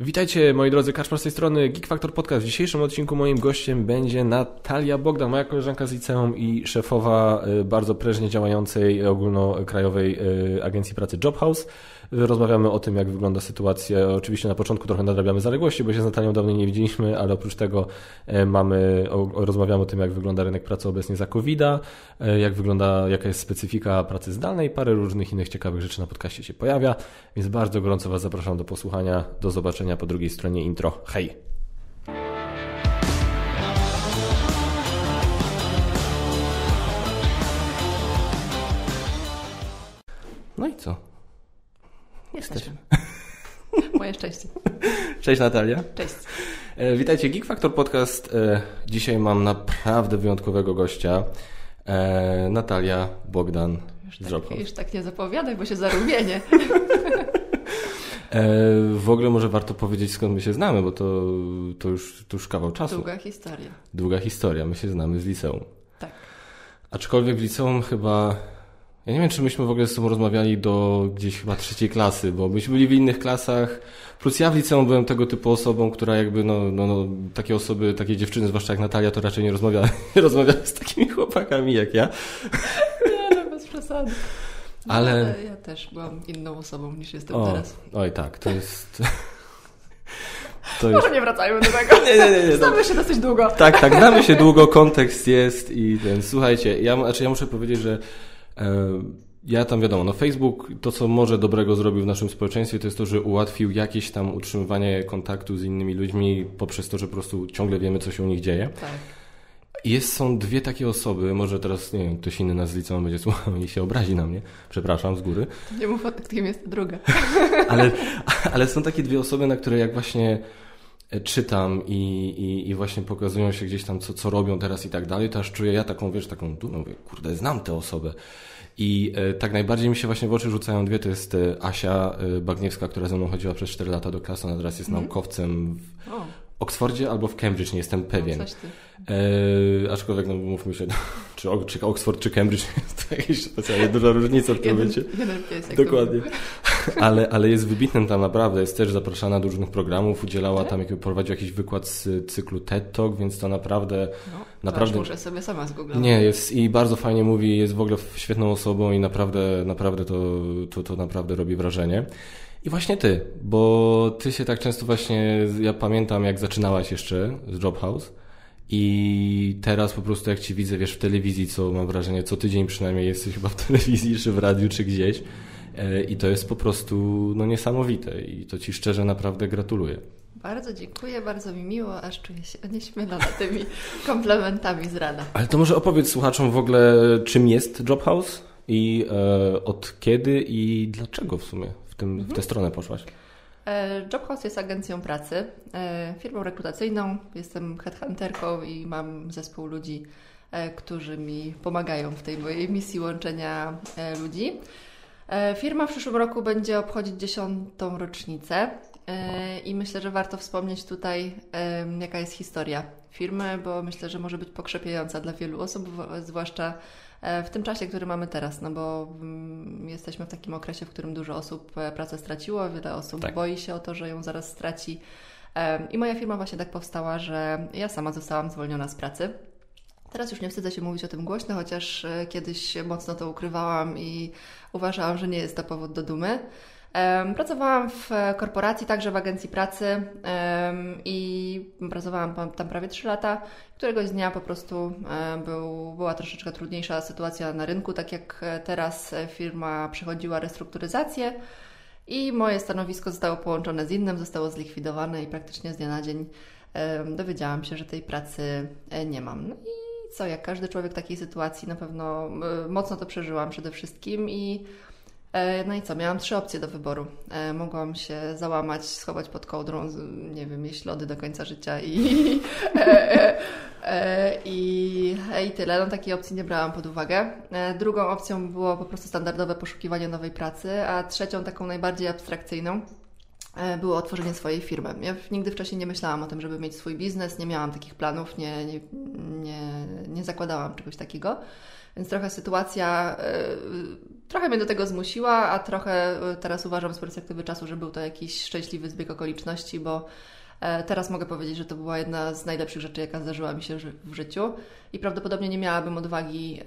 Witajcie moi drodzy, Kaszpar z tej strony Geek Factor Podcast. W dzisiejszym odcinku moim gościem będzie Natalia Bogdan, moja koleżanka z liceum i szefowa y, bardzo prężnie działającej ogólnokrajowej y, agencji pracy Jobhouse. Rozmawiamy o tym, jak wygląda sytuacja. Oczywiście na początku trochę nadrabiamy zaległości, bo się z Natalią dawno nie widzieliśmy, ale oprócz tego e, mamy, rozmawiamy o tym, jak wygląda rynek pracy obecnie za covid jak wygląda, jaka jest specyfika pracy zdalnej, parę różnych innych ciekawych rzeczy na podcaście się pojawia, więc bardzo gorąco Was zapraszam do posłuchania, do zobaczenia po drugiej stronie intro. Hej! No i co? Jesteśmy. Moje szczęście. Cześć Natalia. Cześć. E, witajcie, Geek Factor Podcast. E, dzisiaj mam naprawdę wyjątkowego gościa. E, Natalia Bogdan już tak, już tak nie zapowiadaj, bo się zarumienie. w ogóle może warto powiedzieć skąd my się znamy, bo to, to, już, to już kawał czasu. Długa historia. Długa historia. My się znamy z liceum. Tak. Aczkolwiek w liceum chyba ja nie wiem, czy myśmy w ogóle z sobą rozmawiali do gdzieś chyba trzeciej klasy, bo myśmy byli w innych klasach. Plus ja w liceum byłem tego typu osobą, która jakby, no, no, no takie osoby, takie dziewczyny, zwłaszcza jak Natalia, to raczej nie rozmawia, nie rozmawia z takimi chłopakami jak ja. Nie, no bez przesady. No, ale... ale... ja też byłam inną osobą niż jestem o, teraz. Oj tak, to jest... To Może nie wracajmy do tego. nie, nie, nie, nie. Znamy się dosyć długo. Tak, tak, znamy się długo, kontekst jest i ten, słuchajcie, ja, znaczy ja muszę powiedzieć, że ja tam wiadomo, no Facebook to, co może dobrego zrobił w naszym społeczeństwie, to jest to, że ułatwił jakieś tam utrzymywanie kontaktu z innymi ludźmi poprzez to, że po prostu ciągle wiemy, co się u nich dzieje. Tak. Jest, są dwie takie osoby, może teraz, nie wiem, ktoś inny nas z liceum będzie słuchał i się obrazi na mnie, przepraszam z góry. Nie mów o kim jest druga. ale, ale są takie dwie osoby, na które jak właśnie czytam i, i, i właśnie pokazują się gdzieś tam, co, co robią teraz i tak dalej, to aż czuję ja taką, wiesz, taką dumę, mówię, kurde, znam tę osobę. I e, tak najbardziej mi się właśnie w oczy rzucają dwie, to jest e, Asia e, Bagniewska, która ze mną chodziła przez 4 lata do klasy, ona teraz jest mm. naukowcem w Oksfordzie albo w Cambridge, nie jestem pewien. No, E, aczkolwiek, no mówmy się, czy, czy Oxford, czy Cambridge to jakaś specjalnie duża różnica w tym momencie. Dokładnie. Ale, ale jest wybitnym tam naprawdę, jest też zapraszana do różnych programów, udzielała tak? tam, jakby prowadził jakiś wykład z cyklu TED Talk, więc to naprawdę... No, naprawdę muszę sobie sama zgooglować. Nie, jest i bardzo fajnie mówi, jest w ogóle świetną osobą i naprawdę, naprawdę to, to, to naprawdę robi wrażenie. I właśnie ty, bo ty się tak często właśnie, ja pamiętam jak zaczynałaś jeszcze z Jobhouse, i teraz po prostu jak ci widzę, wiesz, w telewizji, co mam wrażenie, co tydzień przynajmniej jesteś chyba w telewizji, czy w radiu, czy gdzieś. E, I to jest po prostu no, niesamowite i to ci szczerze naprawdę gratuluję. Bardzo dziękuję, bardzo mi miło, aż czuję się onieśmielona tymi komplementami z rana. Ale to może opowiedz słuchaczom w ogóle, czym jest Jobhouse i e, od kiedy i dlaczego w sumie tym, mhm. w tę stronę poszłaś? E, Jobhouse jest agencją pracy, e, firmą rekrutacyjną. Jestem headhunterką i mam zespół ludzi, e, którzy mi pomagają w tej mojej misji łączenia ludzi. Firma w przyszłym roku będzie obchodzić dziesiątą rocznicę i myślę, że warto wspomnieć tutaj, jaka jest historia firmy, bo myślę, że może być pokrzepiająca dla wielu osób, zwłaszcza E, w tym czasie, który mamy teraz, no bo mm, jesteśmy w takim okresie, w którym dużo osób e, pracę straciło, wiele osób tak. boi się o to, że ją zaraz straci. E, I moja firma właśnie tak powstała, że ja sama zostałam zwolniona z pracy. Teraz już nie wstydzę się mówić o tym głośno, chociaż kiedyś mocno to ukrywałam i uważałam, że nie jest to powód do dumy. Pracowałam w korporacji, także w agencji pracy i pracowałam tam prawie 3 lata. Któregoś dnia po prostu był, była troszeczkę trudniejsza sytuacja na rynku, tak jak teraz firma przechodziła restrukturyzację i moje stanowisko zostało połączone z innym, zostało zlikwidowane i praktycznie z dnia na dzień dowiedziałam się, że tej pracy e, nie mam. No i co, jak każdy człowiek w takiej sytuacji, na pewno e, mocno to przeżyłam przede wszystkim i no i co, miałam trzy opcje do wyboru. E, mogłam się załamać, schować pod kołdrą, nie wiem, jeść lody do końca życia i, e, i, i tyle. No takiej opcji nie brałam pod uwagę. Drugą opcją było po prostu standardowe poszukiwanie nowej pracy, a trzecią, taką najbardziej abstrakcyjną, e, było otworzenie swojej firmy. Ja nigdy wcześniej nie myślałam o tym, żeby mieć swój biznes, nie miałam takich planów, nie, nie, nie, nie zakładałam czegoś takiego. Więc trochę sytuacja, trochę mnie do tego zmusiła, a trochę teraz uważam z perspektywy czasu, że był to jakiś szczęśliwy zbieg okoliczności, bo E, teraz mogę powiedzieć, że to była jedna z najlepszych rzeczy, jaka zdarzyła mi się w życiu i prawdopodobnie nie miałabym odwagi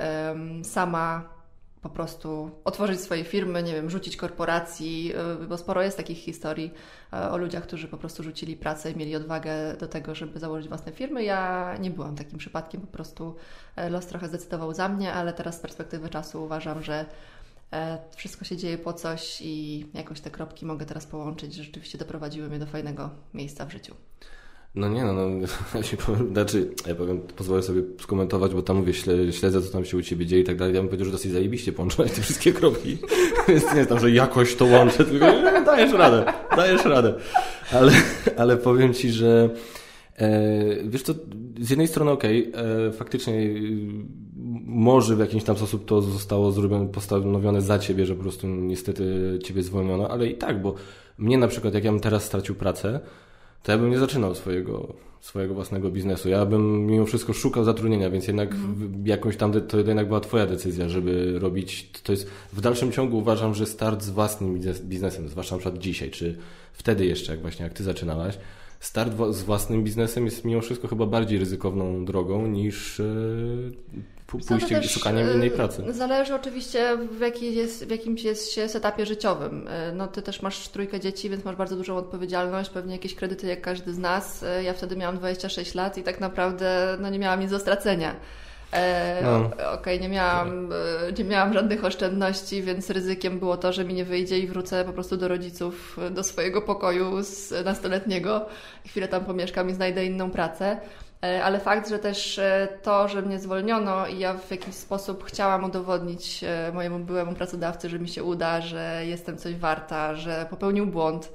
sama po prostu otworzyć swoje firmy, nie wiem, rzucić korporacji, e, bo sporo jest takich historii e, o ludziach, którzy po prostu rzucili pracę i mieli odwagę do tego, żeby założyć własne firmy. Ja nie byłam takim przypadkiem, po prostu los trochę zdecydował za mnie, ale teraz z perspektywy czasu uważam, że E, wszystko się dzieje po coś i jakoś te kropki mogę teraz połączyć, że rzeczywiście doprowadziły mnie do fajnego miejsca w życiu. No nie, no, no ja się powiem, znaczy, ja powiem, pozwolę sobie skomentować, bo tam mówię, śledzę, co tam się u Ciebie dzieje i tak dalej. Ja bym powiedział, że dosyć zajebiście połączyłeś te wszystkie kropki. Więc nie tam, że jakoś to łączę, tylko dajesz radę, dajesz radę. Ale, ale powiem Ci, że e, wiesz co, z jednej strony okej, okay, e, faktycznie może w jakiś tam sposób to zostało zrobione, postanowione za ciebie, że po prostu niestety ciebie zwolniono, ale i tak, bo mnie na przykład, jak ja bym teraz stracił pracę, to ja bym nie zaczynał swojego, swojego własnego biznesu. Ja bym mimo wszystko szukał zatrudnienia, więc jednak mm. jakąś tam, to jednak była twoja decyzja, żeby robić, to jest, w dalszym ciągu uważam, że start z własnym biznesem, zwłaszcza na przykład dzisiaj, czy wtedy jeszcze, jak właśnie jak ty zaczynałaś, start z własnym biznesem jest mimo wszystko chyba bardziej ryzykowną drogą niż e, pójście szukaniem innej pracy. Zależy oczywiście w, jaki jest, w jakimś jest się etapie życiowym. E, no ty też masz trójkę dzieci, więc masz bardzo dużą odpowiedzialność, pewnie jakieś kredyty jak każdy z nas. E, ja wtedy miałam 26 lat i tak naprawdę no, nie miałam nic do stracenia. E, no. Okej, okay, nie, miałam, nie miałam żadnych oszczędności, więc ryzykiem było to, że mi nie wyjdzie i wrócę po prostu do rodziców, do swojego pokoju z nastoletniego. Chwilę tam pomieszkam i znajdę inną pracę. E, ale fakt, że też e, to, że mnie zwolniono i ja w jakiś sposób chciałam udowodnić e, mojemu byłemu pracodawcy, że mi się uda, że jestem coś warta, że popełnił błąd,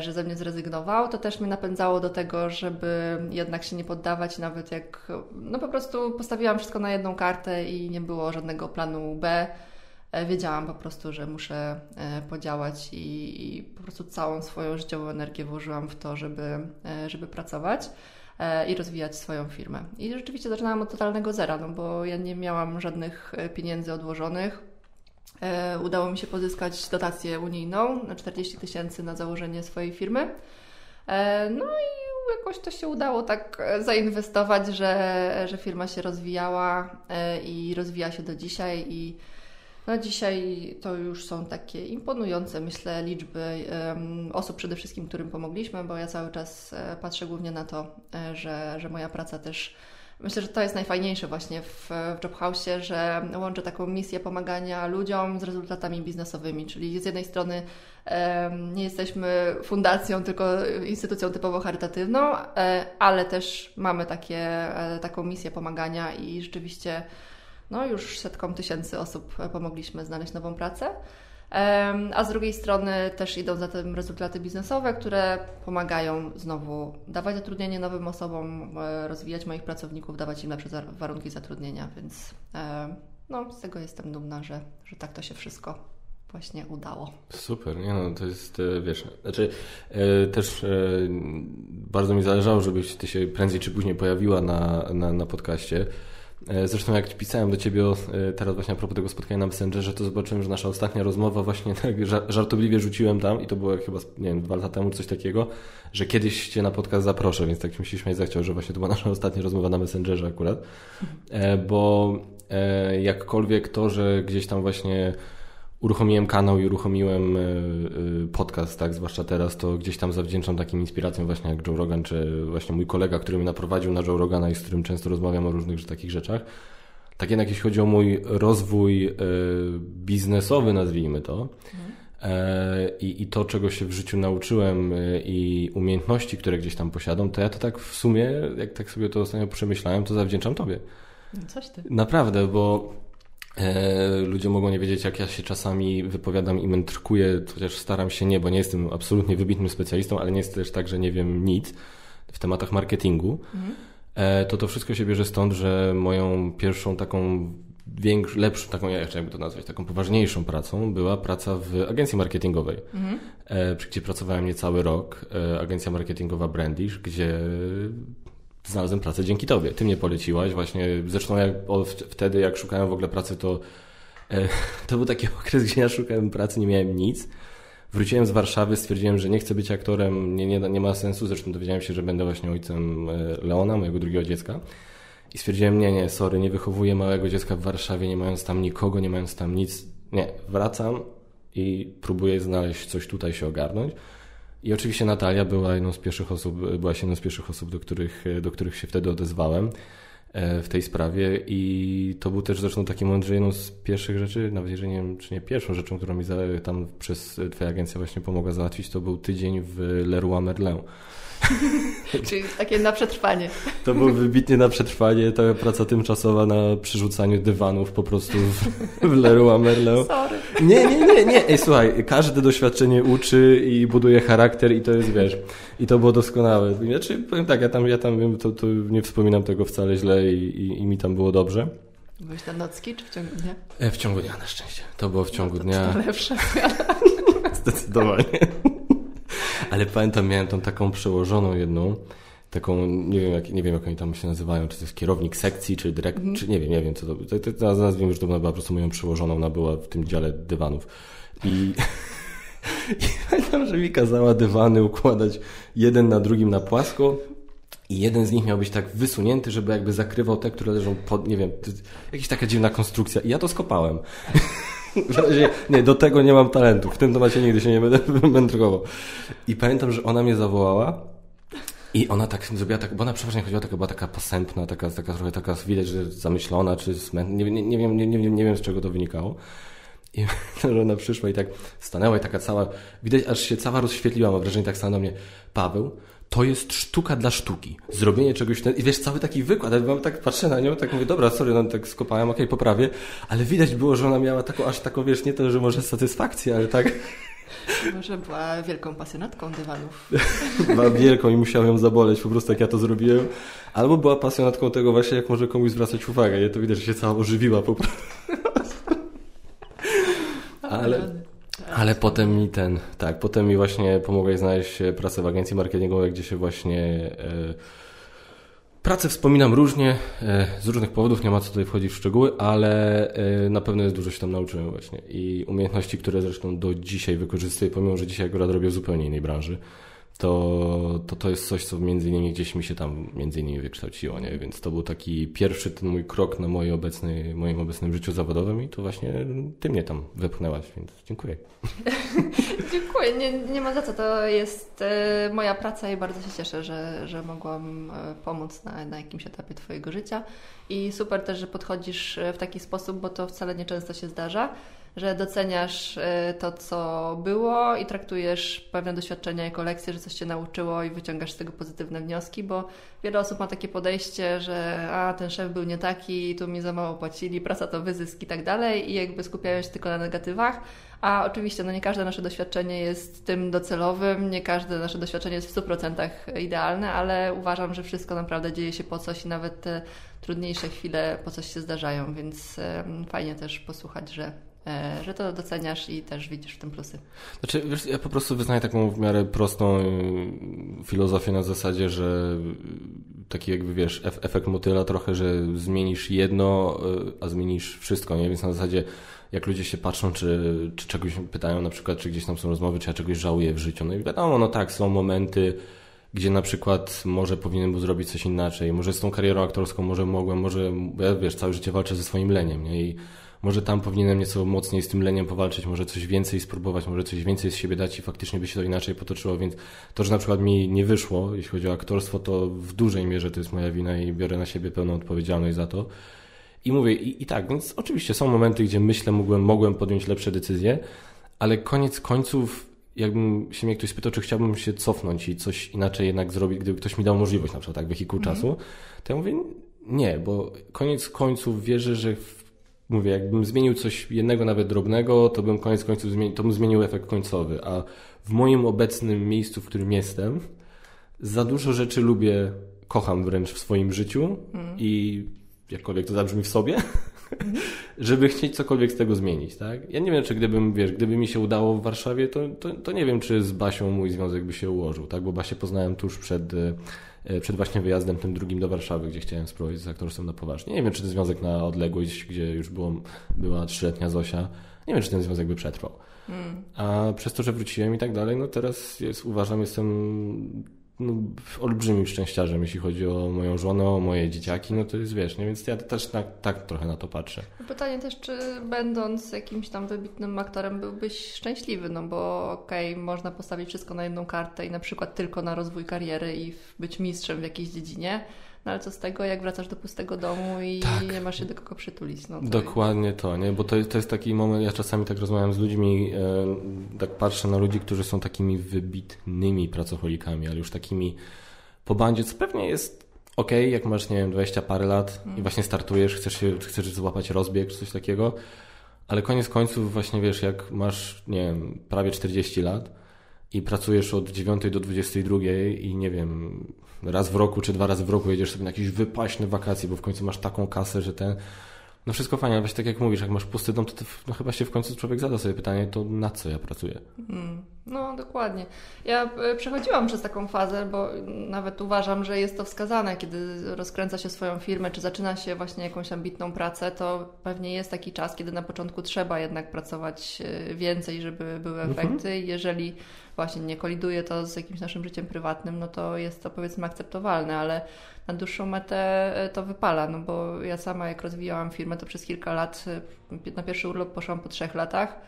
że ze mnie zrezygnował, to też mnie napędzało do tego, żeby jednak się nie poddawać, nawet jak no po prostu postawiłam wszystko na jedną kartę i nie było żadnego planu B. Wiedziałam po prostu, że muszę podziałać i, i po prostu całą swoją życiową energię włożyłam w to, żeby, żeby pracować. E, i rozwijać swoją firmę. I rzeczywiście zaczynałam od totalnego zera, no bo ja nie miałam żadnych e, pieniędzy odłożonych. E, udało mi się pozyskać dotację unijną na 40 tysięcy na założenie swojej firmy. No i jakoś to się udało tak zainwestować, że, że firma się rozwijała i rozwija się do dzisiaj i no dzisiaj to już są takie imponujące, myślę, liczby osób przede wszystkim, którym pomogliśmy, bo ja cały czas e, patrzę głównie na to, e, że, że moja praca też Myślę, że to jest najfajniejsze właśnie w, w Jobhouse, że łączę taką misję pomagania ludziom z rezultatami biznesowymi, czyli z jednej strony nie jesteśmy fundacją, tylko instytucją typowo charytatywną, e, ale też mamy takie, taką misję pomagania i rzeczywiście no już setkom tysięcy osób pomogliśmy znaleźć nową pracę. A z drugiej strony też idą za tym rezultaty biznesowe, które pomagają znowu dawać zatrudnienie nowym osobom, e, rozwijać moich pracowników, dawać im lepsze warunki zatrudnienia, więc e, no, z tego jestem dumna, że, że tak to się wszystko właśnie udało. Super, nie no, to jest, e, wiesz, znaczy też bardzo mi zależało, żebyś ty się prędzej czy później pojawiła na, na, na podcaście. E, zresztą jak pisałem do Ciebie e, teraz właśnie a propos tego spotkania na Messengerze, to zobaczyłem, że nasza ostatnia rozmowa właśnie tak żartobliwie rzuciłem tam i to było chyba, nie wiem, dwa lata temu coś takiego, że kiedyś Cię na podcast zaproszę, więc tak mi się śmiać zachciał, że właśnie to była nasza ostatnia rozmowa na Messengerze akurat, e, bo jakkolwiek to, że gdzieś tam właśnie uruchomiłem kanał i uruchomiłem e, e, podcast, tak, zwłaszcza teraz, to gdzieś tam zawdzięczam takim inspiracjom właśnie jak Joe Rogan, czy właśnie mój kolega, który mnie naprowadził na Joe Rogana i z którym często rozmawiam o różnych takich rzeczach. Tak jednak jeśli chodzi o mój rozwój e, biznesowy, nazwijmy to, i, i to, czego się w życiu nauczyłem i umiejętności, które gdzieś tam posiadam, to ja to tak w sumie, jak tak sobie to ostatnio przemyślałem, to zawdzięczam Tobie. Coś Ty. Naprawdę, bo ludzie mogą nie wiedzieć, jak ja się czasami wypowiadam i mędrkuję, chociaż staram się nie, bo nie jestem absolutnie wybitnym specjalistą, ale nie jest też tak, że nie wiem nic w tematach marketingu. Mhm. To to wszystko się bierze stąd, że moją pierwszą taką większą, lepszą, taką, ja jeszcze jakby to nazwać, taką poważniejszą pracą była praca w agencji marketingowej, mhm. e, gdzie pracowałem niecały rok. E, agencja marketingowa Brandish, gdzie znalazłem pracę dzięki Tobie. Ty mnie poleciłaś właśnie, zresztą jak, o, wtedy jak szukałem w ogóle pracy, to e, to był taki okres, gdzie ja szukałem pracy, nie miałem nic. Wróciłem z Warszawy, stwierdziłem, że nie chcę być aktorem, nie, nie, nie ma sensu, zresztą dowiedziałem się, że będę właśnie ojcem e, Leona, mojego drugiego dziecka. I stwierdziłem, nie, nie, sorry, nie wychowuję małego dziecka w Warszawie, nie mając tam nikogo, nie mając tam nic. Nie, wracam i próbuję znaleźć coś tutaj, się ogarnąć. I oczywiście Natalia była jedną z pierwszych osób, była jedną z pierwszych osób, do których, do których się wtedy odezwałem e, w tej sprawie. I to był też zresztą taki moment, że jedną z pierwszych rzeczy, nawet jeżeli nie wiem, czy nie pierwszą rzeczą, którą mi tam przez Twoja agencja właśnie pomogła załatwić, to był tydzień w Leroy Merlin Czyli takie na przetrwanie. To był wybitnie na przetrwanie, ta praca tymczasowa na przerzucaniu dywanów po prostu w, w Leroy Merlin. Sorry. Nie, nie, nie, nie. Ej, słuchaj, każde doświadczenie uczy i buduje charakter i to jest, wiesz, i to było doskonałe. Znaczy, powiem tak, ja tam, ja tam to, to nie wspominam tego wcale źle i, i, i mi tam było dobrze. Byłeś na nocki czy w ciągu dnia? E, w ciągu dnia na szczęście. To było w ciągu no, to dnia. To lepsze. Zdecydowanie. Ale pamiętam, miałem tą taką przełożoną jedną, taką, nie wiem, jak, nie wiem jak oni tam się nazywają, czy to jest kierownik sekcji, czy dyrektor, mm. czy nie wiem, nie wiem co to, to, to, to nazwijmy, że to była po prostu moją przełożoną, ona była w tym dziale dywanów. I, i pamiętam, że mi kazała dywany układać jeden na drugim na płasko, i jeden z nich miał być tak wysunięty, żeby jakby zakrywał te, które leżą pod, nie wiem, jakaś taka dziwna konstrukcja. I ja to skopałem. W razie, nie, do tego nie mam talentu. W tym temacie nigdy się nie będę mędrkował. I pamiętam, że ona mnie zawołała i ona tak zrobiła, tak, bo ona przeważnie chodziła, taka była taka posępna, taka, taka trochę taka, widać, że zamyślona, czy smętna, nie, nie, nie, wiem, nie, nie, nie wiem z czego to wynikało. I ona przyszła i tak stanęła i taka cała, widać, aż się cała rozświetliła, mam wrażenie, tak stanęła do mnie, Paweł, to jest sztuka dla sztuki. Zrobienie czegoś, i wiesz, cały taki wykład, ale mam tak patrzę na nią, tak mówię, dobra, sorry, no tak skopałem, okej, okay, poprawię, ale widać było, że ona miała taką, aż taką, wiesz, nie to, że może satysfakcję, ale tak... Może była wielką pasjonatką dywanów. była wielką i musiałem ją zaboleć po prostu, jak ja to zrobiłem. Albo była pasjonatką tego właśnie, jak może komuś zwracać uwagę. Ja to widać, że się cała ożywiła po prostu. ale... Ale potem mi ten, tak, potem mi właśnie pomogłeś znaleźć pracę w agencji marketingowej, gdzie się właśnie e, pracę wspominam różnie, e, z różnych powodów, nie ma co tutaj wchodzić w szczegóły, ale e, na pewno jest dużo się tam nauczyłem właśnie. I umiejętności, które zresztą do dzisiaj wykorzystuję, pomimo, że dzisiaj akurat robię w zupełnie innej branży to, to to jest coś, co między innymi gdzieś mi się tam między innymi wykształciło, nie? Więc to był taki pierwszy ten mój krok na mojej obecnej, moim obecnym życiu zawodowym i to właśnie ty mnie tam wepchnęłaś, więc dziękuję. dziękuję, nie, nie ma za co, to jest e, moja praca i bardzo się cieszę, że, że mogłam e, pomóc na, na jakimś etapie twojego życia i super też, że podchodzisz e, w taki sposób, bo to wcale nie często się zdarza, że doceniasz y, to, co było i traktujesz pewne doświadczenia jako lekcje, że coś Cię nauczyło i wyciągasz z tego pozytywne wnioski, bo wiele osób ma takie podejście, że a, ten szef był nie taki, tu mi za mało płacili, praca to wyzysk i tak dalej i jakby skupiają się tylko na negatywach, a oczywiście no nie każde nasze doświadczenie jest tym docelowym, nie każde nasze doświadczenie jest w 100% idealne, ale uważam, że wszystko naprawdę dzieje się po coś i nawet te trudniejsze chwile po coś się zdarzają, więc fajnie też posłuchać, że że to doceniasz i też widzisz w tym plusy. Znaczy, wiesz, ja po prostu wyznaję taką w miarę prostą y, filozofię na zasadzie, że taki jakby wiesz, efekt motyla trochę, że zmienisz jedno, y, a zmienisz wszystko, nie? Więc na zasadzie jak ludzie się patrzą, czy, czy czegoś pytają, na przykład, czy gdzieś tam są rozmowy, czy ja czegoś żałuję w życiu. No i wiadomo, no tak, są momenty, gdzie na przykład może powinienem był zrobić coś inaczej, może z tą karierą aktorską może mogłem, może, ja wiesz, całe życie walczę ze swoim leniem, nie? I może tam powinienem nieco mocniej z tym leniem powalczyć, może coś więcej spróbować, może coś więcej z siebie dać i faktycznie by się to inaczej potoczyło, więc to, że na przykład mi nie wyszło, jeśli chodzi o aktorstwo, to w dużej mierze to jest moja wina i biorę na siebie pełną odpowiedzialność za to. I mówię, i, i tak, więc oczywiście są momenty, gdzie myślę, mogłem, mogłem podjąć lepsze decyzje, ale koniec końców, jakbym się mnie ktoś spytał, czy chciałbym się cofnąć i coś inaczej jednak zrobić, gdyby ktoś mi dał możliwość, na przykład tak, wehikuł mm. czasu, to ja mówię, nie, bo koniec końców wierzę, że mówię, jakbym zmienił coś jednego, nawet drobnego, to bym koniec końców zmienił, to bym zmienił efekt końcowy. A w moim obecnym miejscu, w którym jestem, za dużo rzeczy lubię, kocham wręcz w swoim życiu mm. i jakkolwiek to zabrzmi w sobie, żeby chcieć cokolwiek z tego zmienić, tak? Ja nie wiem, czy gdybym, wiesz, gdyby mi się udało w Warszawie, to, to, to nie wiem, czy z Basią mój związek by się ułożył, tak? Bo Basię poznałem tuż przed, e, przed właśnie wyjazdem tym drugim do Warszawy, gdzie chciałem spróbować z aktorstwem na poważnie. Nie wiem, czy ten związek na odległość, gdzie już było, była trzyletnia Zosia, nie wiem, czy ten związek by przetrwał. Hmm. A przez to, że wróciłem i tak dalej, no teraz jest, uważam, jestem no, olbrzymim szczęściarzem, jeśli chodzi o moją żonę, o moje dzieciaki, no to jest wiesz, nie? więc ja też tak, tak trochę na to patrzę. Pytanie też, czy będąc jakimś tam wybitnym aktorem byłbyś szczęśliwy, no bo okej, okay, można postawić wszystko na jedną kartę i na przykład tylko na rozwój kariery i być mistrzem w jakiejś dziedzinie, no ale co z tego, jak wracasz do pustego domu i tak. nie masz się do kogo przytulić. No, to Dokładnie to, nie? Bo to, to jest taki moment, ja czasami tak rozmawiam z ludźmi, e, tak patrzę na ludzi, którzy są takimi wybitnymi pracocholikami, ale już takimi po bandzie, co pewnie jest ok, jak masz, nie wiem, 20 parę lat i mm. właśnie startujesz, chcesz, się, chcesz złapać rozbieg czy coś takiego, ale koniec końców właśnie wiesz, jak masz, nie wiem, prawie 40 lat i pracujesz od 9 do 22 i nie wiem, raz w roku czy dwa razy w roku jedziesz sobie na jakieś wypaśne wakacje, bo w końcu masz taką kasę, że ten... No wszystko fajnie, ale właśnie tak jak mówisz, jak masz pusty dom, to, to no chyba się w końcu człowiek zada sobie pytanie, to na co ja pracuję? Mm, no dokładnie. Ja e, przechodziłam przez taką fazę, bo nawet uważam, że jest to wskazane, kiedy rozkręca się swoją firmę, czy zaczyna się właśnie jakąś ambitną pracę, to pewnie jest taki czas, kiedy na początku trzeba jednak pracować e, więcej, żeby były mhm. efekty. Mhm. Jeżeli właśnie nie koliduje to z jakimś naszym życiem prywatnym, no to jest to powiedzmy akceptowalne, ale na dłuższą metę e, to wypala, no bo ja sama jak rozwijałam firmę, to przez kilka lat, e, na pierwszy urlop poszłam po trzech latach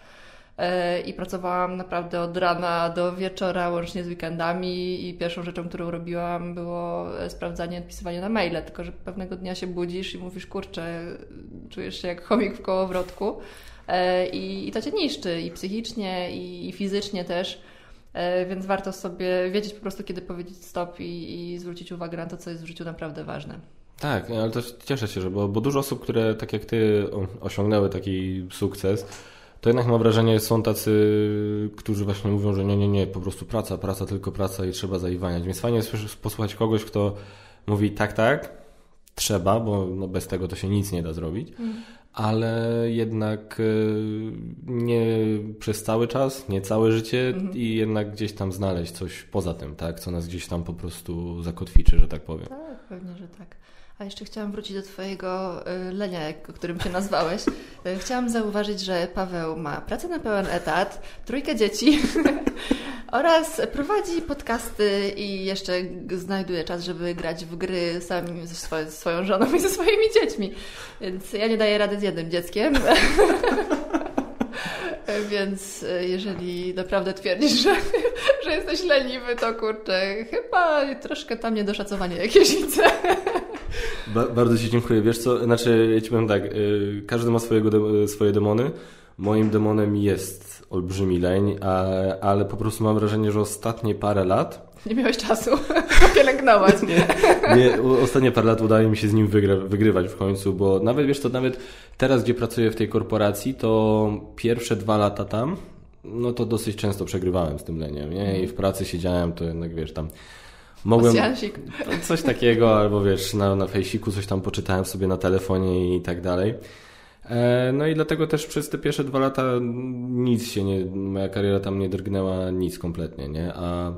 e, i pracowałam naprawdę od rana do wieczora, łącznie z weekendami i pierwszą rzeczą, którą robiłam było sprawdzanie, odpisywanie na maile, tylko że pewnego dnia się budzisz i mówisz, kurczę, czujesz się jak chomik w kołowrotku i, i to cię niszczy i psychicznie i, i fizycznie też. E, więc warto sobie wiedzieć po prostu, kiedy powiedzieć stop i, i zwrócić uwagę na to, co jest w życiu naprawdę ważne. Tak, ale też cieszę się, że bo, bo dużo osób, które tak jak ty osiągnęły taki sukces, to jednak mam wrażenie, są tacy, którzy właśnie mówią, że nie, nie, nie, po prostu praca, praca, tylko praca i trzeba zaiwaniać. Więc fajnie jest posłuchać kogoś, kto mówi tak, tak, trzeba, bo no bez tego to się nic nie da zrobić, mm ale jednak e, nie przez cały czas, nie całe życie mhm. i jednak gdzieś tam znaleźć coś poza tym, tak, co nas gdzieś tam po prostu zakotwiczy, że tak powiem. Tak, pewnie, że tak. A jeszcze chciałam wrócić do Twojego e, lenia, którym się nazwałeś. E, chciałam zauważyć, że Paweł ma pracę na pełen etat, trójkę dzieci oraz prowadzi podcasty i jeszcze znajduje czas, żeby grać w gry sami ze swoją żoną i ze swoimi dziećmi. Więc ja nie daję rady z jednym dzieckiem. Więc e, jeżeli naprawdę twierdzisz, że, że jesteś leniwy, to kurczę, chyba troszkę tam niedoszacowanie jakieś widzę. Ba bardzo Ci dziękuję. Wiesz co, znaczy ja Ci powiem tak, yy, każdy ma swojego de swoje demony. Moim demonem jest olbrzymi leń, a, ale po prostu mam wrażenie, że ostatnie parę lat... Nie miałeś czasu pielęgnować. nie, nie, ostatnie parę lat udaje mi się z nim wygrywać w końcu, bo nawet, wiesz to nawet teraz, gdzie pracuję w tej korporacji, to pierwsze dwa lata tam, no to dosyć często przegrywałem z tym leniem, nie? I w pracy siedziałem, to jednak, wiesz, tam mogłem coś takiego, albo wiesz, na, na fejsiku coś tam poczytałem sobie na telefonie i tak dalej. E, no i dlatego też przez te pierwsze dwa lata nic się nie, moja kariera tam nie drgnęła nic kompletnie, nie? A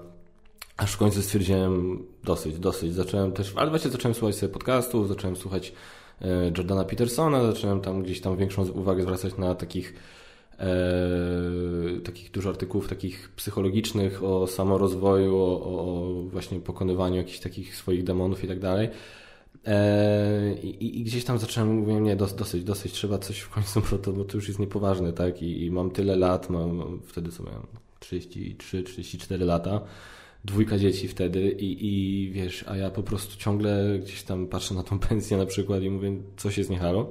aż w końcu stwierdziłem dosyć, dosyć. Zacząłem też, ale właśnie zacząłem słuchać sobie podcastów, zacząłem słuchać e, Jordana Petersona, zacząłem tam gdzieś tam większą uwagę zwracać na takich e, takich dużo artykułów takich psychologicznych o samorozwoju, o, o właśnie pokonywaniu jakichś takich swoich demonów i tak dalej. E, I, gdzieś tam zacząłem mówić, nie, dosyć, dosyć, trzeba coś w końcu, bo to, bo to już jest niepoważne, tak? I, I, mam tyle lat, mam wtedy co miałem 33, 34 lata, dwójka dzieci wtedy i, i wiesz, a ja po prostu ciągle gdzieś tam patrzę na tą pensję na przykład i mówię, co się z niechalo.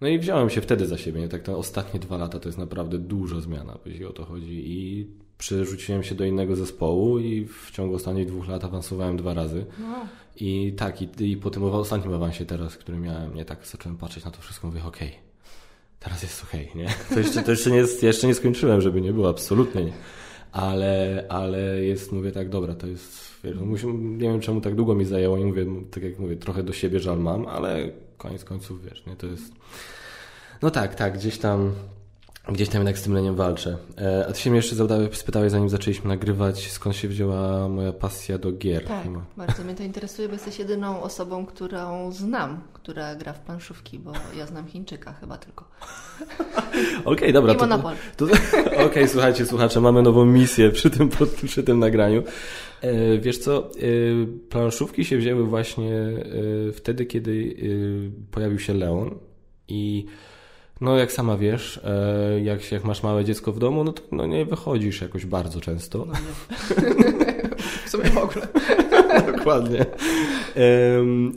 No i wziąłem się wtedy za siebie, nie? Tak te ostatnie dwa lata to jest naprawdę duża zmiana, jeśli o to chodzi i przerzuciłem się do innego zespołu i w ciągu ostatnich dwóch lat awansowałem dwa razy. No. I tak, i, i po tym ostatnim awansie teraz, który miałem, nie tak zacząłem patrzeć na to wszystko, mówię, okej, okay, teraz jest okej, okay, nie? To jeszcze, to jeszcze nie, jeszcze nie skończyłem, żeby nie było, absolutnie nie. Ale, ale jest, mówię tak, dobra, to jest, wiesz, no nie wiem czemu tak długo mi zajęło i mówię, tak jak mówię, trochę do siebie żal mam, ale koniec końców, wiesz, nie? To jest... No tak, tak, gdzieś tam Gdzieś tam jednak z tym leniem walczę. E, a ty się mnie jeszcze spytałeś, zanim zaczęliśmy nagrywać, skąd się wzięła moja pasja do gier. Tak, bardzo mnie to interesuje, bo jesteś jedyną osobą, którą znam, która gra w planszówki, bo ja znam Chińczyka chyba tylko. Okej, okay, dobra. I Monopol. Okej, okay, słuchajcie, słuchacze, mamy nową misję przy tym, przy tym nagraniu. E, wiesz co, e, planszówki się wzięły właśnie wtedy, kiedy pojawił się Leon i no jak sama wiesz, e, jak, jak masz małe dziecko w domu, no to no, nie wychodzisz jakoś bardzo często. No w sumie w ogóle. Dokładnie.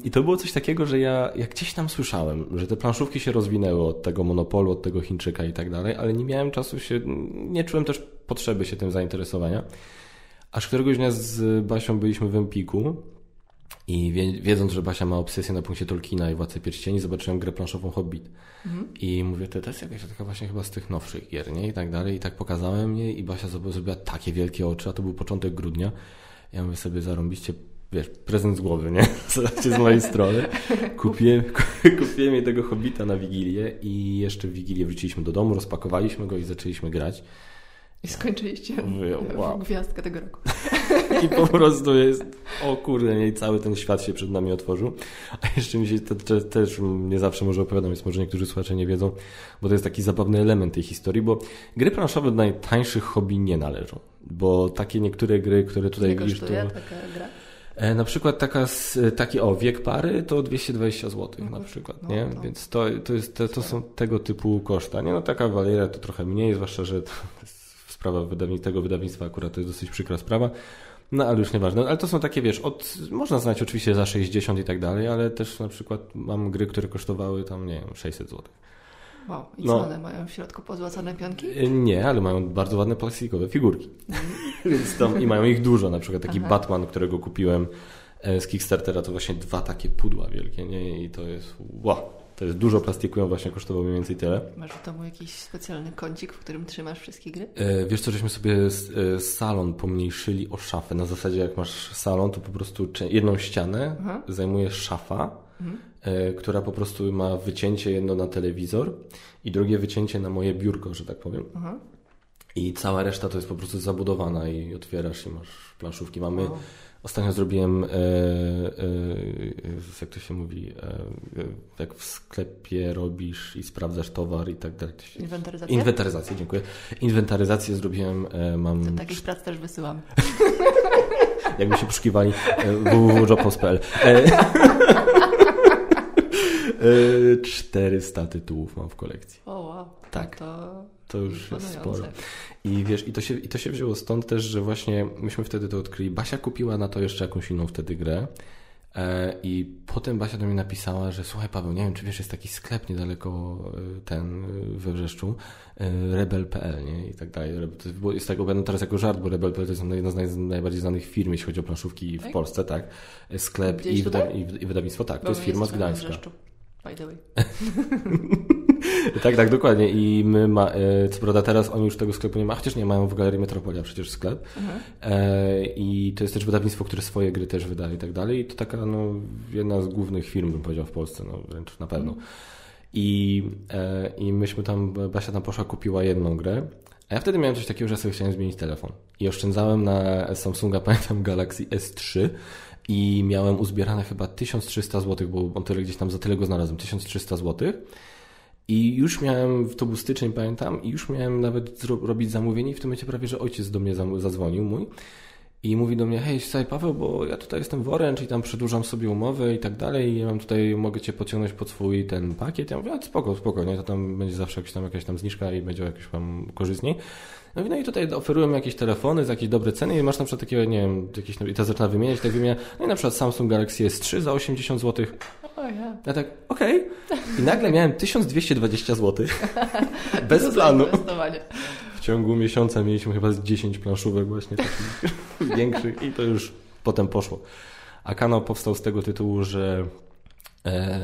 I to było coś takiego, że ja jak gdzieś tam słyszałem, że te planszówki się rozwinęły od tego monopolu, od tego Chińczyka i tak dalej, ale nie miałem czasu się, nie czułem też potrzeby się tym zainteresowania. Aż któregoś dnia z Basią byliśmy w Empiku i wiedząc, że Basia ma obsesję na punkcie Tolkiena i Władcy Pierścieni, zobaczyłem grę planszową Hobbit. Mhm. I mówię, to, jest jakaś taka właśnie chyba z tych nowszych gier, nie? I tak dalej. I tak pokazałem jej i Basia zrobiła takie wielkie oczy, a to był początek grudnia. Ja mówię sobie, zarąbiście, wiesz, prezent z głowy, nie? z mojej strony. Kupiłem, kupiłem jej tego Hobbita na Wigilię i jeszcze w Wigilię wróciliśmy do domu, rozpakowaliśmy go i zaczęliśmy grać. I skończyliście Mówię, wow. gwiazdkę tego roku. I po prostu jest, o kurde, nie, cały ten świat się przed nami otworzył. A jeszcze mi się to, to, też nie zawsze może opowiadam, więc może niektórzy słuchacze nie wiedzą, bo to jest taki zabawny element tej historii, bo gry planszowe do najtańszych hobby nie należą. Bo takie niektóre gry, które tutaj widzisz, to... taka gra? E, na przykład taka, taki o, wiek pary to 220 zł no, na przykład, no, nie? No. Więc to, to, jest, to, to są tego typu koszta. Nie, no taka Valeria to trochę mniej, zwłaszcza, że to jest sprawa wydawni tego wydawnictwa akurat to jest dosyć przykra sprawa. No ale już nieważne. Ale to są takie, wiesz, od, można znać oczywiście za 60 i tak dalej, ale też na przykład mam gry, które kosztowały tam, nie wiem, 600 zł. Wow, i no. co one mają w środku pozłacane pionki? E, nie, ale mają bardzo ładne plastikowe figurki. Mm. Więc tam i mają ich dużo. Na przykład taki Aha. Batman, którego kupiłem e, z Kickstartera, to właśnie dwa takie pudła wielkie, nie? I to jest wow. To jest dużo plastiku, właśnie kosztowało mniej więcej tyle. Masz w domu jakiś specjalny kącik, w którym trzymasz wszystkie gry? E, wiesz co, żeśmy sobie e, salon pomniejszyli o szafę. Na zasadzie jak masz salon, to po prostu jedną ścianę Aha. zajmuje szafa, mhm. e, która po prostu ma wycięcie jedno na telewizor i drugie wycięcie na moje biurko, że tak powiem. Aha. I cała reszta to jest po prostu zabudowana i otwierasz i masz planszówki. Mamy... Ostatnio zrobiłem, e, e, jak to się mówi, e, jak w sklepie robisz i sprawdzasz towar i tak dalej. Inwentaryzację? Inwentaryzację, dziękuję. Inwentaryzację zrobiłem, mam... To takich prac też wysyłam. Jakby się poszukiwali www.jobhouse.pl Czterysta tytułów mam w kolekcji. O wow. Tak. No to to już jest sporo. I wiesz, i to, się, i to się wzięło stąd też, że właśnie myśmy wtedy to odkryli. Basia kupiła na to jeszcze jakąś inną wtedy grę. E, I potem Basia do mnie napisała, że słuchaj Paweł, nie wiem czy wiesz, jest taki sklep niedaleko e, ten we Wrzeszczu, e, rebel.pl nie? i tak dalej. To jest tego będę teraz jako żart, bo rebel.pl to jest jedna z najbardziej znanych firm, jeśli chodzi o planszówki w tak? Polsce, tak. Sklep i, wyda i, wydawnictwo, tak. Bo to jest firma z Gdańska. By the way. tak, tak, dokładnie. I my, ma, e, co prawda teraz oni już tego sklepu nie ma, chociaż nie mają w Galerii Metropolia przecież sklep. Mhm. E, I to jest też wydawnictwo, które swoje gry też wydaje i tak dalej. I to taka no, jedna z głównych firm, bym powiedział, w Polsce, no wręcz na pewno. Mhm. I, e, I myśmy tam, Basia tam poszła, kupiła jedną grę. A ja wtedy miałem coś takiego, że sobie chciałem zmienić telefon. I oszczędzałem na Samsunga, pamiętam, Galaxy S3 i miałem uzbierane chyba 1300 zł, bo on tyle gdzieś tam za tyle go znalazłem, 1300 zł. I już miałem, to był styczeń pamiętam, i już miałem nawet robić zamówienie i w tym momencie prawie, że ojciec do mnie zadzwonił mój i mówi do mnie, hej, słuchaj Paweł, bo ja tutaj jestem w Orange i tam przedłużam sobie umowę i tak dalej i ja mam tutaj, mogę Cię pociągnąć pod swój ten pakiet. Ja mówię, a spoko, spoko, nie, to tam będzie zawsze jakaś tam, jakaś tam zniżka i będzie jakieś tam korzystniej. No, no i tutaj oferują jakieś telefony za jakieś dobre ceny i masz na przykład takiego, nie wiem, jakieś, i to zaczyna wymieniać, tak wymienia, no i na przykład Samsung Galaxy S3 za 80 zł. Oh, yeah. Ja tak, okej. Okay. I nagle miałem 1220 zł. Bez planu. W ciągu miesiąca mieliśmy chyba z 10 planszówek właśnie takich większych i to już potem poszło. A kanał powstał z tego tytułu, że E,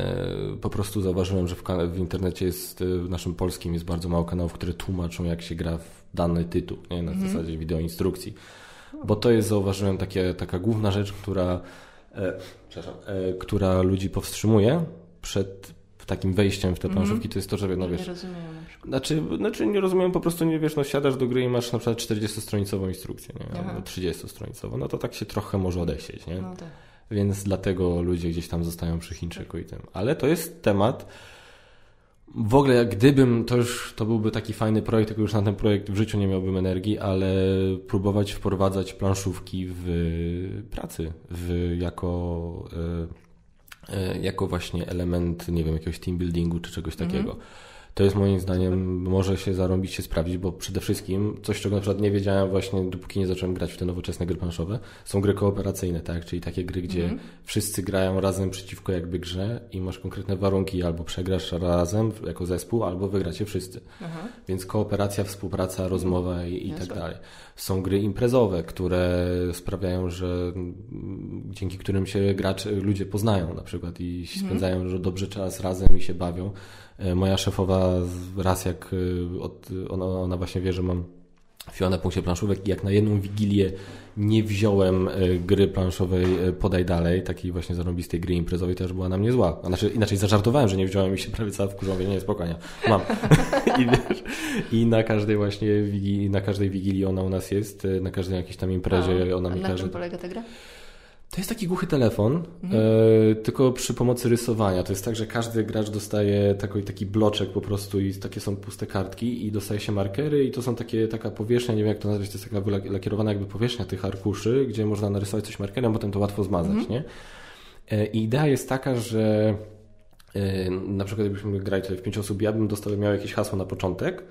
po prostu zauważyłem, że w, w, internecie jest, e, w naszym polskim jest bardzo mało kanałów, które tłumaczą, jak się gra w dany tytuł, nie? na mm. zasadzie wideoinstrukcji. Bo to jest, zauważyłem, takie, taka główna rzecz, która, e, e, która ludzi powstrzymuje przed takim wejściem w te Mhm. planszówki, to jest to, że no Nie wiesz. Znaczy, znaczy nie rozumiem, po prostu nie wiesz, no siadasz do gry i masz na przykład 40-stronicową instrukcję, nie? Albo 30-stronicową, no to tak się trochę może odesieć, nie? No tak. Więc dlatego ludzie gdzieś tam zostają przy Chińczyku i tym. Ale to jest temat. W ogóle, jak gdybym, to już to byłby taki fajny projekt, tylko już na ten projekt w życiu nie miałbym energii, ale próbować wprowadzać planszówki w pracy, w, jako, e, e, jako właśnie element, nie wiem, jakiegoś team buildingu czy czegoś takiego. To jest moim zdaniem, może się zarąbić, się sprawdzić, bo przede wszystkim coś, czego na przykład nie wiedziałem właśnie, dopóki nie zacząłem grać w te nowoczesne gry planszowe, są gry kooperacyjne, tak? Czyli takie gry, gdzie Mhm. wszyscy grają razem przeciwko jakby grze i masz konkretne warunki, albo przegrasz razem jako zespół, albo wygracie wszyscy. Aha. Więc kooperacja, współpraca, rozmowa i, i tak dalej. Są gry imprezowe, które sprawiają, że mm, dzięki którym się gracze, ludzie poznają na przykład i Mhm. spędzają że dobrze czas razem i się bawią. E, Moja szefowa raz jak e, od, ona, ona właśnie wie, że mam Fiona na punkcie planszówek i jak na jedną wigilię nie wziąłem e, gry planszowej Podaj Dalej, takiej właśnie zarąbistej gry imprezowej, już była na mnie zła. A Znaczy, inaczej zażartowałem, że nie wziąłem i się prawie cała mówię, nie, spokojnie, mam. I, wiesz, I na każdej właśnie wigilii, na każdej wigilii ona u nas jest, na każdej jakiejś tam imprezie A, ona mi na każe. czym polega ta gra? To jest taki głuchy telefon, Mhm. e, tylko przy pomocy rysowania. To jest tak, że każdy gracz dostaje taki, taki bloczek po prostu i takie są puste kartki i dostaje się markery i to są takie, taka powierzchnia, nie wiem jak to nazwać, to jest taka lakierowana jakby powierzchnia tych arkuszy, gdzie można narysować coś markerem, potem to łatwo zmazać, Mhm. nie? E, I idea jest taka, że e, na przykład jakbyśmy grali tutaj w pięć osób, ja bym dostał, miał jakieś hasło na początek,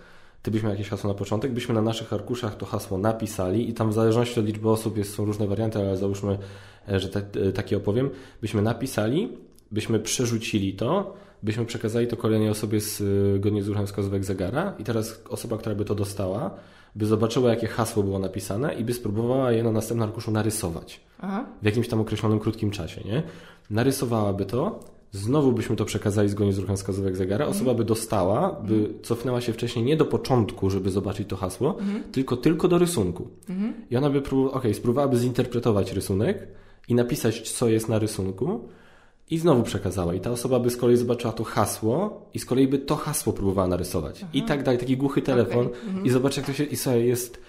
ty byś miał jakieś hasło na początek, byśmy na naszych arkuszach to hasło napisali i tam w zależności od liczby osób jest, są różne warianty, ale załóżmy, że tak, e, takie opowiem, byśmy napisali, byśmy przerzucili to, byśmy przekazali to kolejnej osobie z, e, zgodnie z ruchem wskazówek zegara i teraz osoba, która by to dostała, by zobaczyła, jakie hasło było napisane i by spróbowała je na następnym arkuszu narysować Aha. w jakimś tam określonym krótkim czasie, nie? Narysowałaby to, znowu byśmy to przekazali zgodnie z ruchem wskazówek zegara, osoba by dostała, by cofnęła się wcześniej nie do początku, żeby zobaczyć to hasło, tylko tylko do rysunku. I ona by próbowała, okej, spróbowałaby zinterpretować rysunek i napisać, co jest na rysunku. I znowu przekazała. I ta osoba by z kolei zobaczyła to hasło i z kolei by to hasło próbowała narysować. I tak dalej, taki głuchy telefon. I zobacz, jak to się, i słuchaj, jest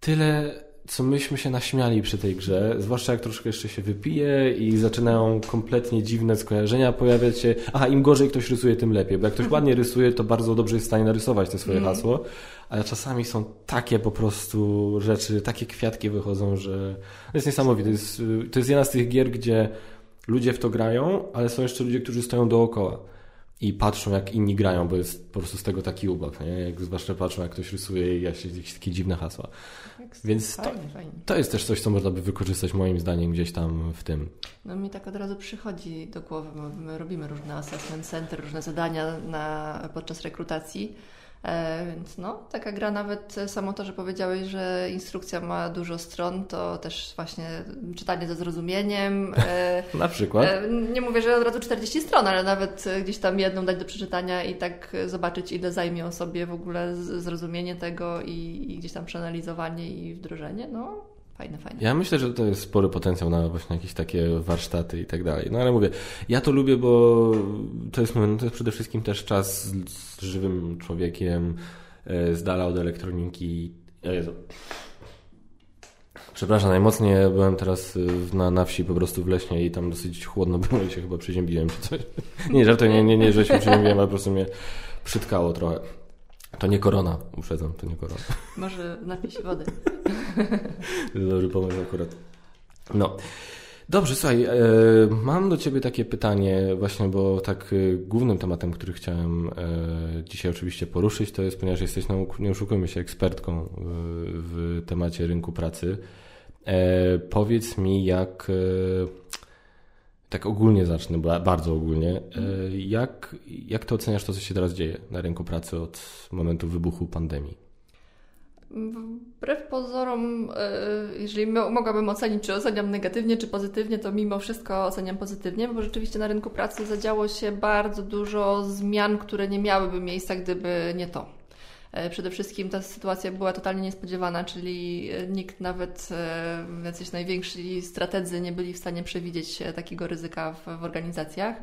tyle, co myśmy się naśmiali przy tej grze, zwłaszcza jak troszkę jeszcze się wypije i zaczynają kompletnie dziwne skojarzenia pojawiać się. Aha, im gorzej ktoś rysuje, tym lepiej, bo jak ktoś ładnie rysuje, to bardzo dobrze jest w stanie narysować te swoje hasło, ale czasami są takie po prostu rzeczy, takie kwiatki wychodzą, że to jest niesamowite. To jest, y, to jest jedna z tych gier, gdzie ludzie w to grają, ale są jeszcze ludzie, którzy stoją dookoła i patrzą, jak inni grają, bo jest po prostu z tego taki ubaw, nie? Jak zwłaszcza patrzą, jak ktoś rysuje i jakieś, takie dziwne hasła. Więc to, to jest też coś, co można by wykorzystać moim zdaniem gdzieś tam w tym. No mi tak od razu przychodzi do głowy, bo my robimy różne assessment center, różne zadania na, podczas rekrutacji. E, więc no, taka gra nawet e, samo to, że powiedziałeś, że instrukcja ma dużo stron, to też właśnie czytanie ze zrozumieniem. E, Na przykład. nie mówię, że od razu 40 stron, ale nawet gdzieś tam jedną dać do przeczytania i tak zobaczyć, ile zajmie osobie w ogóle zrozumienie tego i, i gdzieś tam przeanalizowanie i wdrożenie. No, fajne, fajne. Ja myślę, że to jest spory potencjał na właśnie jakieś takie warsztaty i tak dalej. No ale mówię, ja to lubię, bo to jest, no, to jest przede wszystkim też czas z, z żywym człowiekiem, e, z dala od elektroniki. O Jezu. Przepraszam, najmocniej byłem teraz w- na, na wsi po prostu w leśnie i tam dosyć chłodno było i się chyba przeziębiłem czy coś. Nie, żartuję, nie, nie, nie, że się przeziębiłem, ale po prostu mnie przytkało trochę. To nie korona, uprzedzam, to nie korona. Może napij się wody. Dobry pomysł akurat. No. Dobrze, słuchaj, e, mam do Ciebie takie pytanie właśnie, bo tak e, głównym tematem, który chciałem e, dzisiaj oczywiście poruszyć, to jest, ponieważ jesteś, no, nie oszukujmy się, ekspertką w, w temacie rynku pracy. Powiedz mi, jak, tak ogólnie zacznę, ba- bardzo ogólnie, e, jak, jak to oceniasz to, co się teraz dzieje na rynku pracy od momentu wybuchu pandemii? Wbrew pozorom, e, jeżeli mo- mogłabym ocenić, czy oceniam negatywnie, czy pozytywnie, to mimo wszystko oceniam pozytywnie, bo rzeczywiście na rynku pracy zadziało się bardzo dużo zmian, które nie miałyby miejsca, gdyby nie to. E, Przede wszystkim ta sytuacja była totalnie niespodziewana, czyli e, nikt, nawet e, jacyś najwięksi strategzy nie byli w stanie przewidzieć takiego ryzyka w, w organizacjach.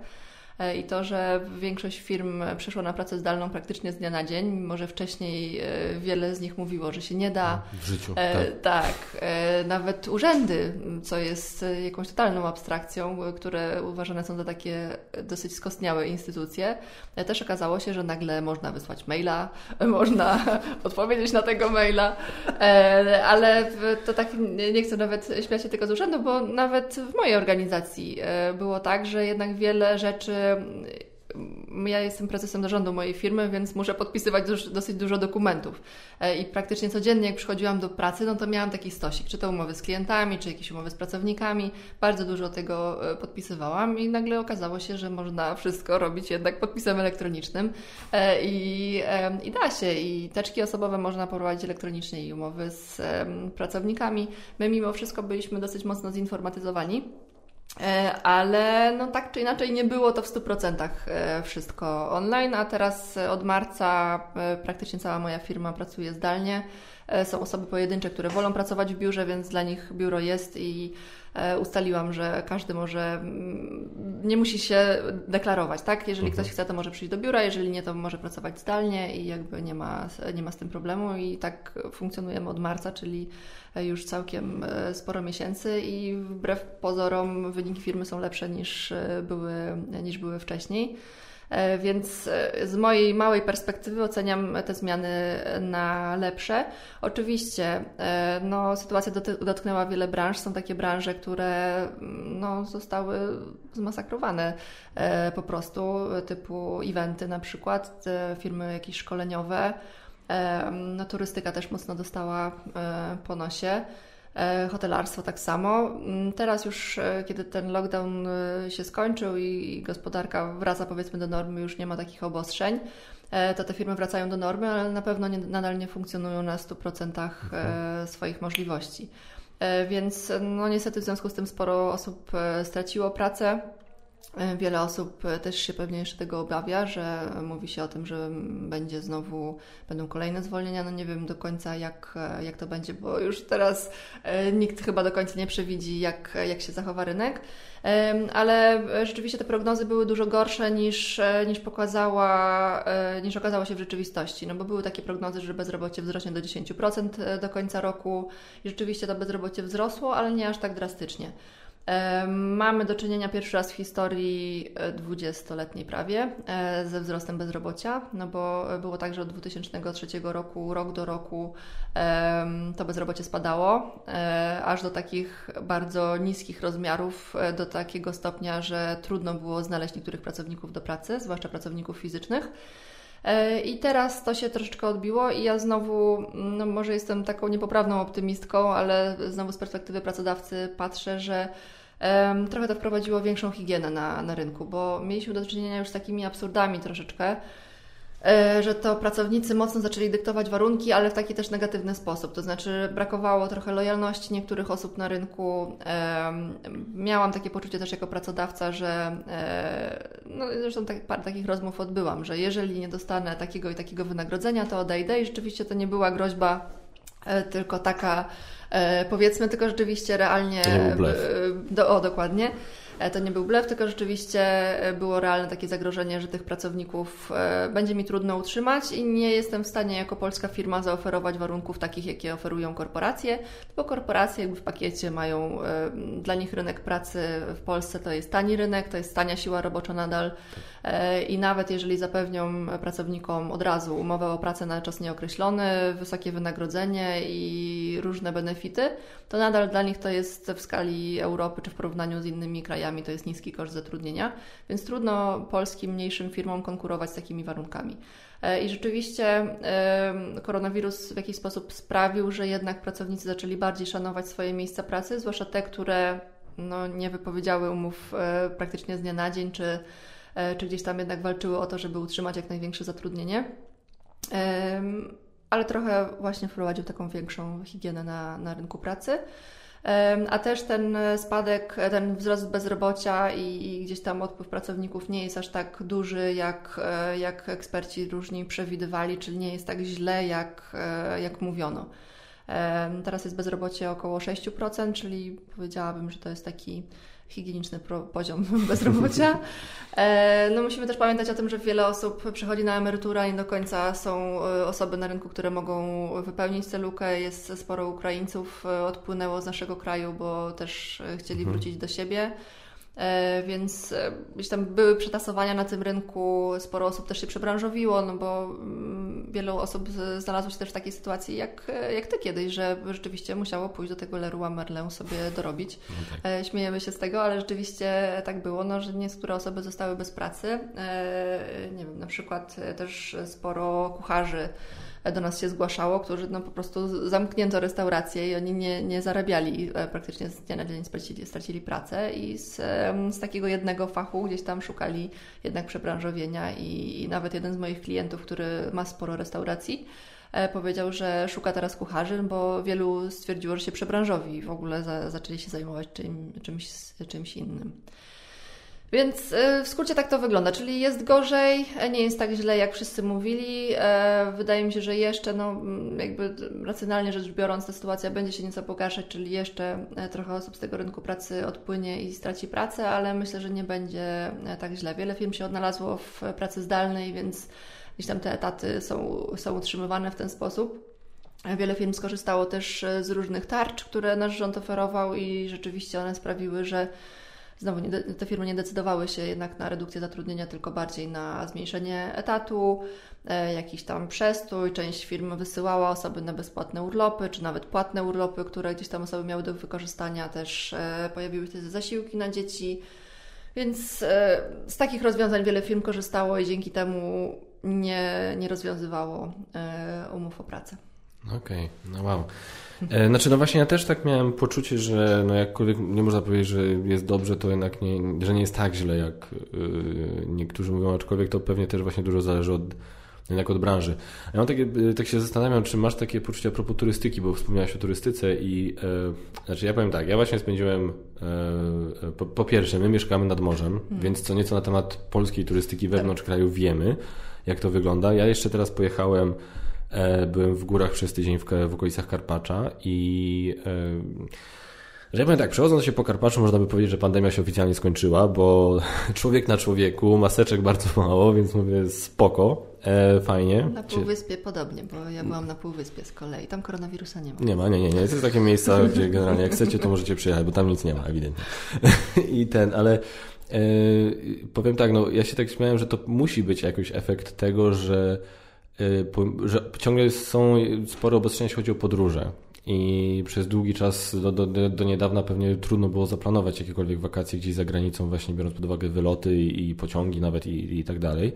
I to, że większość firm przeszła na pracę zdalną praktycznie z dnia na dzień, mimo że wcześniej wiele z nich mówiło, że się nie da. W życiu. Tak, tak nawet urzędy, co jest jakąś totalną abstrakcją, które uważane są za takie dosyć skostniałe instytucje, też okazało się, że nagle można wysłać maila, można odpowiedzieć na tego maila, e, ale to tak nie chcę nawet śmiać się tego z urzędu, bo nawet w mojej organizacji e, było tak, że jednak wiele rzeczy ja jestem prezesem zarządu mojej firmy, więc muszę podpisywać dosyć dużo dokumentów. E, I praktycznie codziennie, jak przychodziłam do pracy, no to miałam taki stosik, czy to umowy z klientami, czy jakieś umowy z pracownikami. Bardzo dużo tego e, podpisywałam i nagle okazało się, że można wszystko robić jednak podpisem elektronicznym. E, I, i da się. I teczki osobowe można prowadzić elektronicznie i umowy z pracownikami. My mimo wszystko byliśmy dosyć mocno zinformatyzowani. E, ale no tak czy inaczej nie było to w 100% e, wszystko online, a teraz od marca e, praktycznie cała moja firma pracuje zdalnie. Są osoby pojedyncze, które wolą pracować w biurze, więc dla nich biuro jest i ustaliłam, że każdy może, mm, nie musi się deklarować, tak? Jeżeli mhm. ktoś chce, to może przyjść do biura, jeżeli nie, to może pracować zdalnie i jakby nie ma, nie ma z tym problemu i tak funkcjonujemy od marca, czyli już całkiem e, sporo miesięcy i wbrew pozorom wyniki firmy są lepsze niż e, były, niż były wcześniej. E, więc z mojej małej perspektywy oceniam te zmiany na lepsze. Oczywiście no, sytuacja dotknęła wiele branż. Są takie branże, które mm, no, zostały zmasakrowane po prostu, typu eventy na przykład, firmy jakieś szkoleniowe. No, turystyka też mocno dostała e, po nosie. E, hotelarstwo tak samo. Mm, teraz już, e, kiedy ten lockdown się skończył i gospodarka wraca powiedzmy do normy, już nie ma takich obostrzeń, to te firmy wracają do normy, ale na pewno nie, nadal nie funkcjonują na 100% mhm. swoich możliwości. Więc no niestety w związku z tym sporo osób straciło pracę. E, wiele osób e, też się pewnie jeszcze tego obawia, że mówi się o tym, że będzie znowu, będą kolejne zwolnienia. No nie wiem do końca, jak, e, jak to będzie, bo już teraz nikt chyba do końca nie przewidzi, jak, jak się zachowa rynek. Ale rzeczywiście te prognozy były dużo gorsze niż, niż pokazała, niż okazało się w rzeczywistości. No bo były takie prognozy, że bezrobocie wzrośnie do 10% do końca roku i rzeczywiście to bezrobocie wzrosło, ale nie aż tak drastycznie. Mamy do czynienia pierwszy raz w historii 20-letniej e, prawie e, ze wzrostem bezrobocia, no bo było tak, że od 2003 roku, rok do roku to bezrobocie spadało, e, aż do takich bardzo niskich rozmiarów, do takiego stopnia, że trudno było znaleźć niektórych pracowników do pracy, zwłaszcza pracowników fizycznych. I teraz to się troszeczkę odbiło i ja znowu, no może jestem taką niepoprawną optymistką, ale znowu z perspektywy pracodawcy patrzę, że trochę to wprowadziło większą higienę na, na rynku, bo mieliśmy do czynienia już z takimi absurdami troszeczkę, e, że to pracownicy mocno zaczęli dyktować warunki, ale w taki też negatywny sposób. To znaczy brakowało trochę lojalności niektórych osób na rynku. Miałam takie poczucie też jako pracodawca, że e, no zresztą tak, parę takich rozmów odbyłam, że jeżeli nie dostanę takiego i takiego wynagrodzenia, to odejdę i rzeczywiście to nie była groźba e, tylko taka E, powiedzmy, tylko rzeczywiście realnie. To. E, do, o, dokładnie. E, to nie był blef, tylko rzeczywiście było realne takie zagrożenie, że tych pracowników będzie mi trudno utrzymać i nie jestem w stanie jako polska firma zaoferować warunków takich, jakie oferują korporacje, bo korporacje jakby w pakiecie mają dla nich rynek pracy w Polsce to jest tani rynek, to jest tania siła robocza nadal i nawet jeżeli zapewnią pracownikom od razu umowę o pracę na czas nieokreślony, wysokie wynagrodzenie i różne benefity, to nadal dla nich to jest w skali Europy czy w porównaniu z innymi krajami to jest niski koszt zatrudnienia, więc trudno polskim mniejszym firmom konkurować z takimi warunkami. E, I rzeczywiście koronawirus w jakiś sposób sprawił, że jednak pracownicy zaczęli bardziej szanować swoje miejsca pracy, zwłaszcza te, które no, nie wypowiedziały umów e, praktycznie z dnia na dzień, czy, e, czy gdzieś tam jednak walczyły o to, żeby utrzymać jak największe zatrudnienie ale trochę właśnie wprowadził taką większą higienę na, na rynku pracy. A też ten spadek, ten wzrost bezrobocia i, i, gdzieś tam odpływ pracowników nie jest aż tak duży, jak, e, jak eksperci różni przewidywali, czyli nie jest tak źle, jak, e, jak mówiono. Teraz jest bezrobocie około 6%, czyli powiedziałabym, że to jest taki higieniczny poziom bezrobocia. E, no musimy też pamiętać o tym, że wiele osób przechodzi na emeryturę i nie do końca są e, osoby na rynku, które mogą wypełnić tę lukę. Jest sporo Ukraińców e, odpłynęło z naszego kraju, bo też chcieli mhm. wrócić do siebie. E, więc e, gdzieś tam były przetasowania na tym rynku, sporo osób też się przebranżowiło, no bo mm, wielu osób znalazło się też w takiej sytuacji jak, e, jak ty kiedyś, że rzeczywiście musiało pójść do tego Leroy Merlin sobie dorobić. No tak. Śmiejemy się z tego, ale rzeczywiście tak było, no, że niektóre osoby zostały bez pracy. Nie wiem, na przykład też sporo kucharzy do nas się zgłaszało, którzy no po prostu zamknięto restaurację i oni nie, nie zarabiali e, praktycznie z dnia na dzień, stracili, stracili pracę i z, z takiego jednego fachu gdzieś tam szukali jednak przebranżowienia i, i nawet jeden z moich klientów, który ma sporo restauracji, e, powiedział, że szuka teraz kucharzy, bo wielu stwierdziło, że się przebranżowi w ogóle za, zaczęli się zajmować czym, czymś, czymś innym. Więc e, w skrócie tak to wygląda, czyli jest gorzej, e, nie jest tak źle, jak wszyscy mówili. E, wydaje mi się, że jeszcze, no, jakby racjonalnie rzecz biorąc, ta sytuacja będzie się nieco pogarszać, czyli jeszcze trochę osób z tego rynku pracy odpłynie i straci pracę, ale myślę, że nie będzie tak źle. Wiele firm się odnalazło w pracy zdalnej, więc gdzieś tam te etaty są, są utrzymywane w ten sposób. Wiele firm skorzystało też z różnych tarcz, które nasz rząd oferował i rzeczywiście one sprawiły, że Znowu nie, te firmy nie decydowały się jednak na redukcję zatrudnienia, tylko bardziej na zmniejszenie etatu, e, jakiś tam przestój. Część firm wysyłała osoby na bezpłatne urlopy, czy nawet płatne urlopy, które gdzieś tam osoby miały do wykorzystania. Też e, pojawiły się zasiłki na dzieci. Więc e, z takich rozwiązań wiele firm korzystało i dzięki temu nie, nie rozwiązywało umów o pracę. Okej, okay. no wow. E, znaczy, no właśnie ja też tak miałem poczucie, że no jakkolwiek nie można powiedzieć, że jest dobrze, to jednak nie, że nie jest tak źle, jak yy, niektórzy mówią, aczkolwiek to pewnie też właśnie dużo zależy od jednak od branży. Ja mam takie, e, tak się zastanawiam, czy masz takie poczucie a propos turystyki, bo wspomniałeś o turystyce i e, znaczy ja powiem tak, ja właśnie spędziłem e, po, po, pierwsze, my mieszkamy nad morzem, hmm. więc co nieco na temat polskiej turystyki wewnątrz tak. kraju wiemy, jak to wygląda. Ja jeszcze teraz pojechałem E, byłem w górach przez tydzień w, w okolicach Karpacza i e, że ja powiem tak, przechodząc się po Karpaczu można by powiedzieć, że pandemia się oficjalnie skończyła, bo człowiek na człowieku, maseczek bardzo mało, więc mówię spoko, e, fajnie. Na Półwyspie podobnie, bo ja byłam na Półwyspie z kolei, tam koronawirusa nie ma. Nie ma, nie, nie, nie. Jest takie miejsca, gdzie generalnie jak chcecie, to możecie przyjechać, bo tam nic nie ma, ewidentnie. I ten, ale e, powiem tak, no ja się tak śmiałem, że to musi być jakiś efekt tego, że że ciągle są spore obostrzenia, jeśli chodzi o podróże. I przez długi czas, do, do, do niedawna pewnie trudno było zaplanować jakiekolwiek wakacje gdzieś za granicą, właśnie biorąc pod uwagę wyloty i, i pociągi nawet i, i tak dalej.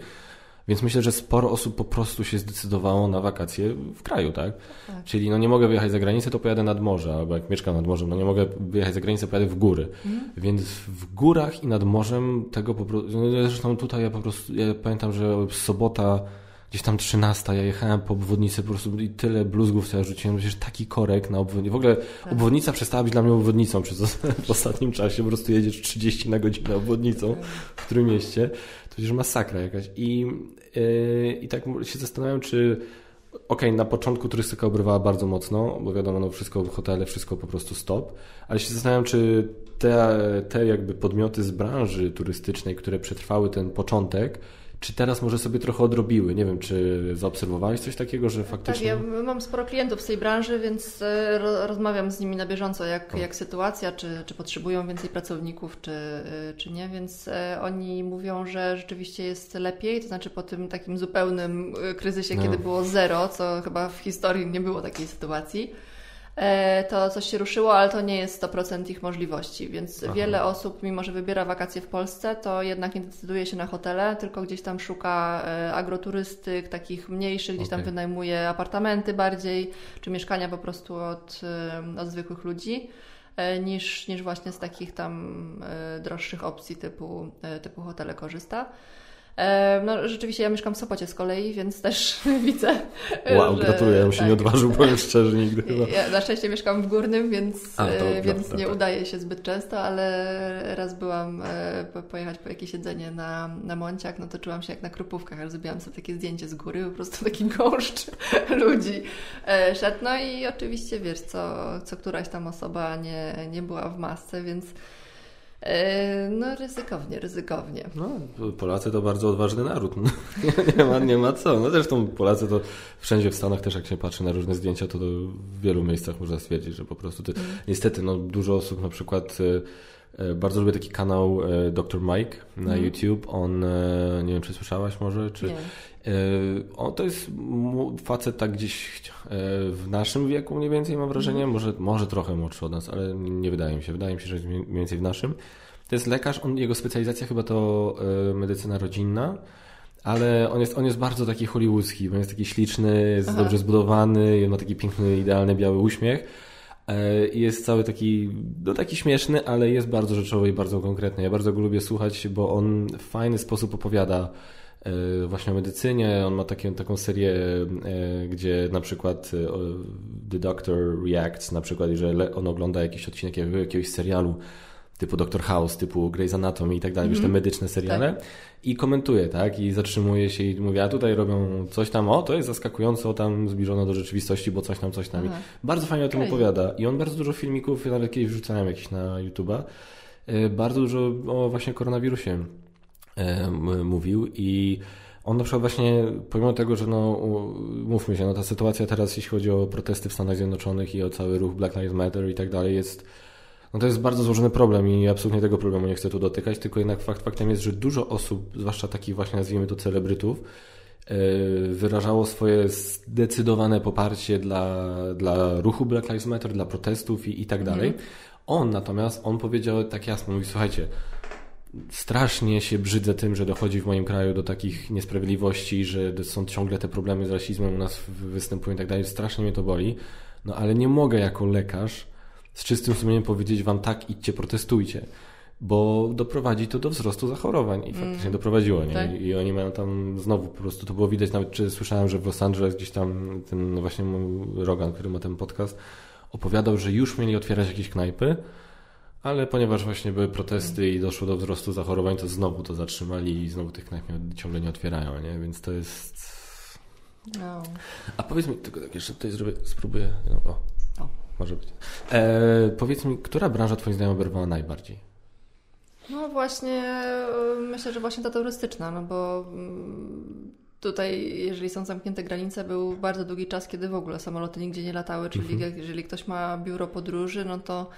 Więc myślę, że sporo osób po prostu się zdecydowało na wakacje w kraju, tak? tak? Czyli no nie mogę wyjechać za granicę, to pojadę nad morze, albo jak mieszkam nad morzem, no nie mogę wyjechać za granicę, pojadę w góry. Mhm. Więc w górach i nad morzem tego po prostu, no zresztą tutaj ja po prostu, ja pamiętam, że sobota gdzieś tam 13, ja jechałem po obwodnicy po prostu i tyle bluzgów co ja rzuciłem, przecież taki korek na obwodnicy. W ogóle tak. obwodnica przestała być dla mnie obwodnicą przez w ostatnim czasie, po prostu jedziesz 30 na godzinę obwodnicą w którym mieście, to przecież masakra jakaś. I, yy, i tak się zastanawiam, czy Okej, okay, na początku turystyka obrywała bardzo mocno, bo wiadomo, no wszystko, hotele, wszystko po prostu stop, ale się zastanawiam, czy te, te jakby podmioty z branży turystycznej, które przetrwały ten początek, czy teraz może sobie trochę odrobiły? Nie wiem, czy zaobserwowałeś coś takiego, że faktycznie... Tak, ja mam sporo klientów z tej branży, więc e, rozmawiam z nimi na bieżąco, jak, jak sytuacja, czy, czy potrzebują więcej pracowników, czy, e, czy nie, więc e, oni mówią, że rzeczywiście jest lepiej, to znaczy po tym takim zupełnym kryzysie, no. kiedy było zero, co chyba w historii nie było takiej sytuacji, to coś się ruszyło, ale to nie jest 100% ich możliwości, więc Aha. wiele osób, mimo że wybiera wakacje w Polsce, to jednak nie decyduje się na hotele, tylko gdzieś tam szuka e, agroturystyk, takich mniejszych, gdzieś okay. tam wynajmuje apartamenty bardziej, czy mieszkania po prostu od, e, od zwykłych ludzi niż, niż właśnie z takich tam droższych opcji typu, typu hotele korzysta. E, no rzeczywiście ja mieszkam w Sopocie z kolei, więc też widzę. Wow, że, gratuluję, ja bym się tak. nie odważył, powiem szczerze nigdy. Ja na szczęście mieszkam w Górnym, więc, A, to, e, więc nie tak. udaje się zbyt często, ale raz byłam e, pojechać po jakieś jedzenie na, na Monciach, no to czułam się jak na Krupówkach, ale zrobiłam sobie takie zdjęcie z góry, po prostu taki gąszcz ludzi szedł. No i oczywiście wiesz, co, co któraś tam osoba nie, nie była w masce, więc E, no ryzykownie, ryzykownie. No, Polacy to bardzo odważny naród. No, nie, ma, nie ma co. No zresztą Polacy to wszędzie w Stanach też jak się patrzy na różne zdjęcia, to, w wielu miejscach można stwierdzić, że po prostu ty, mm. niestety no, dużo osób na przykład e, e, bardzo lubię taki kanał Dr. Mike na mm. YouTube. On, nie wiem czy słyszałaś może, czy... Nie. On to jest facet tak gdzieś w naszym wieku mniej więcej mam wrażenie, mm. może, może trochę młodszy od nas, ale nie wydaje mi się. Wydaje mi się, że jest mniej więcej w naszym. To jest lekarz, on, jego specjalizacja chyba to e, medycyna rodzinna, ale on jest, on jest bardzo taki hollywoodzki, on jest taki śliczny, jest Aha. dobrze zbudowany, ma taki piękny, idealny biały uśmiech. E, jest cały taki, no taki śmieszny, ale jest bardzo rzeczowy i bardzo konkretny. Ja bardzo go lubię słuchać, bo on w fajny sposób opowiada e, właśnie o medycynie. On ma takie, taką serię, gdzie na przykład The Doctor Reacts, na przykład, jeżeli on ogląda jakiś odcinek jakiegoś serialu, typu Doctor House, typu Grey's Anatomy i tak dalej, -hmm. te medyczne seriale tak. i komentuje, tak, i zatrzymuje się i mówi, a tutaj robią coś tam, o, to jest zaskakująco tam zbliżone do rzeczywistości, bo coś tam, coś tam. Bardzo fajnie o tym okay. opowiada i on bardzo dużo filmików, nawet kiedyś wrzucałem jakieś na YouTube'a, e, bardzo dużo o właśnie koronawirusie e, mówił i on na przykład właśnie, pomimo tego, że no, mówmy się, no ta sytuacja teraz, jeśli chodzi o protesty w Stanach Zjednoczonych i o cały ruch Black Lives Matter i tak dalej, jest no to jest bardzo złożony problem i absolutnie tego problemu nie chcę tu dotykać, tylko jednak fakt faktem jest, że dużo osób, zwłaszcza takich właśnie nazwijmy to celebrytów, e, wyrażało swoje zdecydowane poparcie dla, dla ruchu Black Lives Matter, dla protestów i, i tak dalej. Mhm. On natomiast, on powiedział tak jasno, mówi słuchajcie, strasznie się brzydzę tym, że dochodzi w moim kraju do takich niesprawiedliwości, że są ciągle te problemy z rasizmem u nas występują i tak dalej, strasznie mnie to boli, no ale nie mogę jako lekarz z czystym sumieniem powiedzieć wam tak, idźcie, protestujcie. Bo doprowadzi to do wzrostu zachorowań i faktycznie mm. doprowadziło, nie? Tak. I oni mają tam znowu po prostu, to było widać nawet, czy słyszałem, że w Los Angeles gdzieś tam ten no właśnie Rogan, który ma ten podcast, opowiadał, że już mieli otwierać jakieś knajpy, ale ponieważ właśnie były protesty mm. i doszło do wzrostu zachorowań, to znowu to zatrzymali i znowu tych knajp ciągle nie otwierają, nie? Więc to jest... No. A powiedz mi, tylko tak jeszcze tutaj zrobię, spróbuję, no, o. Może być. E, powiedz mi, która branża Twoim zdaniem oberwała najbardziej? No właśnie, e, myślę, że właśnie ta turystyczna, no bo mm, tutaj, jeżeli są zamknięte granice, był bardzo długi czas, kiedy w ogóle samoloty nigdzie nie latały, czyli mhm. jeżeli ktoś ma biuro podróży, no to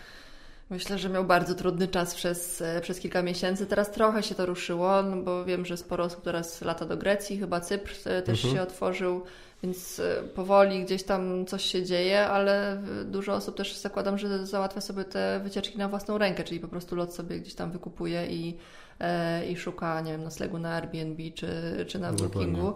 myślę, że miał bardzo trudny czas przez, e, przez kilka miesięcy. Teraz trochę się to ruszyło, no bo wiem, że sporo osób teraz lata do Grecji, chyba Cypr e, też mhm. się otworzył. Więc e, powoli gdzieś tam coś się dzieje, ale dużo osób też zakładam, że załatwia sobie te wycieczki na własną rękę, czyli po prostu lot sobie gdzieś tam wykupuje i, e, i szuka, nie wiem, noclegu na Airbnb czy, czy na Bookingu. E,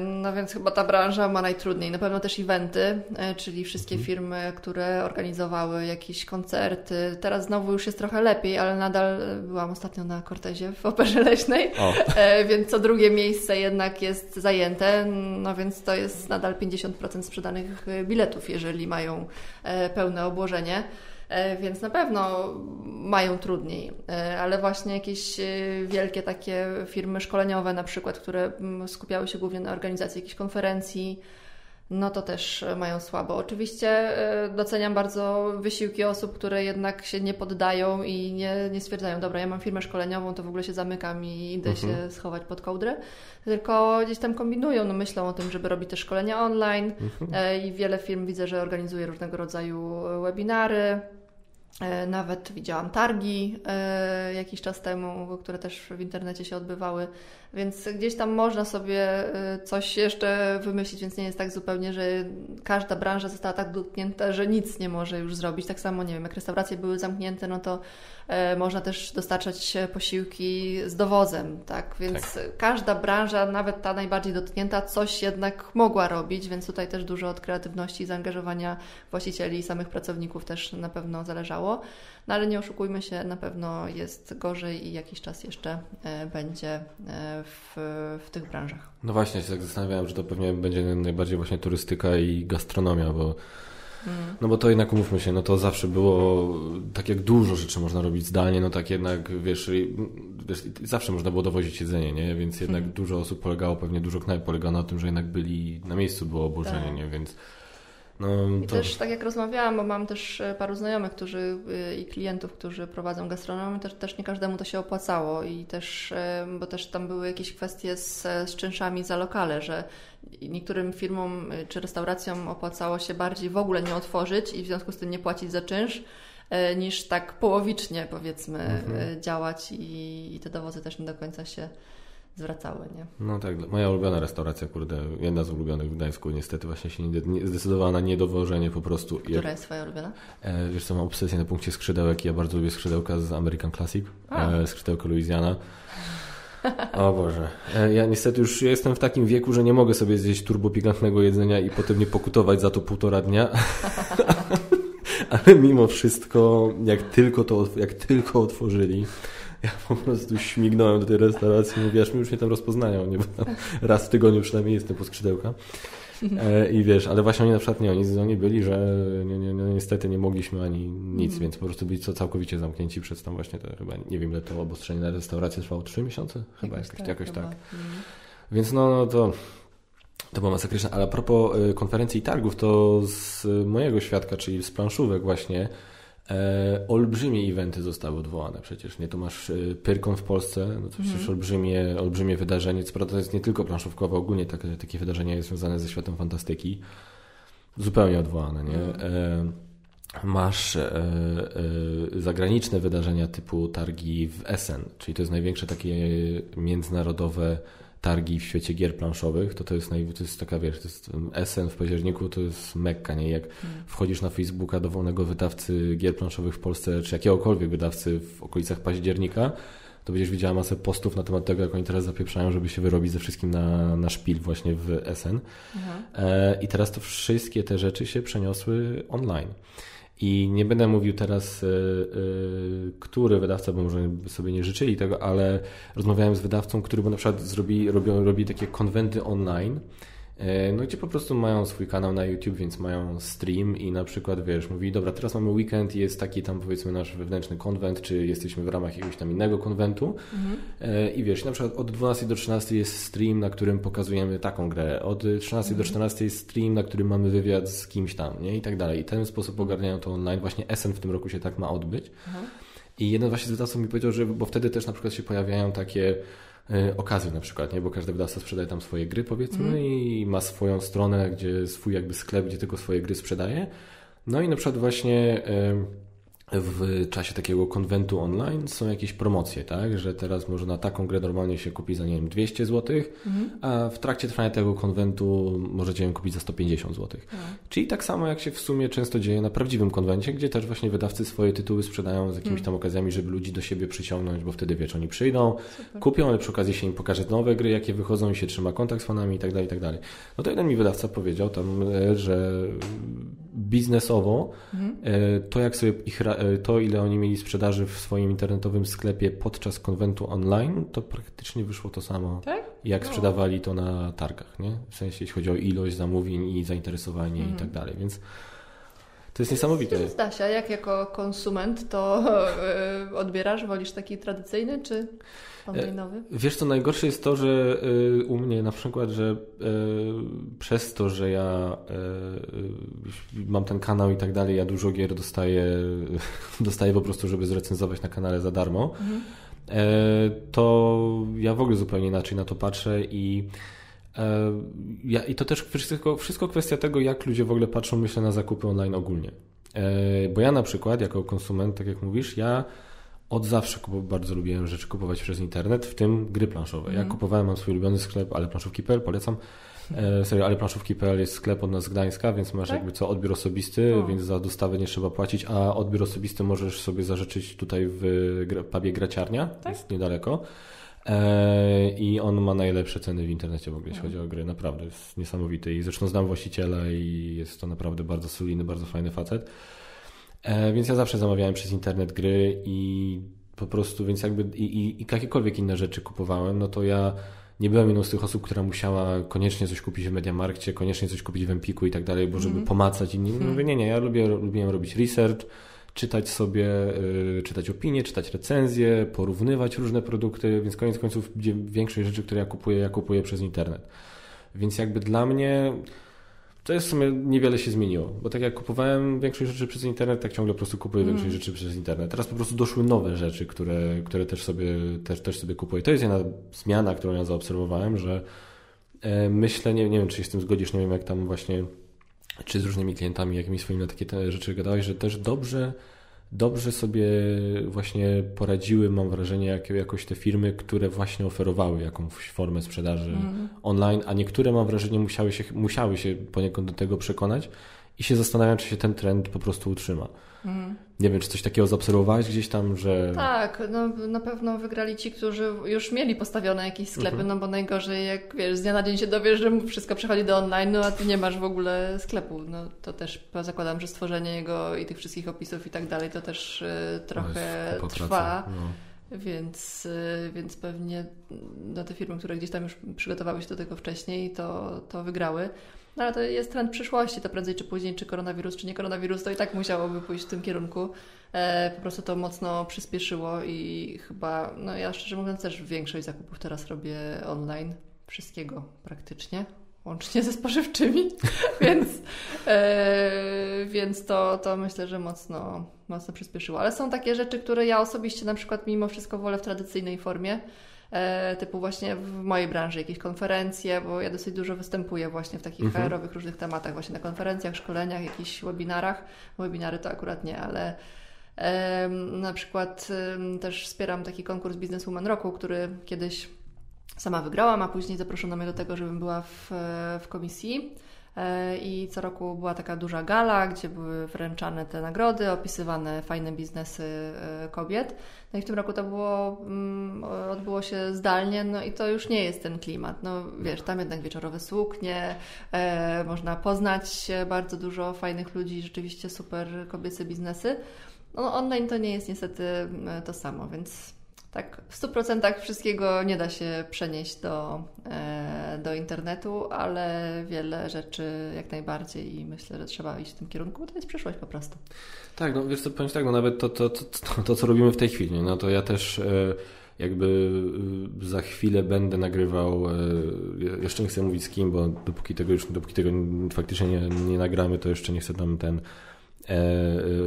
no więc chyba ta branża ma najtrudniej. Na pewno też eventy, e, czyli wszystkie mhm. firmy, które organizowały jakieś koncerty. Teraz znowu już jest trochę lepiej, ale nadal byłam ostatnio na Cortezie w Operze Leśnej, e, więc co drugie miejsce jednak jest zajęte, no więc to jest nadal 50% sprzedanych biletów, jeżeli mają pełne obłożenie. E, więc na pewno mają trudniej. E, ale właśnie jakieś e, wielkie takie firmy szkoleniowe, na przykład, które mm, skupiały się głównie na organizacji jakichś konferencji, no to też mają słabo. Oczywiście doceniam bardzo wysiłki osób, które jednak się nie poddają i nie, nie stwierdzają, dobra, ja mam firmę szkoleniową, to w ogóle się zamykam i idę mhm. się schować pod kołdrę, tylko gdzieś tam kombinują, no myślą o tym, żeby robić te szkolenia online mhm. i wiele firm widzę, że organizuje różnego rodzaju webinary, E, nawet widziałam targi e, jakiś czas temu, które też w internecie się odbywały, więc gdzieś tam można sobie e, coś jeszcze wymyślić, więc nie jest tak zupełnie, że każda branża została tak dotknięta, że nic nie może już zrobić. Tak samo, nie wiem, jak restauracje były zamknięte, no to można też dostarczać posiłki z dowozem, tak? Więc tak. każda branża, nawet ta najbardziej dotknięta, coś jednak mogła robić, więc tutaj też dużo od kreatywności i zaangażowania właścicieli i samych pracowników też na pewno zależało. No ale nie oszukujmy się, na pewno jest gorzej i jakiś czas jeszcze e, będzie e, w, w tych branżach. No właśnie, się tak zastanawiałem, że to pewnie będzie najbardziej właśnie turystyka i gastronomia, bo Mm. No bo to jednak umówmy się, no to zawsze było tak jak dużo rzeczy można robić zdalnie, no tak jednak wiesz, wiesz zawsze można było dowozić jedzenie, nie? Więc jednak mm. dużo osób polegało, pewnie dużo knajp polegało na tym, że jednak byli na miejscu było obłożenie, tak. nie? Więc no, I też tak jak rozmawiałam, bo mam też e, paru znajomych, którzy e, i klientów, którzy prowadzą gastronomię, też, też nie każdemu to się opłacało i też, e, bo też tam były jakieś kwestie z, z czynszami za lokale, że niektórym firmom czy restauracjom opłacało się bardziej w ogóle nie otworzyć i w związku z tym nie płacić za czynsz, niż tak połowicznie powiedzmy mhm. działać i, i te dowozy też nie do końca się zwracały, nie? No tak, moja ulubiona restauracja, kurde, jedna z ulubionych w Gdańsku, niestety właśnie się nie, zdecydowała na niedowożenie po prostu. Która jak, jest twoja ulubiona? E, wiesz co, mam obsesję na punkcie skrzydełek ja bardzo lubię skrzydełka z American Classic, e, skrzydełka Louisiana. O Boże. E, ja niestety już jestem w takim wieku, że nie mogę sobie zjeść turbopigantnego jedzenia i potem nie pokutować za to półtora dnia. Ale mimo wszystko, jak tylko to, jak tylko otworzyli, ja po prostu śmignąłem do tej restauracji i mówię, aż mi już mnie tam rozpoznają, nie? bo tam raz w tygodniu przynajmniej jestem po skrzydełka. E, I wiesz, ale właśnie oni na przykład nie, oni, oni byli, że nie, nie, niestety nie mogliśmy ani nic, mm. więc po prostu byli co całkowicie zamknięci przez tam właśnie te chyba, nie wiem ile to obostrzenie na restaurację trwało, trzy miesiące? Chyba jakoś, tak. Jakoś tak. Mm. Więc no, no to to było masakryczne, ale a propos y, konferencji i targów, to z mojego świadka, czyli z planszówek właśnie, olbrzymie eventy zostały odwołane przecież, nie? Tu masz e, Pyrkon w Polsce, no to przecież mm. olbrzymie, olbrzymie wydarzenie, co prawda to jest nie tylko planszówkowe, ogólnie takie, takie wydarzenia jest związane ze światem fantastyki, zupełnie odwołane, nie? Mm. E, masz e, e, zagraniczne wydarzenia typu targi w Essen, czyli to jest największe takie międzynarodowe targi w świecie gier planszowych, to to jest, naj, to jest taka, wiesz, to jest Essen w październiku, to jest mekka, nie? Jak hmm. wchodzisz na Facebooka dowolnego wydawcy gier planszowych w Polsce, czy jakiegokolwiek wydawcy w okolicach października, to będziesz widziała masę postów na temat tego, jak oni teraz zapieprzają, żeby się wyrobić ze wszystkim na, na szpil właśnie w Essen. Mhm. E, I teraz to wszystkie te rzeczy się przeniosły online. I nie będę mówił teraz, y, y, który wydawca, bo może sobie nie życzyli tego, ale rozmawiałem z wydawcą, który na przykład zrobi, robi, robi takie konwenty online no gdzie po prostu mają swój kanał na YouTube, więc mają stream i na przykład, wiesz, mówi, dobra, teraz mamy weekend i jest taki tam powiedzmy nasz wewnętrzny konwent, czy jesteśmy w ramach jakiegoś tam innego konwentu mhm. E, i wiesz, na przykład od 12 do 13 jest stream, na którym pokazujemy taką grę, od 13 mhm. do 14 jest stream, na którym mamy wywiad z kimś tam, nie, i tak dalej. I w ten sposób ogarniają to online. Właśnie Essen w tym roku się tak ma odbyć. Mhm. I jeden właśnie z wydawców mi powiedział, że, bo wtedy też na przykład się pojawiają takie E, okazji na przykład, nie? bo każdy wydawca sprzedaje tam swoje gry powiedzmy mm. i ma swoją stronę, gdzie swój jakby sklep, gdzie tylko swoje gry sprzedaje. No i na przykład właśnie w czasie takiego konwentu online są jakieś promocje, tak? Że teraz można taką grę normalnie się kupi za, nie wiem, 200 zł, mhm. a w trakcie trwania tego konwentu możecie ją kupić za 150 zł. No. Czyli tak samo jak się w sumie często dzieje na prawdziwym konwencie, gdzie też właśnie wydawcy swoje tytuły sprzedają z jakimiś mhm. tam okazjami, żeby ludzi do siebie przyciągnąć, bo wtedy wiesz, oni przyjdą, Super. kupią, ale przy okazji się im pokaże nowe gry, jakie wychodzą i się trzyma kontakt z fanami i tak dalej, i tak dalej. No to jeden mi wydawca powiedział tam, e, że biznesowo mhm. E, to jak sobie ich E, to, ile oni mieli sprzedaży w swoim internetowym sklepie podczas konwentu online, to praktycznie wyszło to samo, tak? jak no. sprzedawali to na targach, nie? W sensie, jeśli chodzi o ilość zamówień i zainteresowanie i tak dalej, więc to jest niesamowite. Stasia, jak jako konsument to yy, odbierasz? Wolisz taki tradycyjny, czy online'owy? Wiesz co, najgorsze jest to, że yy, u mnie na przykład, że yy, przez to, że ja mam ten kanał i tak dalej, ja dużo gier dostaję, dostaję po prostu, żeby zrecenzować na kanale za darmo, mhm. to ja w ogóle zupełnie inaczej na to patrzę i E, ja, I to też wszystko, wszystko kwestia tego, jak ludzie w ogóle patrzą, myślę, na zakupy online ogólnie. E, bo ja na przykład, jako konsument, tak jak mówisz, ja od zawsze bardzo lubiłem rzeczy kupować przez internet, w tym gry planszowe. Ja mm. kupowałem, mam swój ulubiony sklep, ale planszówki.pl, polecam. E, serio, ale planszówki.pl jest sklep od nas z Gdańska, więc masz tak? jakby co odbiór osobisty, o. więc za dostawę nie trzeba płacić, a odbiór osobisty możesz sobie zażyczyć tutaj w pubie Graciarnia, tak? jest niedaleko. E, I on ma najlepsze ceny w internecie w ogóle, jeśli chodzi o gry. Naprawdę jest niesamowity. I zresztą znam właściciela i jest to naprawdę bardzo solidny, bardzo fajny facet. E, więc ja zawsze zamawiałem przez internet gry i po prostu, więc jakby i, i, i jakiekolwiek inne rzeczy kupowałem, no to ja nie byłem jedną z tych osób, która musiała koniecznie coś kupić w Mediamarkcie, koniecznie coś kupić w Empiku i tak dalej, bo żeby mm. pomacać inni. Mm. Mówię, nie, nie, ja lubię, lubiłem robić research, czytać sobie, y, czytać opinie, czytać recenzje, porównywać różne produkty, więc koniec końców większość rzeczy, które ja kupuję, ja kupuję przez internet. Więc jakby dla mnie to jest w sumie niewiele się zmieniło, bo tak jak kupowałem większość rzeczy przez internet, tak ciągle po prostu kupuję mm. większość rzeczy przez internet. Teraz po prostu doszły nowe rzeczy, które, które też, sobie, też, też sobie kupuję. To jest jedna zmiana, którą ja zaobserwowałem, że e, myślę, nie, nie wiem czy się z tym zgodzisz, nie wiem jak tam właśnie, czy z różnymi klientami, jakimiś swoimi na takie rzeczy gadałeś, że też dobrze dobrze sobie właśnie poradziły, mam wrażenie, jak, jakoś te firmy, które właśnie oferowały jakąś formę sprzedaży mm. online, a niektóre, mam wrażenie, musiały się, musiały się poniekąd do tego przekonać i się zastanawiam, czy się ten trend po prostu utrzyma. Mm. Nie wiem, czy coś takiego zaobserwowałeś gdzieś tam, że... Tak, no na pewno wygrali ci, którzy już mieli postawione jakieś sklepy, -hmm. no bo najgorzej jak wiesz, z dnia na dzień się dowiesz, że wszystko przechodzi do online, no a ty nie masz w ogóle sklepu. No to też zakładam, że stworzenie jego i tych wszystkich opisów i tak dalej, to też y, trochę trwa. No. Więc, y, więc pewnie no, te firmy, które gdzieś tam już przygotowały się do tego wcześniej, to, to wygrały. No ale to jest trend przyszłości, to prędzej czy później, czy koronawirus, czy nie koronawirus, to i tak musiałoby pójść w tym kierunku. E, po prostu to mocno przyspieszyło i chyba, no ja szczerze mówiąc też większość zakupów teraz robię online, wszystkiego praktycznie, łącznie ze spożywczymi, więc, e, więc to, to myślę, że mocno, mocno przyspieszyło. Ale są takie rzeczy, które ja osobiście na przykład mimo wszystko wolę w tradycyjnej formie. E, typu właśnie w mojej branży jakieś konferencje, bo ja dosyć dużo występuję właśnie w takich mhm. HR-owych różnych tematach, właśnie na konferencjach, szkoleniach, jakichś webinarach. Webinary to akurat nie, ale na przykład też wspieram taki konkurs Businesswoman Roku, który kiedyś sama wygrałam, a później zaproszono mnie do tego, żebym była w, w komisji. E, I co roku była taka duża gala, gdzie były wręczane te nagrody, opisywane fajne biznesy e, kobiet. No i w tym roku to było, mm, odbyło się zdalnie, no i to już nie jest ten klimat. No wiesz, tam jednak wieczorowe suknie, e, można poznać bardzo dużo fajnych ludzi, rzeczywiście super kobiece biznesy. No online to nie jest niestety to samo, więc tak w 100% wszystkiego nie da się przenieść do, e, do internetu, ale wiele rzeczy jak najbardziej i myślę, że trzeba iść w tym kierunku, bo to jest przyszłość po prostu. Tak, no wiesz co, powiem tak, no nawet to, to, to, to, to co robimy w tej chwili, no to ja też e, jakby e, za chwilę będę nagrywał, jeszcze nie chcę mówić z kim, bo dopóki tego już, dopóki tego faktycznie nie, nie nagramy, to jeszcze nie chcę tam ten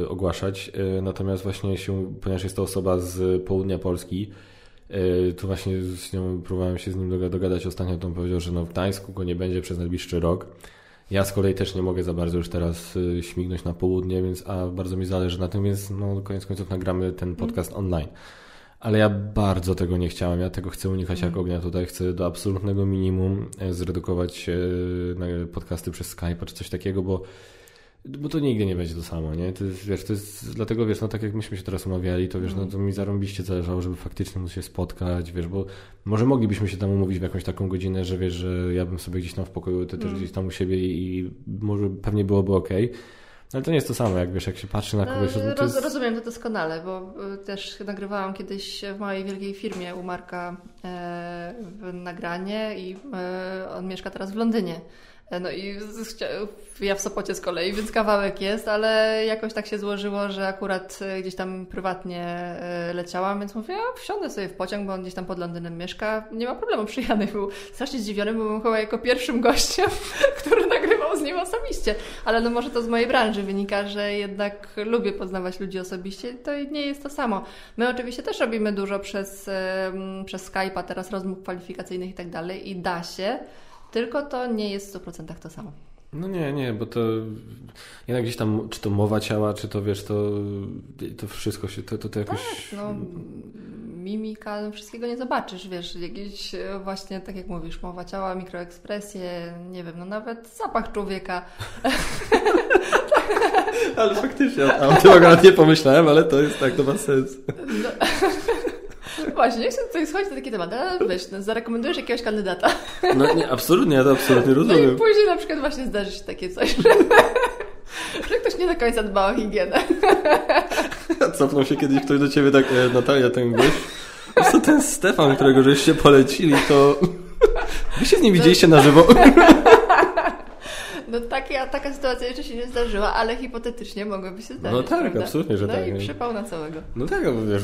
ogłaszać. E, natomiast właśnie się, ponieważ jest to osoba z południa Polski, to właśnie z nią próbowałem się z nim dogadać ostatnio, to on powiedział, że no w Gdańsku go nie będzie przez najbliższy rok. Ja z kolei też nie mogę za bardzo już teraz śmignąć na południe, więc a bardzo mi zależy na tym, więc no koniec końców nagramy ten podcast mm. online. Ale ja bardzo tego nie chciałem, ja tego chcę unikać mm. jak mhm. ognia tutaj, chcę do absolutnego minimum zredukować podcasty przez Skype czy coś takiego, bo bo to nigdy nie będzie to samo, nie? To jest, wiesz, to jest, dlatego wiesz, no tak jak myśmy się teraz umawiali, to wiesz, no to mi zarąbiście zależało, żeby faktycznie móc się spotkać, wiesz, bo może moglibyśmy się tam umówić w jakąś taką godzinę, że wiesz, że ja bym sobie gdzieś tam w pokoju, ty też mm. gdzieś tam u siebie i, i może pewnie byłoby ok. Ale to nie jest to samo, jak wiesz, jak się patrzy na kogoś. No, to jest... Rozumiem to doskonale, bo y, też nagrywałam kiedyś w mojej wielkiej firmie u Marka e, nagranie i e, on mieszka teraz w Londynie. No i ja w Sopocie z kolei, więc kawałek jest, ale jakoś tak się złożyło, że akurat e, gdzieś tam prywatnie e, leciałam, więc mówię, ja wsiądę sobie w pociąg, bo on gdzieś tam pod Londynem mieszka. Nie ma problemu, przyjadę. Był strasznie zdziwiony, bo byłem chyba jako pierwszym gościem, który nagrywał z nim osobiście. Ale no może to z mojej branży wynika, że jednak lubię poznawać ludzi osobiście. To nie jest to samo. My oczywiście też robimy dużo przez, przez Skype'a, teraz rozmów kwalifikacyjnych i tak dalej i da się, tylko to nie jest w 100% to samo. No nie, nie, bo to jednak gdzieś tam, czy to mowa ciała, czy to wiesz, to, to wszystko się, to, to, to jakoś... Tak, no, mimika, wszystkiego nie zobaczysz, wiesz, jakieś e, właśnie, tak jak mówisz, mowa ciała, mikroekspresje, nie wiem, no nawet zapach człowieka. ale faktycznie, a o tym akurat nie pomyślałem, ale to jest tak, to ma sens. No. Właśnie, nie chcę tutaj schodzić na taki temat, ale weź, no, zarekomendujesz jakiegoś kandydata. No nie, absolutnie, ja to absolutnie rozumiem. No i później na przykład właśnie zdarzy się takie coś, że, że ktoś nie do końca dba o higienę. Cofnął się kiedyś ktoś do ciebie tak, e, Natalia, ten gość. Co ten Stefan, którego żeście polecili, to... Wy się z nim widzieliście na żywo? No taka, taka sytuacja jeszcze się nie zdarzyła, ale hipotetycznie mogłaby się zdarzyć. No tak, prawda? absolutnie, że no tak. i przypał na całego. No tak, no wiesz,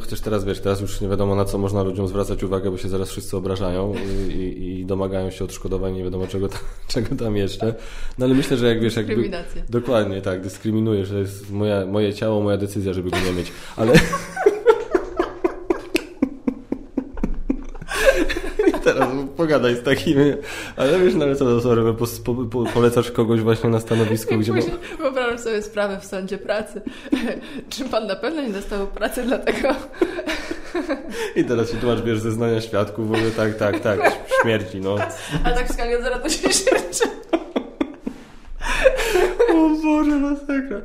chociaż teraz wiesz, teraz już nie wiadomo na co można ludziom zwracać uwagę, bo się zaraz wszyscy obrażają i, i, domagają się odszkodowań, nie wiadomo czego tam, czego tam jeszcze. No ale myślę, że jak wiesz, jakby... Dyskryminacja. Dokładnie, tak, dyskryminuję, że jest moja, moje ciało, moja decyzja, żeby go nie mieć. Ale... teraz pogadaj z takimi. Ale wiesz, no ale co to sorry, po, po, po, polecasz kogoś właśnie na stanowisku, I gdzie... później wyobrażam sobie sprawę w sądzie pracy. Czy pan na pewno nie dostał pracy dlatego? I teraz się tłumacz, wiesz, zeznania świadków, w ogóle tak, tak, tak, śmierci, no. A tak w skali od zera to się śmierci. O Boże, masakra.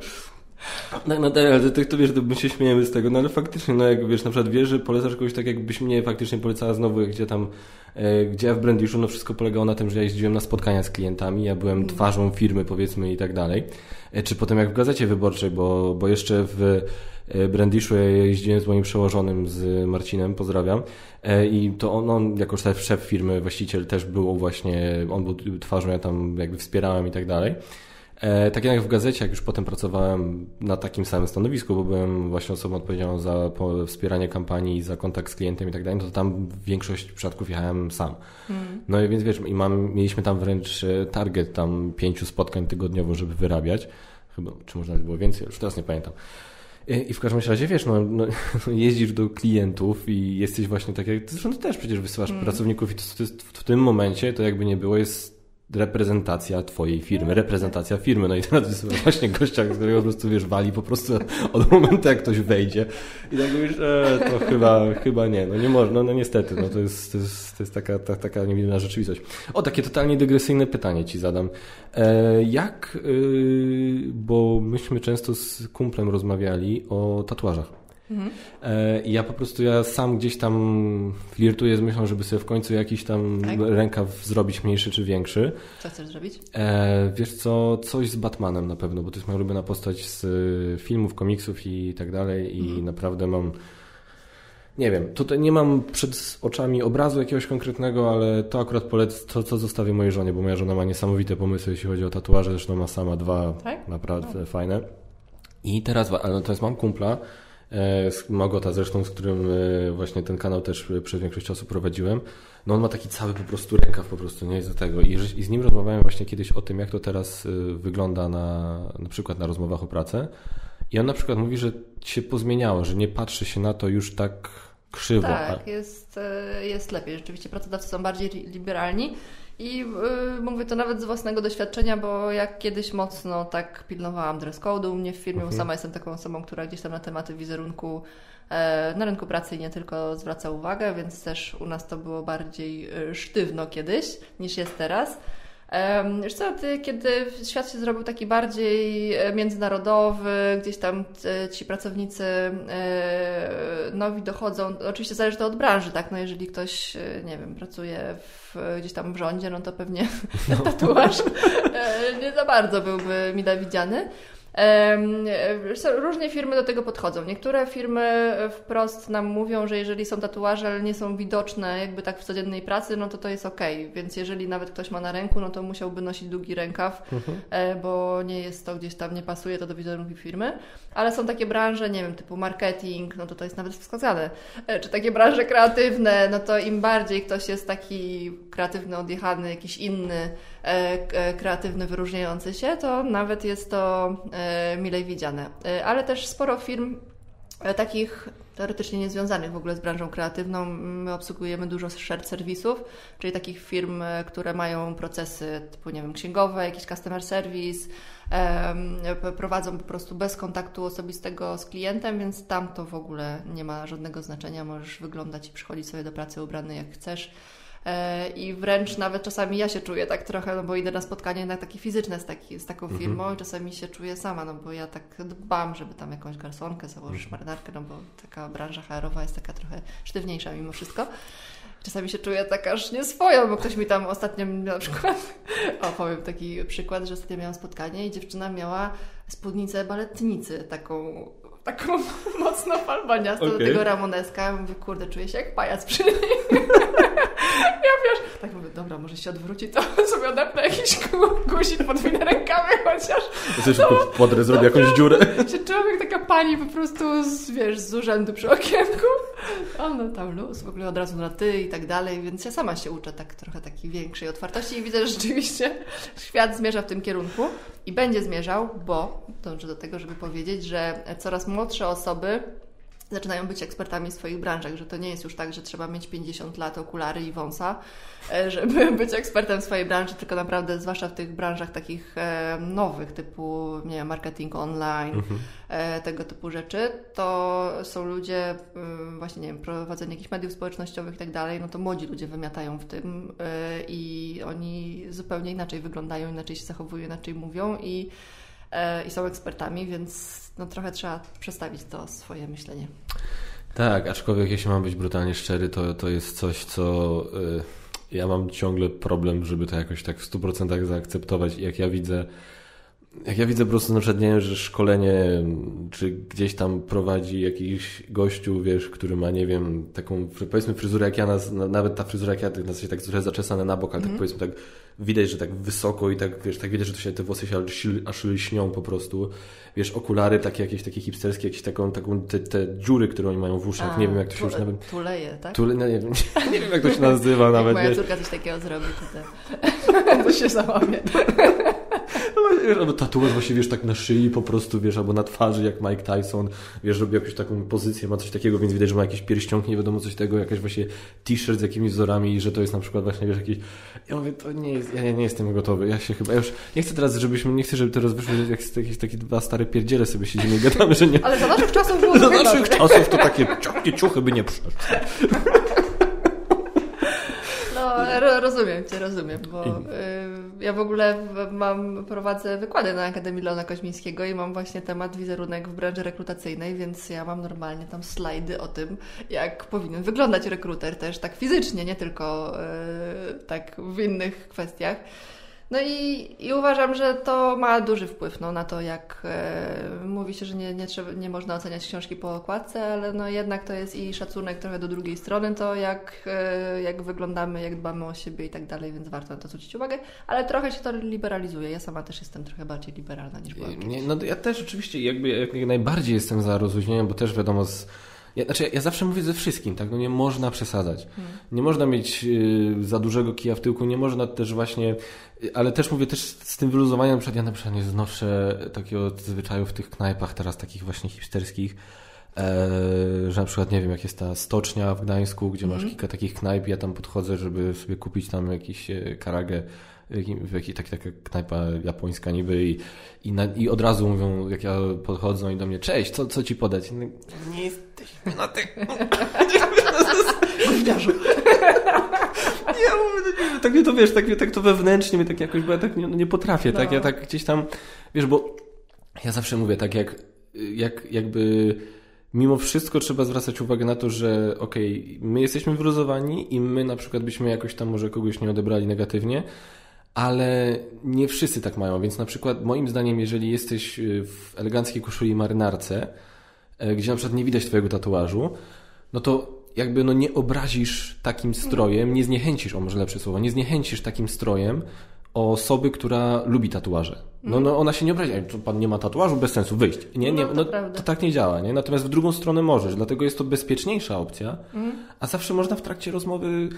No, no tak, ale to, to wiesz, to my się śmiejemy z tego, no ale faktycznie, no jak wiesz, na przykład wiesz, że polecasz kogoś tak, jakbyś mnie faktycznie polecała znowu, gdzie tam, e, gdzie ja w Brandishu, no wszystko polegało na tym, że ja jeździłem na spotkania z klientami, ja byłem twarzą firmy, powiedzmy i tak dalej. E, czy potem jak w Gazecie Wyborczej, bo, bo jeszcze w e, Brandishu ja jeździłem z moim przełożonym, z Marcinem, pozdrawiam, e, i to on, on jako szef, szef firmy, właściciel też był właśnie, on był twarzą, ja tam jakby wspierałem i tak dalej. E, tak jak w gazecie, jak już potem pracowałem na takim samym stanowisku, bo byłem właśnie osobą odpowiedzialną za wspieranie kampanii, za kontakt z klientem i tak dalej, no to tam większość przypadków jechałem sam. No i więc wiesz, i mam, mieliśmy tam wręcz e, target tam pięciu spotkań tygodniowo, żeby wyrabiać. Chyba, czy może nawet było więcej, już teraz nie pamiętam. I i w każdym razie, wiesz, no, no, jeździsz do klientów i jesteś właśnie tak jak, zresztą ty też przecież wysyłasz pracowników i to, to jest, w tym momencie, to jakby nie było, jest reprezentacja twojej firmy, reprezentacja firmy. No i teraz wysyłasz właśnie gościa, którego po prostu, wiesz, wali po prostu od momentu, jak ktoś wejdzie. I tak mówisz, e, to chyba, chyba nie, no nie można, no niestety, no to jest, to jest, to jest taka, ta, taka niewinna rzeczywistość. O, takie totalnie dygresyjne pytanie ci zadam. E, jak, y, bo myśmy często z kumplem rozmawiali o tatuażach. E, I ja po prostu, ja sam gdzieś tam flirtuję z myślą, żeby sobie w końcu jakiś tam Tak? rękaw zrobić mniejszy czy większy. Co chcesz zrobić? E, wiesz co, coś z Batmanem na pewno, bo to jest moja ulubiona postać z y, filmów, komiksów i tak dalej i naprawdę mam nie wiem, tutaj nie mam przed oczami obrazu jakiegoś konkretnego, ale to akurat polec to, co zostawię mojej żonie, bo moja żona ma niesamowite pomysły, jeśli chodzi o tatuaże, zresztą ma sama dwa Tak? naprawdę fajne. I teraz, ale natomiast mam kumpla, Magota zresztą, z którym e, właśnie ten kanał też e, przez większość czasu prowadziłem. No on ma taki cały po prostu rękaw po prostu, nie jest do tego. I, I z nim rozmawiałem właśnie kiedyś o tym, jak to teraz e, wygląda na, na przykład na rozmowach o pracę. I on na przykład mówi, że się pozmieniało, że nie patrzy się na to już tak krzywo. Tak, jest, e, jest lepiej. Rzeczywiście pracodawcy są bardziej li- liberalni i y, mówię to nawet z własnego doświadczenia, bo jak kiedyś mocno tak pilnowałam dress code'u u mnie w firmie, Mhm. sama jestem taką osobą, która gdzieś tam na tematy wizerunku e, na rynku pracy nie tylko zwraca uwagę, więc też u nas to było bardziej e, sztywno kiedyś niż jest teraz. Wiesz co, ty, kiedy świat się zrobił taki bardziej e, międzynarodowy, gdzieś tam e, ci pracownicy e, nowi dochodzą, oczywiście zależy to od branży, tak, no jeżeli ktoś, nie wiem, pracuje w, gdzieś tam w rządzie, no to pewnie tatuaż e, nie za bardzo byłby mile widziany. Co, Różnie firmy do tego podchodzą. Niektóre firmy wprost nam mówią, że jeżeli są tatuaże, ale nie są widoczne jakby tak w codziennej pracy, no to to jest okej. Więc jeżeli nawet ktoś ma na ręku, no to musiałby nosić długi rękaw, e, bo nie jest to gdzieś tam, nie pasuje to do wizerunku firmy. Ale są takie branże, nie wiem, typu marketing, no to to jest nawet wskazane. E, Czy takie branże kreatywne, no to im bardziej ktoś jest taki kreatywny, odjechany, jakiś inny, e, e, kreatywny, wyróżniający się, to nawet jest to e, milej widziane. E, Ale też sporo firm e, takich teoretycznie niezwiązanych w ogóle z branżą kreatywną. My obsługujemy dużo shared serwisów, czyli takich firm, e, które mają procesy typu, nie wiem, księgowe, jakiś customer service, prowadzą po prostu bez kontaktu osobistego z klientem, więc tam to w ogóle nie ma żadnego znaczenia. Możesz wyglądać i przychodzić sobie do pracy ubrany jak chcesz. E, I wręcz nawet czasami ja się czuję tak trochę, no bo idę na spotkanie na takie fizyczne z, taki, z taką firmą i czasami się czuję sama, no bo ja tak dbam, żeby tam jakąś garsonkę założyć, marynarkę, no bo taka branża HR-owa jest taka trochę sztywniejsza mimo wszystko. czasami się czuję tak aż nieswojo, bo ktoś mi tam ostatnio na przykład, opowiem taki przykład, że ostatnio miałam spotkanie i dziewczyna miała spódnicę baletnicy, taką taką mocno falbaniastą okay. do tego Ramoneska. Ja mówię, kurde, czuję się jak pajac przy niej. ja wiesz, tak mówię, dobra, może się odwróci, to sobie odepnę jakiś guzik podwinę rękawy chociaż. Coś no, podrę, zrobię jakąś dziurę. Się człowiek taka pani po prostu, z, wiesz, z urzędu przy okienku. Ona tam luz, w ogóle od razu na ty i tak dalej, więc ja sama się uczę tak trochę takiej większej otwartości i widzę, że rzeczywiście świat zmierza w tym kierunku i będzie zmierzał, bo dążę do tego, żeby powiedzieć, że coraz młodsze osoby zaczynają być ekspertami w swoich branżach, że to nie jest już tak, że trzeba mieć 50 lat, okulary i wąsa, e, żeby być ekspertem w swojej branży, tylko naprawdę, zwłaszcza w tych branżach takich e, nowych, typu nie wiem, marketing online, mhm. E, tego typu rzeczy, to są ludzie, właśnie nie wiem, prowadzenie jakichś mediów społecznościowych i tak dalej, no to młodzi ludzie wymiatają w tym i oni zupełnie inaczej wyglądają, inaczej się zachowują, inaczej mówią i i są ekspertami, więc no, trochę trzeba przestawić to swoje myślenie. Tak, aczkolwiek jeśli mam być brutalnie szczery, to, to jest coś, co y, ja mam ciągle problem, żeby to jakoś tak w 100% zaakceptować. Jak ja widzę jak ja widzę po prostu na przykład, nie wiem, że szkolenie, czy gdzieś tam prowadzi jakiś gościu, wiesz, który ma, nie wiem, taką, powiedzmy fryzurę jak ja, nas, nawet ta fryzura jak ja, na się tak trochę zaczesane na bok, ale mm -hmm. tak mhm. powiedzmy tak widać, że tak wysoko i tak, wiesz, tak widać, że to się te włosy się aż lśnią po prostu. Wiesz, okulary takie jakieś takie hipsterskie, jakieś taką, taką te, te dziury, które oni mają w uszach, A, nie wiem jak to się już nawet... Tuleje, tak? Tule, no, nie, wiem, nie wiem jak to się nazywa nawet. Jak moja wiesz. córka coś takiego zrobi, to, to się załamie. No, albo tatuaż właśnie, wiesz, tak na szyi po prostu, wiesz, albo na twarzy, jak Mike Tyson, wiesz, robi jakąś taką pozycję, ma coś takiego, więc widać, że ma jakiś pierścionki, nie wiadomo coś tego, jakaś właśnie t-shirt z jakimiś wzorami i że to jest na przykład właśnie, wiesz, jakiś... Ja mówię, to nie jest, ja nie jestem gotowy, ja się chyba, ja już nie chcę teraz, żebyśmy, nie chcę, żeby teraz wyszło, jak jakieś takie dwa stare pierdziele sobie siedzimy i gadamy, że nie... Ale za naszych czasów było Za naszych czasów to takie ciuchy, by nie przeszły. ro, rozumiem Cię, rozumiem, bo y, ja w ogóle mam, prowadzę wykłady na Akademii Leona Koźmińskiego i mam właśnie temat wizerunek w branży rekrutacyjnej, więc ja mam normalnie tam slajdy o tym, jak powinien wyglądać rekruter też tak fizycznie, nie tylko y, tak w innych kwestiach. No i, i uważam, że to ma duży wpływ no, na to, jak e, mówi się, że nie, nie, trzeba, nie można oceniać książki po okładce, ale no jednak to jest i szacunek trochę do drugiej strony, to jak, e, jak wyglądamy, jak dbamy o siebie i tak dalej, więc warto na to zwrócić uwagę, ale trochę się to liberalizuje. Ja sama też jestem trochę bardziej liberalna niż byłam. Nie, no ja też oczywiście jakby jak najbardziej jestem za rozluźnieniem, bo też wiadomo z ja, znaczy, ja zawsze mówię ze wszystkim, tak? No nie można przesadzać. Hmm. Nie można mieć y, za dużego kija w tyłku, nie można też właśnie, y, ale też mówię też z tym wyluzowaniem, na przykład ja na przykład nie znoszę takiego zwyczaju w tych knajpach teraz takich właśnie hipsterskich, e, że na przykład nie wiem, jak jest ta stocznia w Gdańsku, gdzie masz hmm. kilka takich knajp, ja tam podchodzę, żeby sobie kupić tam jakiś e, karagę w jakiej tak, taka knajpa japońska niby i, i, na, i, od razu mówią, jak ja podchodzą i do mnie, cześć, co, co ci podać? No, nie jesteśmy na tych... Gówniarzu. ja mówię, tak mnie to wiesz, tak, tak to wewnętrznie mnie tak jakoś, bo ja tak nie, no nie potrafię, no. tak, ja no. tak gdzieś tam, wiesz, bo ja zawsze mówię tak, jak, jak jakby mimo wszystko trzeba zwracać uwagę na to, że okej, okay, my jesteśmy wyluzowani i my na przykład byśmy jakoś tam może kogoś nie odebrali negatywnie, ale nie wszyscy tak mają, więc na przykład moim zdaniem, jeżeli jesteś y, w eleganckiej koszuli marynarce, e, gdzie na przykład nie widać twojego tatuażu, no to jakby no nie obrazisz takim strojem, nie zniechęcisz, o może lepsze słowo, nie zniechęcisz takim strojem osoby, która lubi tatuaże. No, no ona się nie obrazi, pan nie ma tatuażu, bez sensu, wyjść. Nie, nie, no, to, no, to tak nie działa, nie? Natomiast w drugą stronę możesz, dlatego jest to bezpieczniejsza opcja, mm. a zawsze można w trakcie rozmowy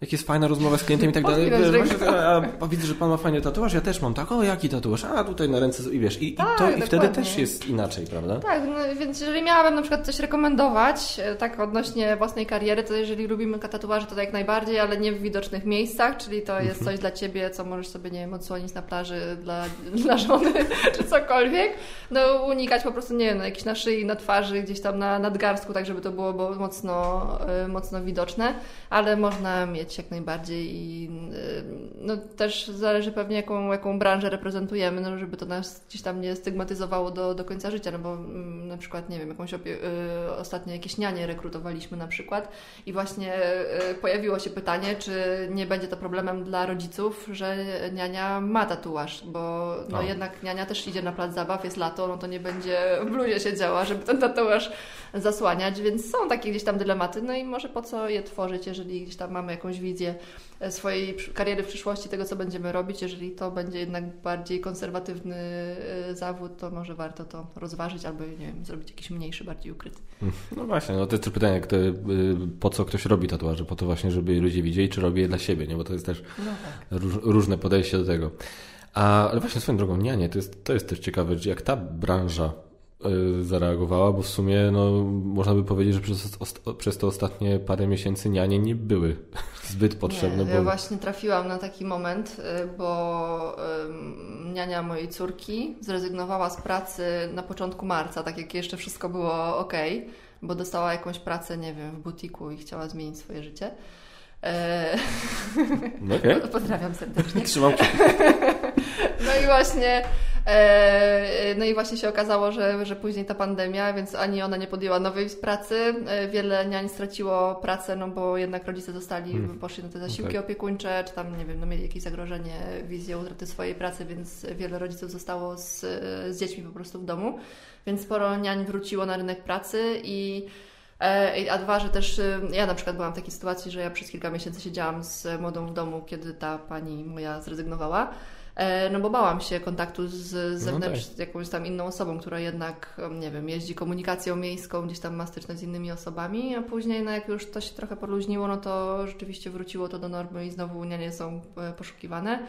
jak jest fajna rozmowa z klientem i tak dalej, wiesz, a, a, widzę, że pan ma fajny tatuaż, ja też mam tak, o jaki tatuaż, a tutaj na ręce i wiesz, i, tak, i, to, i wtedy też jest inaczej, prawda? Tak, no, więc jeżeli miałabym na przykład coś rekomendować, e, tak odnośnie własnej kariery, to jeżeli lubimy tatuaże, to jak najbardziej, ale nie w widocznych miejscach, czyli to jest mhm. coś dla ciebie, co możesz sobie, nie wiem, odsłonić na plaży dla, dla żony, czy cokolwiek, no unikać po prostu, nie wiem, no, jakiś na szyi, na twarzy, gdzieś tam na nadgarstku, tak żeby to było mocno, e, mocno widoczne, ale można mieć mieć jak najbardziej i no, też zależy pewnie jaką, jaką branżę reprezentujemy, no, żeby to nas gdzieś tam nie stygmatyzowało do, do końca życia, no bo mm, na przykład, nie wiem, jakąś opie- ostatnio jakieś nianie rekrutowaliśmy na przykład i właśnie pojawiło się pytanie, czy nie będzie to problemem dla rodziców, że niania ma tatuaż, bo no, jednak niania też idzie na plac zabaw, jest lato, no to nie będzie w bluzie siedziała, żeby ten tatuaż zasłaniać, więc są takie gdzieś tam dylematy, no i może po co je tworzyć, jeżeli gdzieś tam mamy jakąś wizję e, swojej kariery w przyszłości, tego co będziemy robić, jeżeli to będzie jednak bardziej konserwatywny e, zawód, to może warto to rozważyć albo, nie wiem, zrobić jakiś mniejszy, bardziej ukryty. No właśnie, no to jest też pytanie, kto, y, po co ktoś robi tatuaże? Po to właśnie, żeby ludzie widzieli, czy robi je dla siebie, nie? Bo to jest też no tak. róż, różne podejście do tego. A, ale właśnie swoją drogą, nie, nie, to jest, to jest też ciekawe, jak ta branża zareagowała, bo w sumie no, można by powiedzieć, że przez, przez te ostatnie parę miesięcy nianie nie były zbyt potrzebne. Nie, ja właśnie trafiłam na taki moment, y, bo niania mojej córki zrezygnowała z pracy na początku marca, tak jak jeszcze wszystko było ok, bo dostała jakąś pracę, nie wiem, w butiku i chciała zmienić swoje życie. E, okay. Pozdrawiam serdecznie. Trzymam No i właśnie e, no i właśnie się okazało, że, że później ta pandemia, więc ani ona nie podjęła nowej pracy. E, wiele niań straciło pracę, no bo jednak rodzice zostali, hmm. poszli na te zasiłki okay. opiekuńcze, czy tam, nie wiem, no mieli jakieś zagrożenie, wizję utraty swojej pracy, więc wiele rodziców zostało z, z dziećmi po prostu w domu. Więc sporo niań wróciło na rynek pracy i a dwa, że też y, ja na przykład byłam w takiej sytuacji, że ja przez kilka miesięcy siedziałam z młodą w domu, kiedy ta pani moja zrezygnowała. E, no bo bałam się kontaktu z zewnątrz, no tak. jakąś tam inną osobą, która jednak, nie wiem, jeździ komunikacją miejską, gdzieś tam ma styczność z innymi osobami, a później, no jak już to się trochę poluźniło, no to rzeczywiście wróciło to do normy i znowu nie są e, poszukiwane.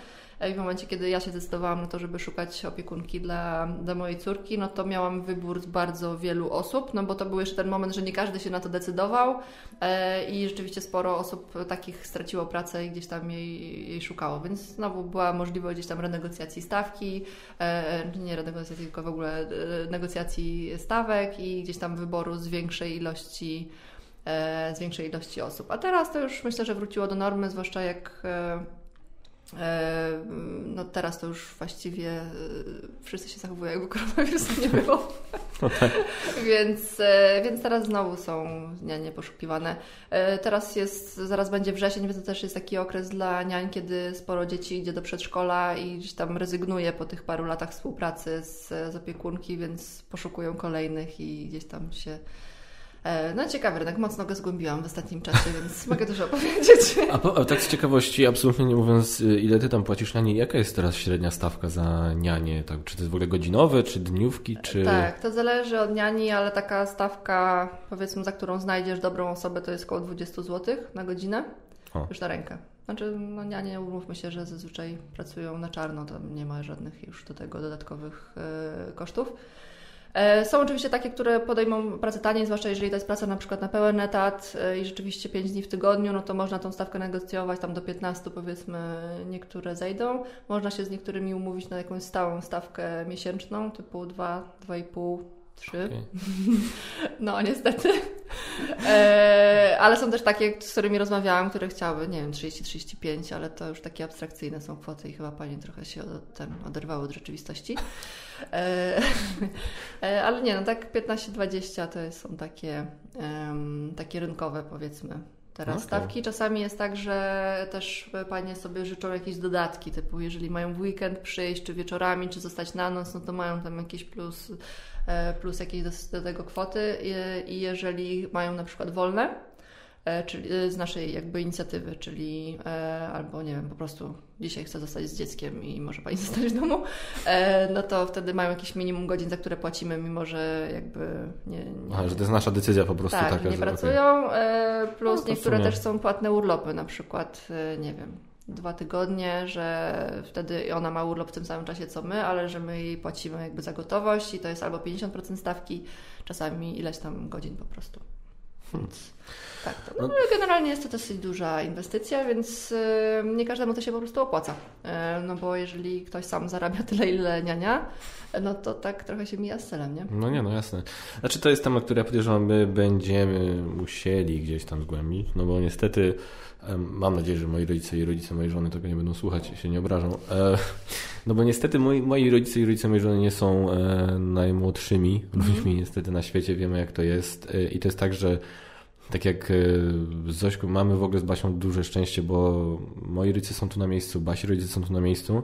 I w momencie, kiedy ja się zdecydowałam na to, żeby szukać opiekunki dla, dla mojej córki, no to miałam wybór z bardzo wielu osób, no bo to był jeszcze ten moment, że nie każdy się na to decydował e, i rzeczywiście sporo osób takich straciło pracę i gdzieś tam jej, jej szukało, więc znowu była możliwość gdzieś tam renegocjacji stawki, e, nie renegocjacji, tylko w ogóle e, negocjacji stawek i gdzieś tam wyboru z większej ilości z większej ilości osób. A teraz to już myślę, że wróciło do normy, zwłaszcza jak E, no teraz to już właściwie e, wszyscy się zachowują, jakby koronawirusa nie było. No tak. więc, e, więc teraz znowu są nianie poszukiwane. Teraz jest, zaraz będzie wrzesień, więc to też jest taki okres dla niań, kiedy sporo dzieci idzie do przedszkola i gdzieś tam rezygnuje po tych paru latach współpracy z, z opiekunki, więc poszukują kolejnych i gdzieś tam się E, no ciekawy rynek, mocno go zgłębiłam w ostatnim czasie, więc mogę dużo opowiedzieć. A, po, a tak z ciekawości, absolutnie nie mówiąc, y, ile ty tam płacisz na nie, jaka jest teraz średnia stawka za nianie? Tak, czy to jest w ogóle godzinowe, czy dniówki, czy... Tak, to zależy od niani, ale taka stawka, powiedzmy, za którą znajdziesz dobrą osobę, to jest około 20 zł na godzinę, o. już na rękę. Znaczy, no nianie, umówmy się, że zazwyczaj pracują na czarno, tam nie ma żadnych już do tego dodatkowych yy, kosztów. E, są oczywiście takie, które podejmą pracę taniej, zwłaszcza jeżeli to jest praca na przykład na pełen etat e, i rzeczywiście 5 dni w tygodniu, no to można tą stawkę negocjować, tam do 15 powiedzmy niektóre zejdą. Można się z niektórymi umówić na jakąś stałą stawkę miesięczną, typu 2, 2,5, Trzy. Okay. No, niestety. E, ale są też takie, z którymi rozmawiałam, które chciały, nie wiem, 30-35, ale to już takie abstrakcyjne są kwoty i chyba pani trochę się od, ten, oderwały od rzeczywistości. E, e, ale nie, no tak 15-20 to są takie, takie rynkowe, powiedzmy. Teraz okay. stawki. Czasami jest tak, że też panie sobie życzą jakieś dodatki, typu jeżeli mają w weekend przyjść, czy wieczorami, czy zostać na noc, no to mają tam jakiś plus plus jakieś do, do tego kwoty i jeżeli mają na przykład wolne, e, czyli e, z naszej jakby inicjatywy, czyli albo nie wiem, po prostu dzisiaj chcę zostać z dzieckiem i może pani zostać w domu, no to wtedy mają jakieś minimum godzin, za które płacimy, mimo że jakby nie... nie Aha, że to jest nasza decyzja po prostu tak, taka. nie pracują, okay. plus no, niektóre też są płatne urlopy, na przykład, nie wiem, dwa tygodnie, że wtedy ona ma urlop w tym samym czasie co my, ale że my jej płacimy jakby za gotowość i to jest albo 50% stawki, czasami ileś tam godzin po prostu. Więc tak, to, no, ale generalnie jest to dosyć duża inwestycja, więc y, nie każdemu to się po prostu opłaca. Y, no bo jeżeli ktoś sam zarabia tyle, ile niania, no to tak trochę się mija z celem, nie? No nie, no jasne. Znaczy to jest temat, który ja podejrzewam, my będziemy musieli gdzieś tam zgłębić, no bo niestety mam nadzieję, że moi rodzice i rodzice mojej żony tego nie będą słuchać i się nie obrażą. E, no bo niestety moi, moi rodzice i rodzice mojej żony nie są e, najmłodszymi ludźmi mm. niestety na świecie, wiemy jak to jest e, i to jest tak, że tak jak z Zośką mamy w ogóle z Basią duże szczęście, bo moi rodzice są tu na miejscu, Basi rodzice są tu na miejscu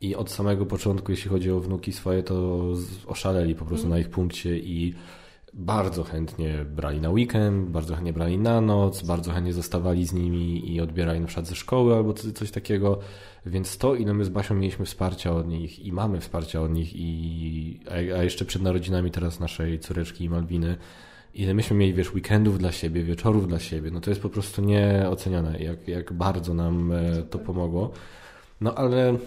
i od samego początku, jeśli chodzi o wnuki swoje, to oszaleli po prostu mm. na ich punkcie i bardzo chętnie brali na weekend, bardzo chętnie brali na noc, bardzo chętnie zostawali z nimi i odbierali na przykład ze szkoły albo coś takiego. Więc to, ile my z Basią mieliśmy wsparcia od nich i mamy wsparcia od nich, i, a jeszcze przed narodzinami teraz naszej córeczki i Malwiny, ile myśmy mieli, wiesz, weekendów dla siebie, wieczorów dla siebie, no to jest po prostu nieocenione, jak, jak bardzo nam e, to pomogło. No ale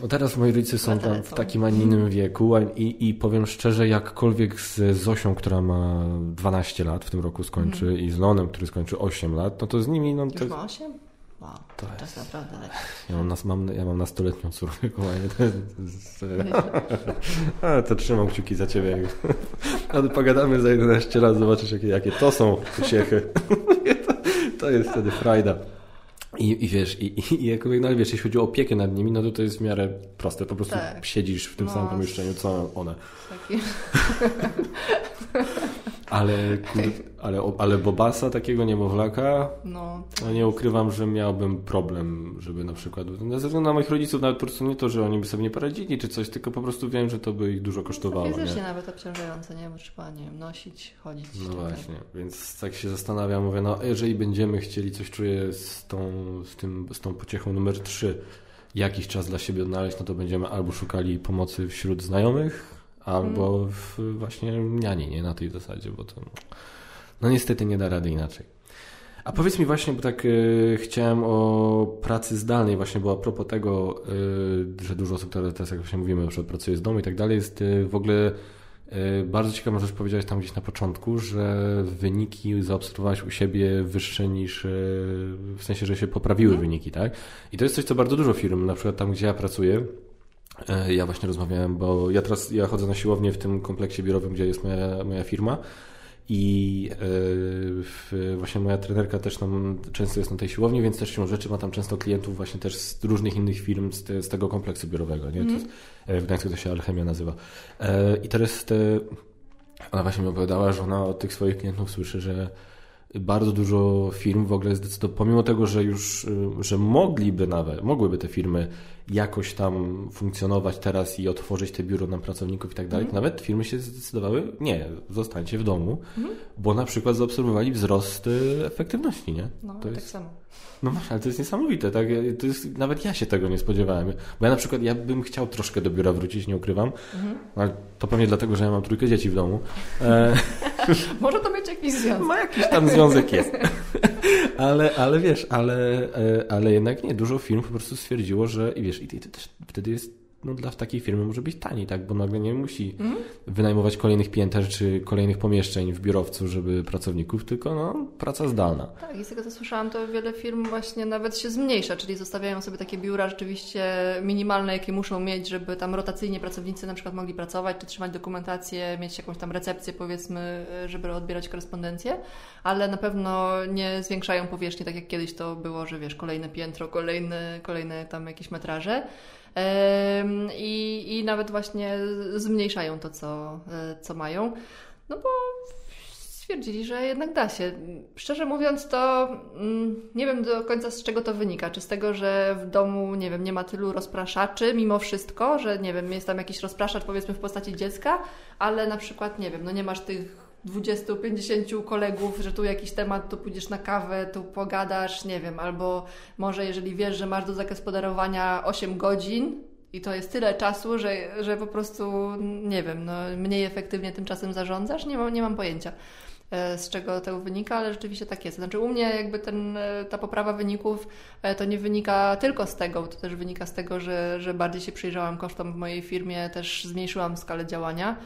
no teraz moi rodzice są tam w takim, a innym wieku i, i powiem szczerze, jakkolwiek z Zosią, która ma 12 lat, w tym roku skończy mm. i z Lonem, który skończy 8 lat, no to z nimi... No, Już to... ma 8? Wow, to, jest naprawdę. Ja mam, nas, mam, ja mam nastoletnią córkę, kochanie. To, jest, a, to trzymam kciuki za ciebie. Ale pogadamy za 11 lat, zobaczysz jakie, jakie to są uciechy. to, to jest wtedy frajda. I, I wiesz, i, i, jakby, no wiesz, jeśli chodzi o opiekę nad nimi, no to to jest w miarę proste. Po prostu tak. siedzisz w tym no, samym pomieszczeniu, co one. Taki. Ale, kur... ale, ale Bobasa, takiego niemowlaka, no, no nie ukrywam, że miałbym problem, żeby na przykład, ze względu na moich rodziców, nawet po prostu nie to, że oni by sobie nie poradzili czy coś, tylko po prostu wiem, że to by ich dużo kosztowało. No, fizycznie nie? nawet obciążające, nie? Bo trzeba, nie wiem, nosić, chodzić. No właśnie, więc tak się zastanawiam, mówię, no jeżeli będziemy chcieli coś czuję z tą, z tym, z tą pociechą numer 3 jakiś czas dla siebie odnaleźć, no to będziemy albo szukali pomocy wśród znajomych, albo mhm. w właśnie niani, nie na tej zasadzie, bo to no niestety nie da rady inaczej. A powiedz mi właśnie, bo tak y, chciałem o pracy zdalnej właśnie, bo a propos tego, y, że dużo osób teraz, jak właśnie mówimy, że pracuje z domu i tak dalej, jest y, w ogóle bardzo ciekawe, że powiedziałeś tam gdzieś na początku, że wyniki zaobserwowałeś u siebie wyższe niż, w sensie, że się poprawiły mhm. wyniki, tak? I to jest coś, co bardzo dużo firm, na przykład tam, gdzie ja pracuję, ja właśnie rozmawiałem, bo ja teraz ja chodzę na siłownię w tym kompleksie biurowym, gdzie jest moja, moja firma i yy, właśnie moja trenerka też tam często jest na tej siłowni, więc też się rzeczy ma tam często klientów właśnie też z różnych innych firm z, te, z tego kompleksu biurowego, nie? Mm. To jest, e, w Gdańsku to się Alchemia nazywa. Yy, I teraz te, ona właśnie mi opowiadała, że ona od tych swoich klientów słyszy, że bardzo dużo firm w ogóle zdecydowało, pomimo tego, że już, że mogliby nawet, mogłyby te firmy jakoś tam funkcjonować teraz i otworzyć te biuro na pracowników i tak dalej, mm. nawet firmy się zdecydowały, nie, zostańcie w domu, mm. bo na przykład zaobserwowali wzrost y, efektywności, nie? No, to tak jest... samo. No właśnie, ale to jest niesamowite, tak? To jest, nawet ja się tego nie spodziewałem. Bo ja na przykład, ja bym chciał troszkę do biura wrócić, nie ukrywam, mhm. ale to pewnie dlatego, że ja mam trójkę dzieci w domu. E... Może to mieć jakiś związek. Ma jakiś tam związek jest. ale, ale wiesz, ale, e, ale jednak nie, dużo firm po prostu stwierdziło, że i wiesz, i to też wtedy jest no, dla takiej firmy może być taniej, tak? Bo nagle nie musi mm. wynajmować kolejnych pięter czy kolejnych pomieszczeń w biurowcu, żeby pracowników, tylko no, praca zdalna. Tak, i z tego co słyszałam, to wiele firm właśnie nawet się zmniejsza, czyli zostawiają sobie takie biura rzeczywiście minimalne, jakie muszą mieć, żeby tam rotacyjnie pracownicy na przykład mogli pracować, czy trzymać dokumentację, mieć jakąś tam recepcję powiedzmy, żeby odbierać korespondencję, ale na pewno nie zwiększają powierzchni, tak jak kiedyś to było, że wiesz, kolejne piętro, kolejne, kolejne tam jakieś metraże. I, i nawet właśnie zmniejszają to, co, e, co mają. No bo stwierdzili, że jednak da się. Szczerze mówiąc, to mm, nie wiem do końca z czego to wynika. Czy z tego, że w domu, nie wiem, nie ma tylu rozpraszaczy mimo wszystko, że nie wiem, jest tam jakiś rozpraszacz powiedzmy w postaci dziecka, ale na przykład, nie wiem, no nie masz tych 20-50 kolegów, że tu jakiś temat, to pójdziesz na kawę, tu pogadasz, nie wiem, albo może jeżeli wiesz, że masz do zagospodarowania 8 godzin i to jest tyle czasu, że, że po prostu, nie wiem, no, mniej efektywnie tym czasem zarządzasz, nie mam, nie mam pojęcia. E, z czego to wynika, ale rzeczywiście tak jest. Znaczy u mnie jakby ten, e, ta poprawa wyników to nie wynika tylko z tego, to też wynika z tego, że, że bardziej się przyjrzałam kosztom w mojej firmie, też zmniejszyłam skalę działania,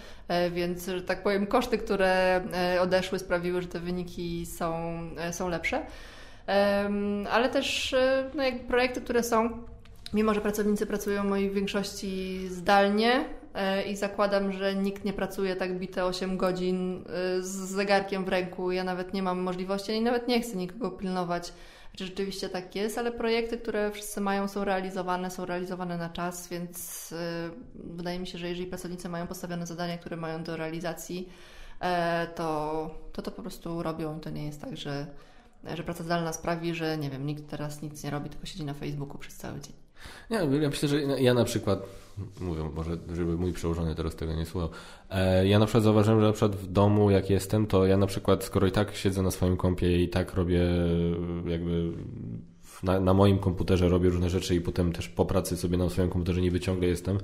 więc, że tak powiem, koszty, które odeszły sprawiły, że te wyniki są, są lepsze. Ale też no, jakby projekty, które są mimo że pracownicy pracują w mojej większości zdalnie e, i zakładam, że nikt nie pracuje tak bite 8 godzin e, z zegarkiem w ręku, ja nawet nie mam możliwości, i nawet nie chcę nikogo pilnować, czy rzeczywiście tak jest, ale projekty, które wszyscy mają, są realizowane, są realizowane na czas, więc e, wydaje mi się, że jeżeli pracownicy mają postawione zadania, które mają do realizacji, to to, to po prostu robią. To nie jest tak, że, że praca zdalna sprawi, że nie wiem, nikt teraz nic nie robi, tylko siedzi na Facebooku przez cały dzień. Nie, ja myślę, że ja na przykład, mówię, może żeby mój przełożony teraz tego nie słuchał, e, ja na przykład zauważyłem, że na przykład w domu jak jestem, to ja na przykład, skoro i tak siedzę na swoim kompie i tak robię jakby na, na moim komputerze robię różne rzeczy i potem też po pracy sobie na swoim komputerze nie wyciągle jestem,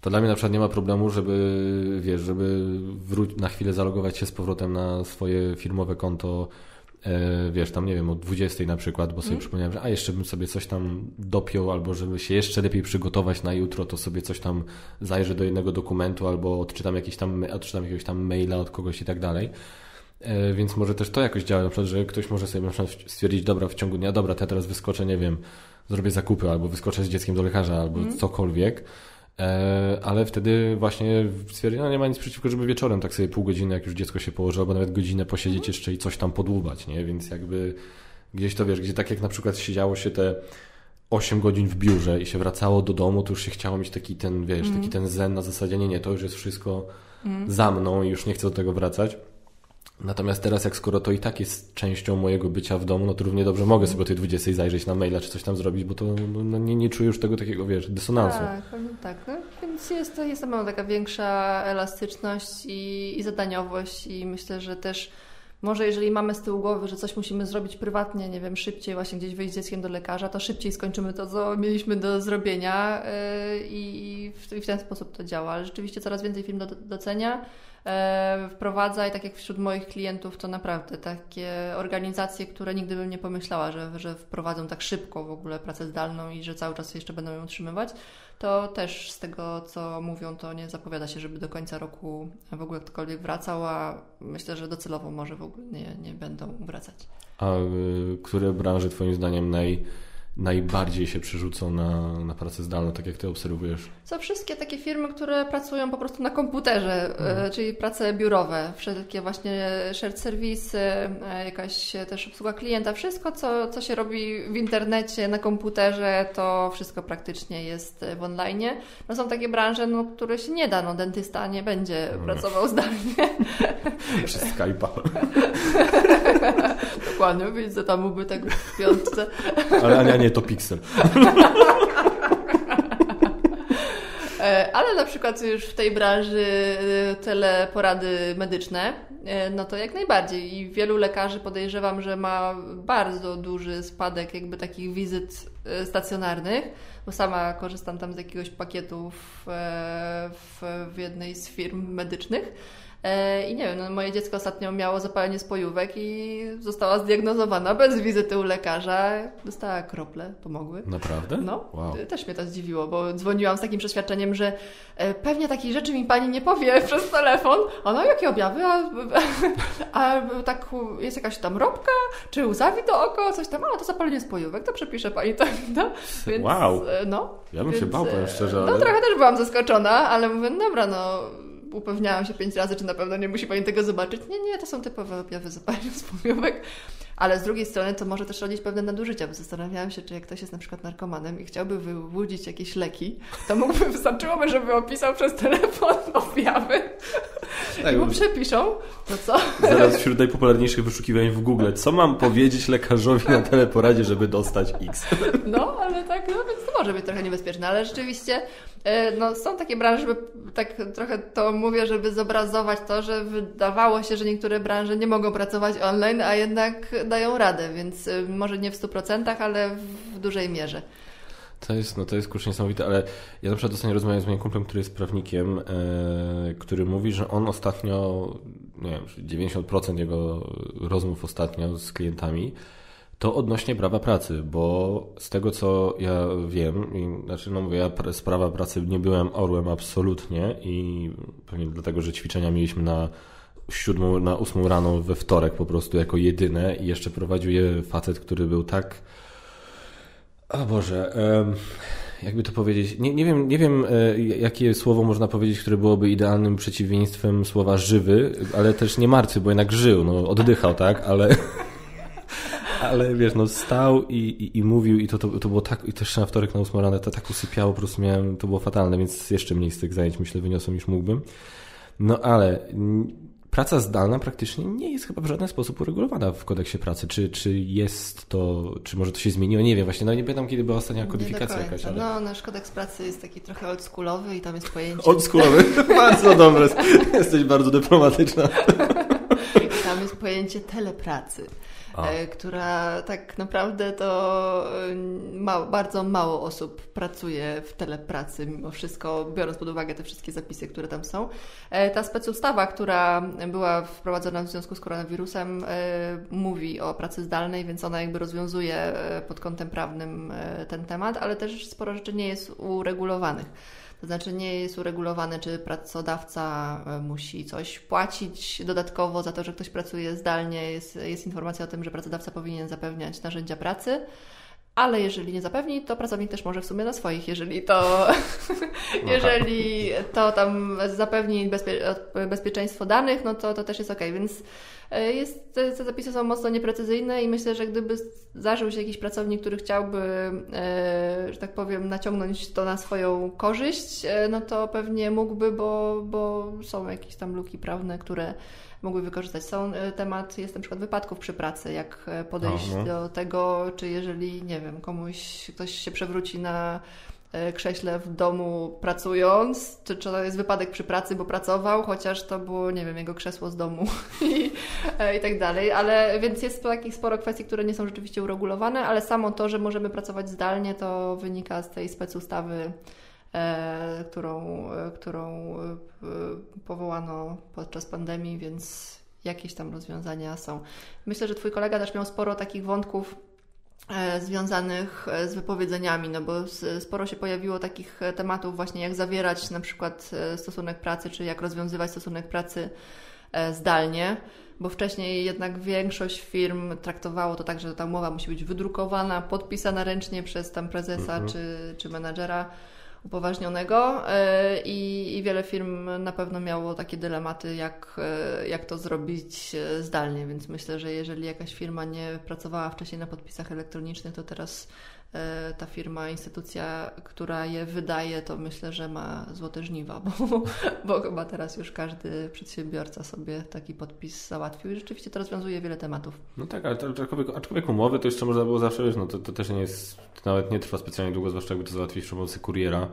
to dla mnie na przykład nie ma problemu, żeby, wiesz, żeby na chwilę zalogować się z powrotem na swoje firmowe konto wiesz, tam nie wiem, o 20 na przykład, bo sobie mm. przypomniałem, że a jeszcze bym sobie coś tam dopiął, albo żeby się jeszcze lepiej przygotować na jutro, to sobie coś tam zajrzę do jednego dokumentu, albo odczytam, jakiś tam, odczytam jakiegoś tam maila od kogoś i tak dalej. E, więc może też to jakoś działa, na przykład, że ktoś może sobie na przykład stwierdzić, dobra, w ciągu dnia, dobra, to ja teraz wyskoczę, nie wiem, zrobię zakupy, albo wyskoczę z dzieckiem do lekarza, albo mm. cokolwiek E, ale wtedy właśnie stwierdziłem, no nie ma nic przeciwko, żeby wieczorem tak sobie pół godziny, jak już dziecko się położy, albo nawet godzinę posiedzieć jeszcze i coś tam podłubać, nie? Więc jakby gdzieś to wiesz, gdzie tak jak na przykład siedziało się te 8 godzin w biurze i się wracało do domu, to już się chciało mieć taki ten, wiesz, mm. taki ten zen na zasadzie, nie, nie, to już jest wszystko mm. za mną i już nie chcę do tego wracać. Natomiast teraz, jak skoro to i tak jest częścią mojego bycia w domu, no to równie dobrze mogę sobie o tej 20 zajrzeć na maila czy coś tam zrobić, bo to no, no, nie, nie czuję już tego takiego, wiesz, dysonansu. Tak, tak. No, więc jest to jest na taka większa elastyczność i, i zadaniowość i myślę, że też może jeżeli mamy z tyłu głowy, że coś musimy zrobić prywatnie, nie wiem, szybciej właśnie gdzieś wyjść z dzieckiem do lekarza, to szybciej skończymy to, co mieliśmy do zrobienia yy, i, w, i w ten sposób to działa. Ale rzeczywiście coraz więcej firm do, docenia wprowadza i tak jak wśród moich klientów to naprawdę takie organizacje, które nigdy bym nie pomyślała, że, że wprowadzą tak szybko w ogóle pracę zdalną i że cały czas jeszcze będą ją utrzymywać, to też z tego co mówią to nie zapowiada się, żeby do końca roku w ogóle ktokolwiek wracał, a myślę, że docelowo może w ogóle nie, nie będą wracać. A y, które branże Twoim zdaniem naj najbardziej się przerzucą na, na pracę zdalną, tak jak Ty obserwujesz? Są wszystkie takie firmy, które pracują po prostu na komputerze, mhm. E, czyli prace biurowe, wszelkie właśnie shared serwisy, e, jakaś też obsługa klienta, wszystko co, co się robi w internecie, na komputerze, to wszystko praktycznie jest w online. No są takie branże, no, które się nie da, no dentysta nie będzie mhm. pracował zdalnie. Przez Skype'a. Dokładnie, widzę tam byłby tak w piątce. Ale Ania nie, to Pixel. E, ale na przykład już w tej branży e, teleporady medyczne, e, no to jak najbardziej. I wielu lekarzy podejrzewam, że ma bardzo duży spadek jakby takich wizyt stacjonarnych, bo sama korzystam tam z jakiegoś pakietu w, w, w jednej z firm medycznych. E, I nie wiem, no moje dziecko ostatnio miało zapalenie spojówek i została zdiagnozowana bez wizyty u lekarza. Dostała krople, pomogły. Naprawdę? No, wow. też mnie to zdziwiło, bo dzwoniłam z takim przeświadczeniem, że e, pewnie takich rzeczy mi pani nie powie przez telefon. Ona, jakie objawy? A, a, a tak jest jakaś tam robka, czy łzawi to oko, coś tam, a to zapalenie spojówek, to przepisze pani to. No, więc, wow. E, no, ja bym więc, się bał, powiem szczerze. No, ale... trochę też byłam zaskoczona, ale mówię, no dobra, no upewniałam się pięć razy, czy na pewno nie musi Pani tego zobaczyć. Nie, nie, to są typowe objawy zapalenia wspomniówek. Ale z drugiej strony to może też rodzić pewne nadużycia, bo zastanawiałam się, czy jak ktoś jest na przykład narkomanem i chciałby wyłudzić jakieś leki, to mógłby, wystarczyłoby, żeby opisał przez telefon objawy tak, i mu przepiszą, to co? Zaraz wśród najpopularniejszych wyszukiwań w Google, co mam powiedzieć lekarzowi na teleporadzie, żeby dostać X? No, ale tak, no więc to może być trochę niebezpieczne, ale rzeczywiście e, no, są takie branże, żeby tak trochę to mówię, żeby zobrazować to, że wydawało się, że niektóre branże nie mogą pracować online, a jednak dają radę, więc y, może nie w 100%, ale w dużej mierze. To jest, no to jest kurczę niesamowite, ale ja na przykład ostatnio rozmawiałem z moim kumplem, który jest prawnikiem, e, który mówi, że on ostatnio, nie wiem, 90% jego rozmów ostatnio z klientami, to odnośnie prawa pracy, bo z tego co ja wiem, i, znaczy no mówię, ja z prawa pracy nie byłem orłem absolutnie i pewnie dlatego, że ćwiczenia mieliśmy na siódmą, na ósmą rano we wtorek po prostu jako jedyne i jeszcze prowadził je facet, który był tak o Boże, jakby to powiedzieć, nie, nie wiem, nie wiem e, jakie słowo można powiedzieć, które byłoby idealnym przeciwieństwem słowa żywy, ale też nie martwy, bo jednak żył, no oddychał, tak, ale ale wiesz, no stał i, i, i mówił i to, to, to było tak, i też na wtorek na ósmą rano to tak usypiało, po prostu miałem, to było fatalne, więc jeszcze mniej z tych zajęć myślę wyniosłem niż mógłbym. No ale praca zdalna praktycznie nie jest chyba w żaden sposób uregulowana w kodeksie pracy. Czy, czy jest to, czy może to się zmieniło? Nie wiem, właśnie, no nie pamiętam, kiedy była ostatnia kodyfikacja jakaś. Ale... No, nasz kodeks pracy jest taki trochę oldschoolowy i tam jest pojęcie... Oldschoolowy? bardzo dobre. Jesteś bardzo dyplomatyczna. tam jest pojęcie telepracy. E, która tak naprawdę to e, ma, bardzo mało osób pracuje w telepracy, mimo wszystko, biorąc pod uwagę te wszystkie zapisy, które tam są. E, ta specustawa, która była wprowadzona w związku z koronawirusem, mówi o pracy zdalnej, więc ona jakby rozwiązuje pod kątem prawnym ten temat, ale też sporo rzeczy nie jest uregulowanych. To znaczy nie jest uregulowane, czy pracodawca e, musi coś płacić dodatkowo za to, że ktoś pracuje zdalnie. Jest, jest informacja o tym, że pracodawca powinien zapewniać narzędzia pracy. Ale jeżeli nie zapewni, to pracownik też może w sumie na swoich, jeżeli to, jeżeli to tam zapewni bezpie, bezpieczeństwo danych, no to, to też jest ok. Więc e, jest, te, te zapisy są mocno nieprecyzyjne i myślę, że gdyby zdarzył się jakiś pracownik, który chciałby, e, że tak powiem, naciągnąć to na swoją korzyść, e, no to pewnie mógłby, bo, bo są jakieś tam luki prawne, które mogły wykorzystać. Są e, temat, jest na przykład wypadków przy pracy, jak e, podejść Aha. do tego, czy jeżeli, nie wiem, komuś ktoś się przewróci na e, krześle w domu pracując, czy, czy to jest wypadek przy pracy, bo pracował, chociaż to było, nie wiem, jego krzesło z domu i, i tak dalej. Ale więc jest takich sporo kwestii, które nie są rzeczywiście uregulowane, ale samo to, że możemy pracować zdalnie, to wynika z tej specustawy E, którą, e, którą e, powołano podczas pandemii, więc jakieś tam rozwiązania są. Myślę, że Twój kolega też miał sporo takich wątków związanych z wypowiedzeniami, no bo sporo się pojawiło takich tematów właśnie jak zawierać na przykład stosunek pracy, czy jak rozwiązywać stosunek pracy zdalnie, bo wcześniej jednak większość firm traktowało to tak, że ta umowa musi być wydrukowana, podpisana ręcznie przez tam prezesa mhm. czy, czy menadżera, upoważnionego e, i, i wiele firm na pewno miało takie dylematy, jak, e, jak to zrobić e, zdalnie, więc myślę, że jeżeli jakaś firma nie pracowała wcześniej na podpisach elektronicznych, to teraz ta firma, instytucja, która je wydaje, to myślę, że ma złote żniwa, bo, bo chyba teraz już każdy przedsiębiorca sobie taki podpis załatwił i rzeczywiście to rozwiązuje wiele tematów. No tak, ale aczkolwiek, aczkolwiek umowy to jeszcze można było zawsze, wiesz, no to, to też nie jest, to nawet nie trwa specjalnie długo, zwłaszcza jakby to załatwić przy pomocy kuriera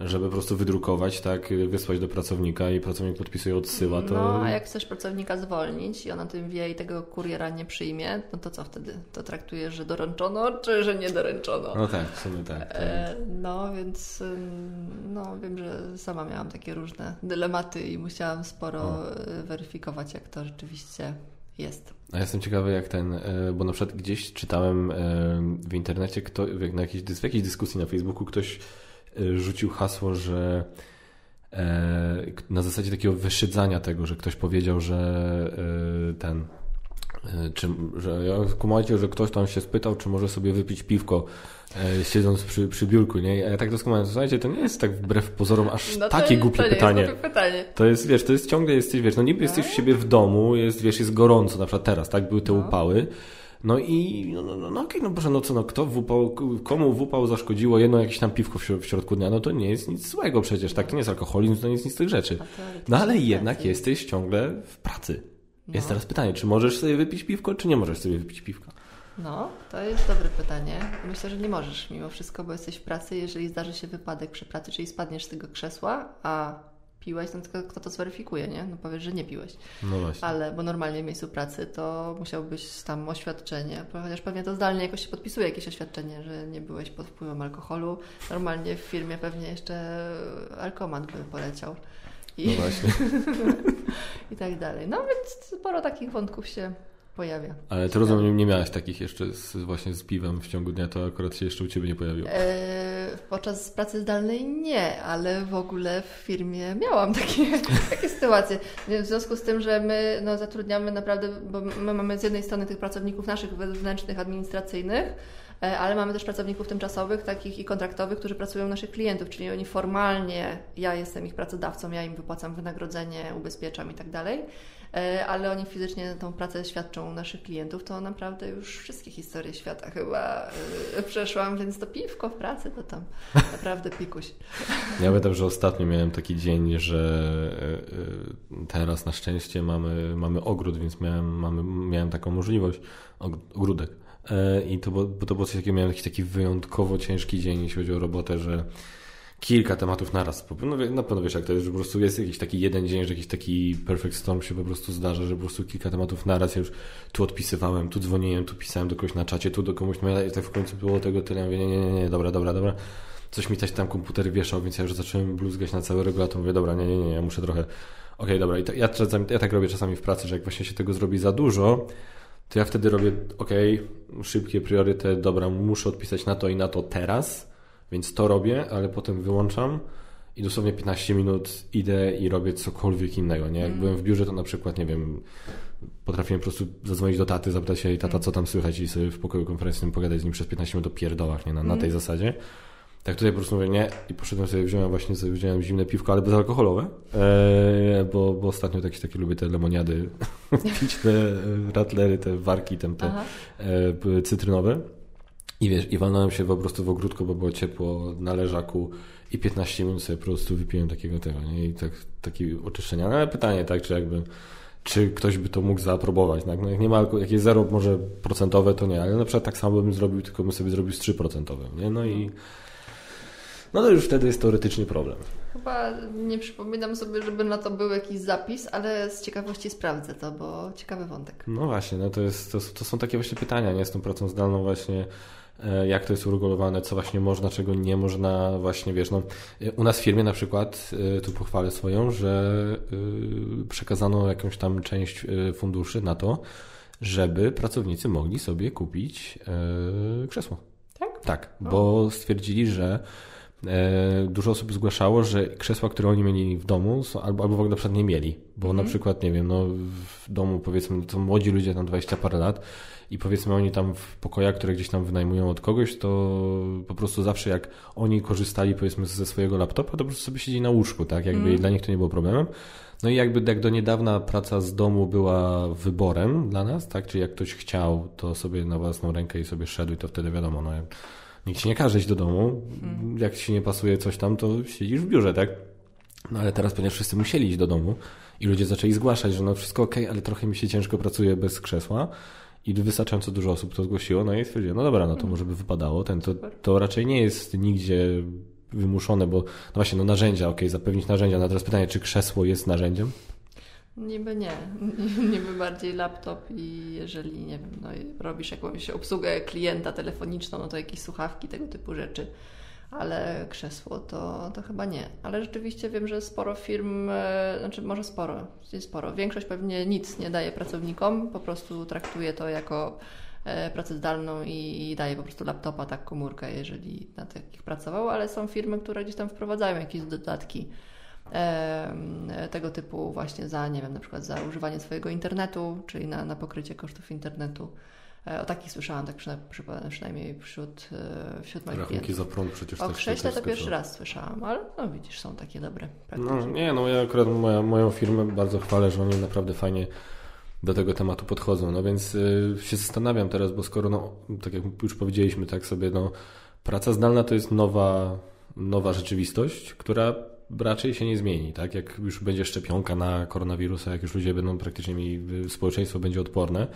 żeby po prostu wydrukować, tak, wysłać do pracownika i pracownik podpisuje, odsyła, to... No, a jak chcesz pracownika zwolnić i on o tym wie i tego kuriera nie przyjmie, no to co wtedy? To traktujesz, że doręczono, czy że nie doręczono? No tak, w sumie tak. E, no, więc no, wiem, że sama miałam takie różne dylematy i musiałam sporo o. weryfikować, jak to rzeczywiście jest. A ja jestem ciekawy, jak ten, e, bo na przykład gdzieś czytałem e, w internecie, kto, na jakiejś, w jakiejś dyskusji na Facebooku ktoś Y, rzucił hasło, że e, na zasadzie takiego wyszydzania tego, że ktoś powiedział, że e, ten e, czy, że kumajcie, że ktoś tam się spytał, czy może sobie wypić piwko siedząc przy, przy biurku, nie? Ja tak doskonale, słuchajcie, to nie jest tak wbrew pozorom aż no takie jest, głupie to pytanie. Jest pytanie. To jest, wiesz, to jest ciągle jesteś, wiesz, no niby jesteś u siebie w domu, jest, wiesz, jest gorąco, na przykład teraz, tak, były te no. upały, no i no, no, no, no okej, no proszę, no co, no kto w upał, komu w upał zaszkodziło jedno jakieś tam piwko w środku dnia, no to nie jest nic złego przecież, tak? To nie jest alkoholizm, to nie jest nic z tych rzeczy. No ale jednak jesteś ciągle w pracy. Jest no. teraz pytanie, czy możesz sobie wypić piwko, czy nie możesz sobie wypić piwka? No, to jest dobre pytanie. Myślę, że nie możesz mimo wszystko, bo jesteś w pracy. Jeżeli zdarzy się wypadek przy pracy, czyli spadniesz z tego krzesła, a piłeś, no tylko kto to zweryfikuje, nie? No powiesz, że nie piłeś. No właśnie. Ale, bo normalnie w miejscu pracy to musiałbyś tam oświadczenie, chociaż pewnie to zdalnie jakoś się podpisuje jakieś oświadczenie, że nie byłeś pod wpływem alkoholu. Normalnie w firmie pewnie jeszcze alkomat by poleciał. I, no właśnie. i tak dalej. No więc sporo takich wątków się pojawia. Ale ty rozumiem, nie miałeś takich jeszcze z, właśnie z piwem w ciągu dnia, to akurat się jeszcze u Ciebie nie pojawiło. E, podczas pracy zdalnej nie, ale w ogóle w firmie miałam takie, takie sytuacje. W związku z tym, że my no, zatrudniamy naprawdę, bo my mamy z jednej strony tych pracowników naszych wewnętrznych, administracyjnych, e, ale mamy też pracowników tymczasowych, takich i kontraktowych, którzy pracują u naszych klientów, czyli oni formalnie, ja jestem ich pracodawcą, ja im wypłacam wynagrodzenie, ubezpieczam i tak dalej ale oni fizycznie tą pracę świadczą u naszych klientów, to naprawdę już wszystkie historie świata chyba e, przeszłam, więc to piwko w pracy to tam naprawdę pikuś. Ja pamiętam, że ostatnio miałem taki dzień, że e, teraz na szczęście mamy, mamy ogród, więc miałem, mamy, miałem taką możliwość, ogródek. I to, bo to było coś takiego, miałem jakiś taki wyjątkowo ciężki dzień, jeśli chodzi o robotę, że kilka tematów naraz. No, na pewno wiesz jak to jest, że po prostu jest jakiś taki jeden dzień, że jakiś taki perfect storm się po prostu zdarza, że po prostu kilka tematów naraz. Ja już tu odpisywałem, tu dzwoniłem, tu pisałem do kogoś na czacie, tu do komuś, no i tak w końcu było tego tyle. Ja mówię, nie, nie, nie, nie, dobra, dobra, dobra. Coś mi też tam komputer wieszał, więc ja już zacząłem bluzgać na cały regulator. Mówię, dobra, nie, nie, nie, ja muszę trochę... Okej, okay, dobra. I to, ja, ja tak robię czasami w pracy, że jak właśnie się tego zrobi za dużo, to ja wtedy robię, okay, szybkie priorytet, dobra, muszę odpisać na to i na to teraz, więc to robię, ale potem wyłączam i dosłownie 15 minut idę i robię cokolwiek innego. Nie? Jak mm. byłem w biurze, to na przykład, nie wiem, potrafiłem po prostu zadzwonić do taty, zapytać się, tata, co tam słychać i sobie w pokoju konferencyjnym pogadać z nim przez 15 minut o pierdołach, nie? Na, na tej mm. zasadzie. Tak tutaj po prostu mówię nie i poszedłem sobie, wziąłem właśnie sobie, wziąłem zimne piwko, ale bezalkoholowe, e, bo, bo ostatnio takie, takie lubię te lemoniady, pić te ratlery, te warki, te, te e, cytrynowe. I wiesz, i walnąłem się po prostu w ogródku, bo było ciepło na leżaku i 15 minut sobie po prostu wypiłem takiego tego, nie? I tak, takie oczyszczenia. No, ale pytanie, tak, czy jakby, czy ktoś by to mógł zaaprobować, tak? No jak nie ma, jak jest zero może procentowe, to nie, ale na przykład tak samo bym zrobił, tylko bym sobie zrobił z 3%, nie? No i no to już wtedy jest teoretycznie problem. Chyba nie przypominam sobie, żeby na to był jakiś zapis, ale z ciekawości sprawdzę to, bo ciekawy wątek. No właśnie, no to, jest, to, to są takie właśnie pytania, nie? Z tą pracą zdalną właśnie jak to jest uregulowane, co właśnie można, czego nie można, właśnie wiesz, no, u nas w firmie na przykład, e, tu pochwalę swoją, że e, przekazano jakąś tam część funduszy na to, żeby pracownicy mogli sobie kupić krzesło. Tak? Tak, bo stwierdzili, że dużo osób zgłaszało, że krzesła, które oni mieli w domu, są, albo, albo w ogóle na przykład nie mieli, bo mm. na mhm. przykład, nie wiem, no w domu powiedzmy, to młodzi ludzie, tam 20 parę lat, i powiedzmy oni tam w pokojach, które gdzieś tam wynajmują od kogoś, to po prostu zawsze jak oni korzystali powiedzmy ze swojego laptopa, to po prostu sobie siedzi na łóżku, tak? Jakby mm. dla nich to nie było problemem. No i jakby jak do niedawna praca z domu była wyborem dla nas, tak? Czyli jak ktoś chciał, to sobie na własną rękę i sobie szedł i to wtedy wiadomo, no nikt ci nie każe iść do domu. Mm. Jak ci nie pasuje coś tam, to siedzisz w biurze, tak? No ale teraz, ponieważ wszyscy musieli iść do domu i ludzie zaczęli zgłaszać, że no wszystko ok, ale trochę mi się ciężko pracuje bez krzesła, i wystarczająco dużo osób to zgłosiło, no i stwierdziłem, no dobra, no to może by wypadało. Ten, to, to raczej nie jest nigdzie wymuszone, bo no właśnie, no narzędzia, ok, zapewnić narzędzia. No teraz pytanie, czy krzesło jest narzędziem? Niby nie. Niby bardziej laptop i jeżeli, nie wiem, no, robisz jakąś obsługę klienta telefoniczną, no to jakieś słuchawki, tego typu rzeczy ale krzesło to, to chyba nie. Ale rzeczywiście wiem, że sporo firm, e, znaczy może sporo, sporo, większość pewnie nic nie daje pracownikom, po prostu traktuje to jako e, pracę zdalną i, daje po prostu laptopa, tak komórkę, jeżeli na takich pracował, ale są firmy, które gdzieś tam wprowadzają jakieś dodatki tego typu właśnie za, nie wiem, na przykład za używanie swojego internetu, czyli na, na pokrycie kosztów internetu. E, o takich słyszałam, tak przynajmniej wśród, e, wśród moich Rachunki klientów. za prąd przecież O krześle to pierwszy raz słyszałam, ale no widzisz, są takie dobre No, nie, no ja akurat moja, moją firmę bardzo chwalę, że oni naprawdę fajnie do tego tematu podchodzą. No więc y, się zastanawiam teraz, bo skoro, no, tak jak już powiedzieliśmy, tak sobie, no, praca zdalna to jest nowa, nowa rzeczywistość, która raczej się nie zmieni, tak? Jak już będzie szczepionka na koronawirusa, jak już ludzie będą praktycznie mieli, y, społeczeństwo będzie odporne,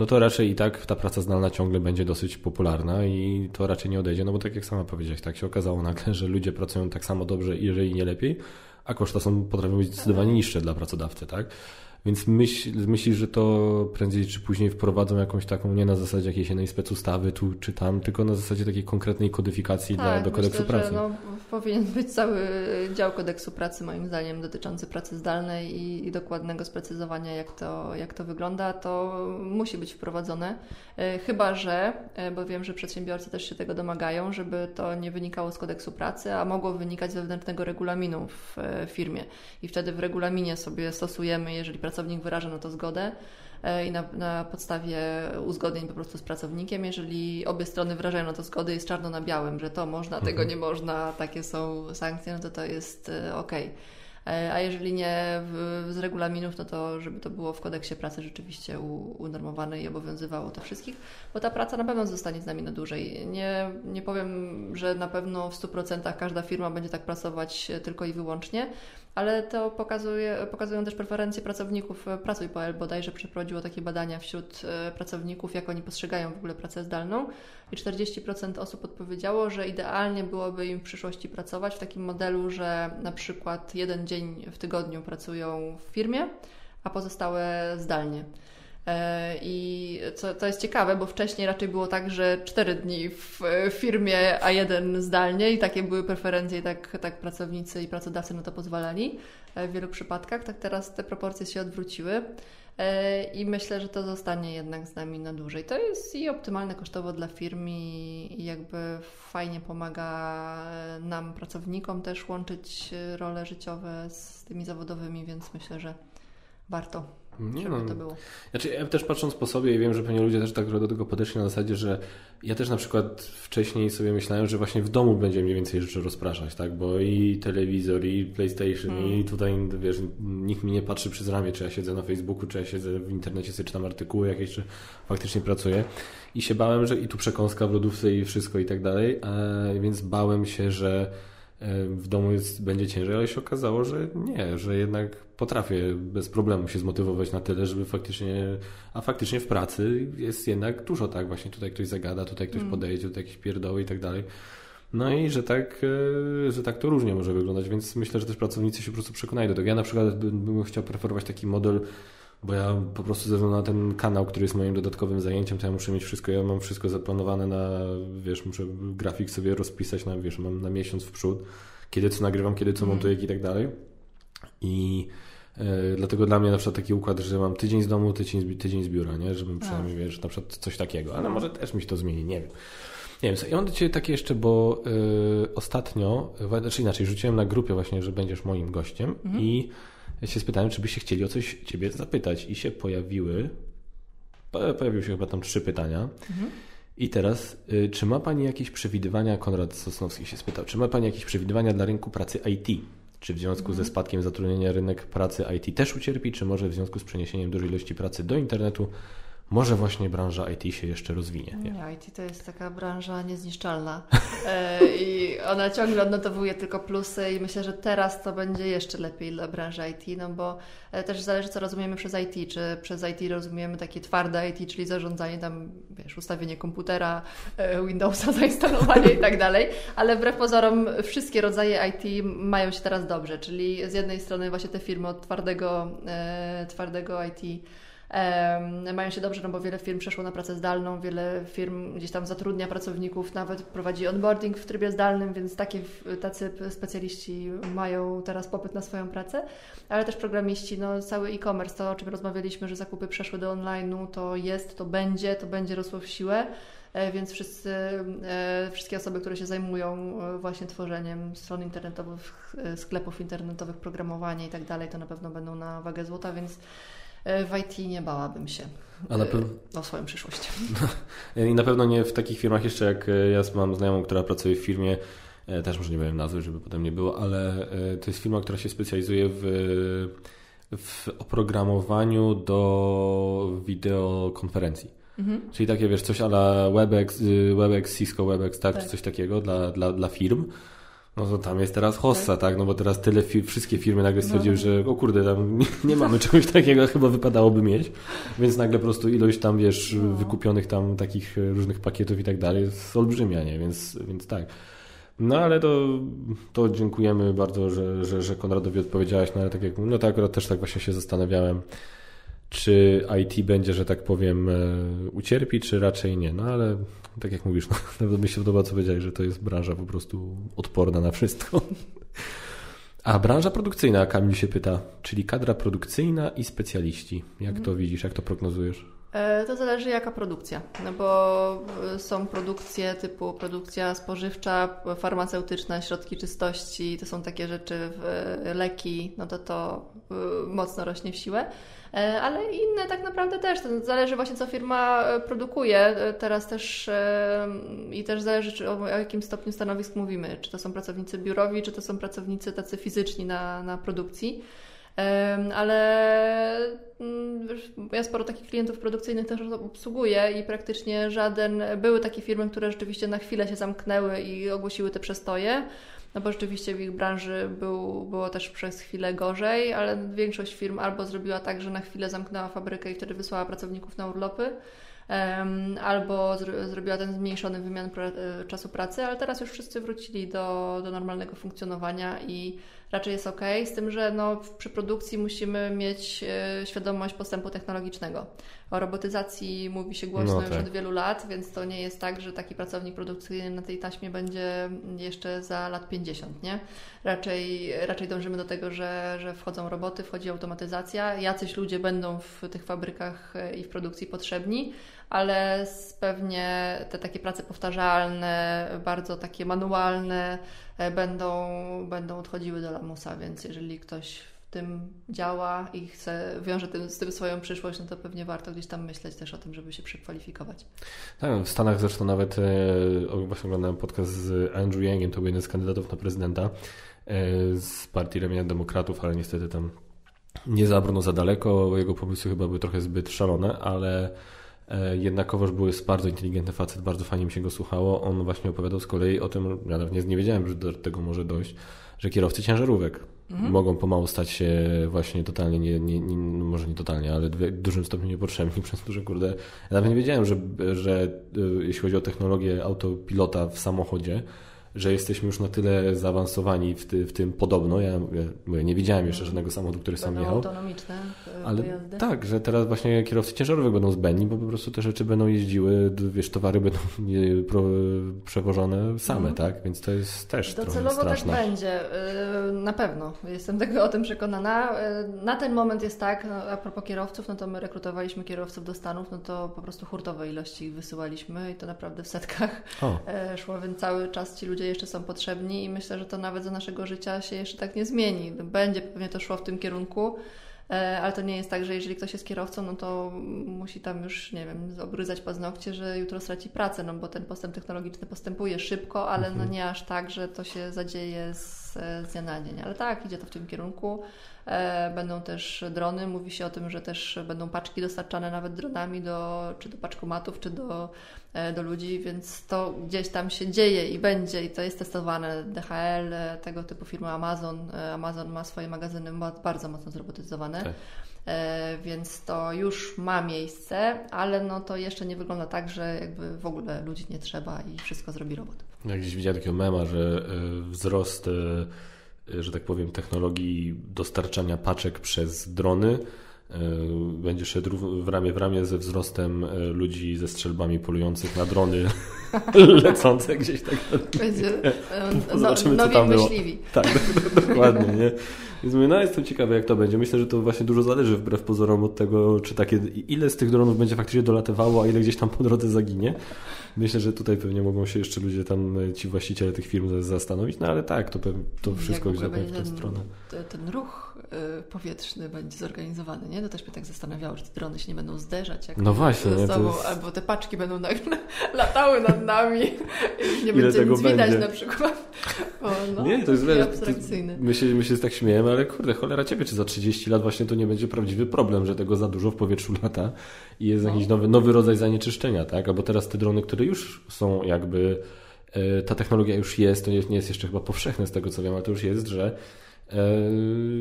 no to raczej i tak ta praca zdalna ciągle będzie dosyć popularna i to raczej nie odejdzie, no bo tak jak sama powiedziałeś, tak się okazało nagle, że ludzie pracują tak samo dobrze, jeżeli nie lepiej, a koszta są, potrafią być zdecydowanie niższe dla pracodawcy, tak? Więc myśl, myślisz, że to prędzej czy później wprowadzą jakąś taką, nie na zasadzie jakiejś jednej specustawy tu czy tam, tylko na zasadzie takiej konkretnej kodyfikacji tak, dla, do kodeksu myślę, pracy. Że no, powinien być cały dział kodeksu pracy, moim zdaniem, dotyczący pracy zdalnej i, i dokładnego sprecyzowania, jak to, jak to wygląda. To musi być wprowadzone. E, chyba, że, e, bo wiem, że przedsiębiorcy też się tego domagają, żeby to nie wynikało z kodeksu pracy, a mogło wynikać z wewnętrznego regulaminu w e, firmie. I wtedy w regulaminie sobie stosujemy, jeżeli pracownik wyraża na to zgodę, i na, na, podstawie uzgodnień po prostu z pracownikiem, jeżeli obie strony wyrażają na to zgodę, jest czarno na białym, że to można, mhm. tego nie można, takie są sankcje, no to to jest ok. E, a jeżeli nie w, z regulaminów, no to żeby to było w kodeksie pracy rzeczywiście unormowane i obowiązywało to wszystkich, bo ta praca na pewno zostanie z nami na dłużej. Nie, nie powiem, że na pewno w 100% każda firma będzie tak pracować tylko i wyłącznie, ale to pokazuje, pokazują też preferencje pracowników. Pracuj.pl bodajże przeprowadziło takie badania wśród e, pracowników, jak oni postrzegają w ogóle pracę zdalną i 40% osób odpowiedziało, że idealnie byłoby im w przyszłości pracować w takim modelu, że na przykład jeden dzień w tygodniu pracują w firmie, a pozostałe zdalnie. E, I co, to jest ciekawe, bo wcześniej raczej było tak, że cztery dni w firmie, a jeden zdalnie i takie były preferencje i tak, tak pracownicy i pracodawcy na to pozwalali e, w wielu przypadkach. Tak teraz te proporcje się odwróciły e, i myślę, że to zostanie jednak z nami na dłużej. To jest i optymalne kosztowo dla firm i jakby fajnie pomaga nam, pracownikom też łączyć role życiowe z tymi zawodowymi, więc myślę, że warto. Nie żeby no, to było. Znaczy, ja też patrząc po sobie i wiem, że pewnie ludzie też tak do tego podeszli na zasadzie, że ja też na przykład wcześniej sobie myślałem, że właśnie w domu będzie mniej więcej rzeczy rozpraszać, tak? Bo i telewizor, i PlayStation, hmm. i tutaj, wiesz, nikt mi nie patrzy przez ramię, czy ja siedzę na Facebooku, czy ja siedzę w internecie, sobie czytam artykuły jakieś, czy faktycznie pracuję. I się bałem, że i tu przekąska w lodówce i wszystko i tak dalej, e, więc bałem się, że w domu jest, będzie ciężej, ale się okazało, że nie, że jednak potrafię bez problemu się zmotywować na tyle, żeby faktycznie, a faktycznie w pracy jest jednak dużo tak, właśnie tutaj ktoś zagada, tutaj ktoś mm. podejdzie, tutaj jakieś pierdoły i tak dalej. No i że tak, e, że tak to różnie może wyglądać, więc myślę, że też pracownicy się po prostu przekonają do tego. Ja na przykład bym chciał preferować taki model bo ja po prostu ze względu na ten kanał, który jest moim dodatkowym zajęciem, to ja muszę mieć wszystko, ja mam wszystko zaplanowane na, wiesz, muszę grafik sobie rozpisać na, wiesz, mam na miesiąc w przód, kiedy co nagrywam, kiedy co mm. montuję i tak dalej. I e, dlatego dla mnie na przykład taki układ, że mam tydzień z domu, tydzień, tydzień z biura, nie? Żebym przynajmniej, wiesz, na przykład coś takiego, ale może też mi się to zmieni, nie wiem. Nie wiem, ja mam do Ciebie takie jeszcze, bo y, ostatnio, znaczy inaczej, rzuciłem na grupie właśnie, że będziesz moim gościem mm. i się spytałem, czy byście chcieli o coś Ciebie zapytać i się pojawiły, pojawiły się chyba tam trzy pytania. Mhm. I teraz, y, czy ma Pani jakieś przewidywania, Konrad Sosnowski się spytał, czy ma Pani jakieś przewidywania dla rynku pracy IT? Czy w związku ze spadkiem zatrudnienia rynek pracy IT też ucierpi, czy może w związku z przeniesieniem dużej ilości pracy do internetu może właśnie branża IT się jeszcze rozwinie. Nie, IT to jest taka branża niezniszczalna e, i ona ciągle odnotowuje tylko plusy i myślę, że teraz to będzie jeszcze lepiej dla branży IT, no bo e, też zależy co rozumiemy przez IT, czy przez IT rozumiemy takie twarde IT, czyli zarządzanie tam, wiesz, ustawienie komputera, e, Windowsa, zainstalowanie i tak dalej, ale wbrew pozorom wszystkie rodzaje IT mają się teraz dobrze, czyli z jednej strony właśnie te firmy od twardego, twardego IT mają się dobrze, no bo wiele firm przeszło na pracę zdalną, wiele firm gdzieś tam zatrudnia pracowników, nawet prowadzi onboarding w trybie zdalnym, więc takie, tacy specjaliści mają teraz popyt na swoją pracę, ale też programiści, no cały e-commerce, to o czym rozmawialiśmy, że zakupy przeszły do online'u, to jest, to będzie, to będzie rosło w siłę. E, więc wszyscy, e, wszystkie osoby, które się zajmują e, właśnie tworzeniem stron internetowych, sklepów internetowych, programowanie i tak dalej, to na pewno będą na wagę złota, więc w IT nie bałabym się Ale e, o swoją przyszłość. I na pewno nie w takich firmach jeszcze jak e, ja mam znajomą, która pracuje w firmie, też może nie powiem nazwy, żeby potem nie było, ale to jest firma, która się specjalizuje w, w oprogramowaniu do wideokonferencji. Mhm. Czyli takie, wiesz, coś ala WebEx, WebEx Cisco WebEx, tak, tak. czy coś takiego dla, dla, dla firm. No to tam jest teraz hossa, tak? No bo teraz tyle, fi wszystkie firmy nagle stwierdziły, no. że o kurde, tam nie, nie mamy czegoś takiego, chyba wypadałoby mieć. Więc nagle po prostu ilość tam, wiesz, no. wykupionych tam takich różnych pakietów i tak dalej jest olbrzymia, nie? Więc, więc tak. No ale to, to dziękujemy bardzo, że, że, że Konradowi odpowiedziałeś, no ale tak jak no to akurat też tak właśnie się zastanawiałem, czy IT będzie, że tak powiem, e, ucierpi, czy raczej nie. No ale tak jak mówisz, no, mi się podoba, co powiedziałeś, że to jest branża po prostu odporna na wszystko. A branża produkcyjna, Kamil się pyta, czyli kadra produkcyjna i specjaliści. Jak to widzisz, jak to prognozujesz? E, to zależy jaka produkcja, no bo e, są produkcje typu produkcja spożywcza, farmaceutyczna, środki czystości, to są takie rzeczy, leki, no to to mocno rośnie w siłę. E, ale inne tak naprawdę też. To zależy właśnie, co firma e, produkuje. E, teraz też i też zależy, czy o, jakim stopniu stanowisk mówimy. Czy to są pracownicy biurowi, czy to są pracownicy tacy fizyczni na, na produkcji. Ale mm, ja sporo takich klientów produkcyjnych też obsługuję i praktycznie żaden. Były takie firmy, które rzeczywiście na chwilę się zamknęły i ogłosiły te przestoje no bo rzeczywiście w ich branży był, było też przez chwilę gorzej, ale większość firm albo zrobiła tak, że na chwilę zamknęła fabrykę i wtedy wysłała pracowników na urlopy, albo zrobiła ten zmniejszony wymian e, czasu pracy, ale teraz już wszyscy wrócili do, do normalnego funkcjonowania i raczej jest ok, z tym, że no, przy produkcji musimy mieć e, świadomość postępu technologicznego. O robotyzacji mówi się głośno no tak. już od wielu lat, więc to nie jest tak, że taki pracownik produkcyjny na tej taśmie będzie jeszcze za lat 50, nie? Raczej, raczej dążymy do tego, że, że wchodzą roboty, wchodzi automatyzacja, jacyś ludzie będą w tych fabrykach e, i w produkcji potrzebni, ale pewnie te takie prace powtarzalne, bardzo takie manualne będą, będą odchodziły do lamusa, więc jeżeli ktoś w tym działa i chce, wiąże tym, z tym swoją przyszłość, no to pewnie warto gdzieś tam myśleć też o tym, żeby się przekwalifikować. Tak, w Stanach zresztą nawet e, właśnie oglądałem podcast z Andrew Yangiem, to był jeden z kandydatów na prezydenta e, z partii ramienia demokratów, ale niestety tam nie zabrano za daleko, jego pomysły chyba były trochę zbyt szalone, ale E, jednakowoż był jest bardzo inteligentny facet, bardzo fajnie mi się go słuchało. On właśnie opowiadał z kolei o tym, ja nawet nie, wiedziałem, że do tego może dojść, że kierowcy ciężarówek mhm. mogą pomału stać się właśnie totalnie, nie, nie, nie, no może nie totalnie, ale w dużym stopniu niepotrzebni, przez to, że kurde, ja nawet nie wiedziałem, że, że e, jeśli chodzi o technologię autopilota w samochodzie, że jesteśmy już na tyle zaawansowani w, ty, w tym podobno. Ja, ja nie widziałem jeszcze żadnego samochodu, który sam jechał. autonomiczne ale pojazdy. Tak, że teraz właśnie kierowcy ciężarowych będą zbędni, bo po prostu te rzeczy będą jeździły, wiesz, towary będą przewożone same, mhm. tak? Więc to jest też Docelowo trochę tak straszne. tak będzie, y, na pewno. Jestem tego o tym przekonana. Y, na ten moment jest tak, no, a propos kierowców, no to my rekrutowaliśmy kierowców do Stanów, no to po prostu hurtowe ilości wysyłaliśmy i to naprawdę w setkach o. E, szło, więc cały czas ci ludzie ludzie jeszcze są potrzebni i myślę, że to nawet za naszego życia się jeszcze tak nie zmieni. Będzie pewnie to szło w tym kierunku, e, ale to nie jest tak, że jeżeli ktoś jest kierowcą, no to musi tam już, nie wiem, obryzać paznokcie, że jutro straci pracę, no bo ten postęp technologiczny postępuje szybko, ale no mhm. nie aż tak, że to się zadzieje z, z dnia na dzień. Ale tak, idzie to w tym kierunku. E, będą też drony. Mówi się o tym, że też będą paczki dostarczane nawet dronami do, czy do paczkomatów, czy do, e, do ludzi, więc to gdzieś tam się dzieje i będzie i to jest testowane. DHL, e, tego typu firma Amazon. Amazon ma swoje magazyny bardzo mocno zrobotyzowane. Tak. Więc to już ma miejsce, ale no to jeszcze nie wygląda tak, że jakby w ogóle ludzi nie trzeba i wszystko zrobi robot. Ja gdzieś widziałem takiego mema, że wzrost że tak powiem, technologii dostarczania paczek przez drony e, będzie szedł w ramię w ramię ze wzrostem e, ludzi ze strzelbami polujących na drony lecące gdzieś tak. Będzie no, Zobaczymy, co tam myśliwi. było. Tak, dokładnie, nie? Więc mówię, no jestem ciekawy, jak to będzie. Myślę, że to właśnie dużo zależy wbrew pozorom od tego, czy takie, ile z tych dronów będzie faktycznie dolatywało, a ile gdzieś tam po drodze zaginie. Myślę, że tutaj pewnie mogą się jeszcze ludzie tam, e, ci właściciele tych firm zastanowić, no ale tak, to, to wszystko gdzieś w tę stronę. Ten ruch y, powietrzny będzie zorganizowany, nie? To też mnie tak zastanawiało, że te drony się nie będą zderzać jak no właśnie, ze sobą, jest... albo te paczki będą nagle latały nad nami i nie będzie nic będzie? widać na przykład. O, no, nie, to jest wiele, abstrakcyjny. My się, my się tak śmiejemy, ale kurde, cholera ciebie, czy za 30 lat właśnie to nie będzie prawdziwy problem, że tego za dużo w powietrzu lata i jest no. jakiś nowy, nowy rodzaj zanieczyszczenia, tak? Albo teraz te drony, które już są jakby, e, ta technologia już jest, to nie jest jeszcze chyba powszechne z tego co wiem, ale to już jest, że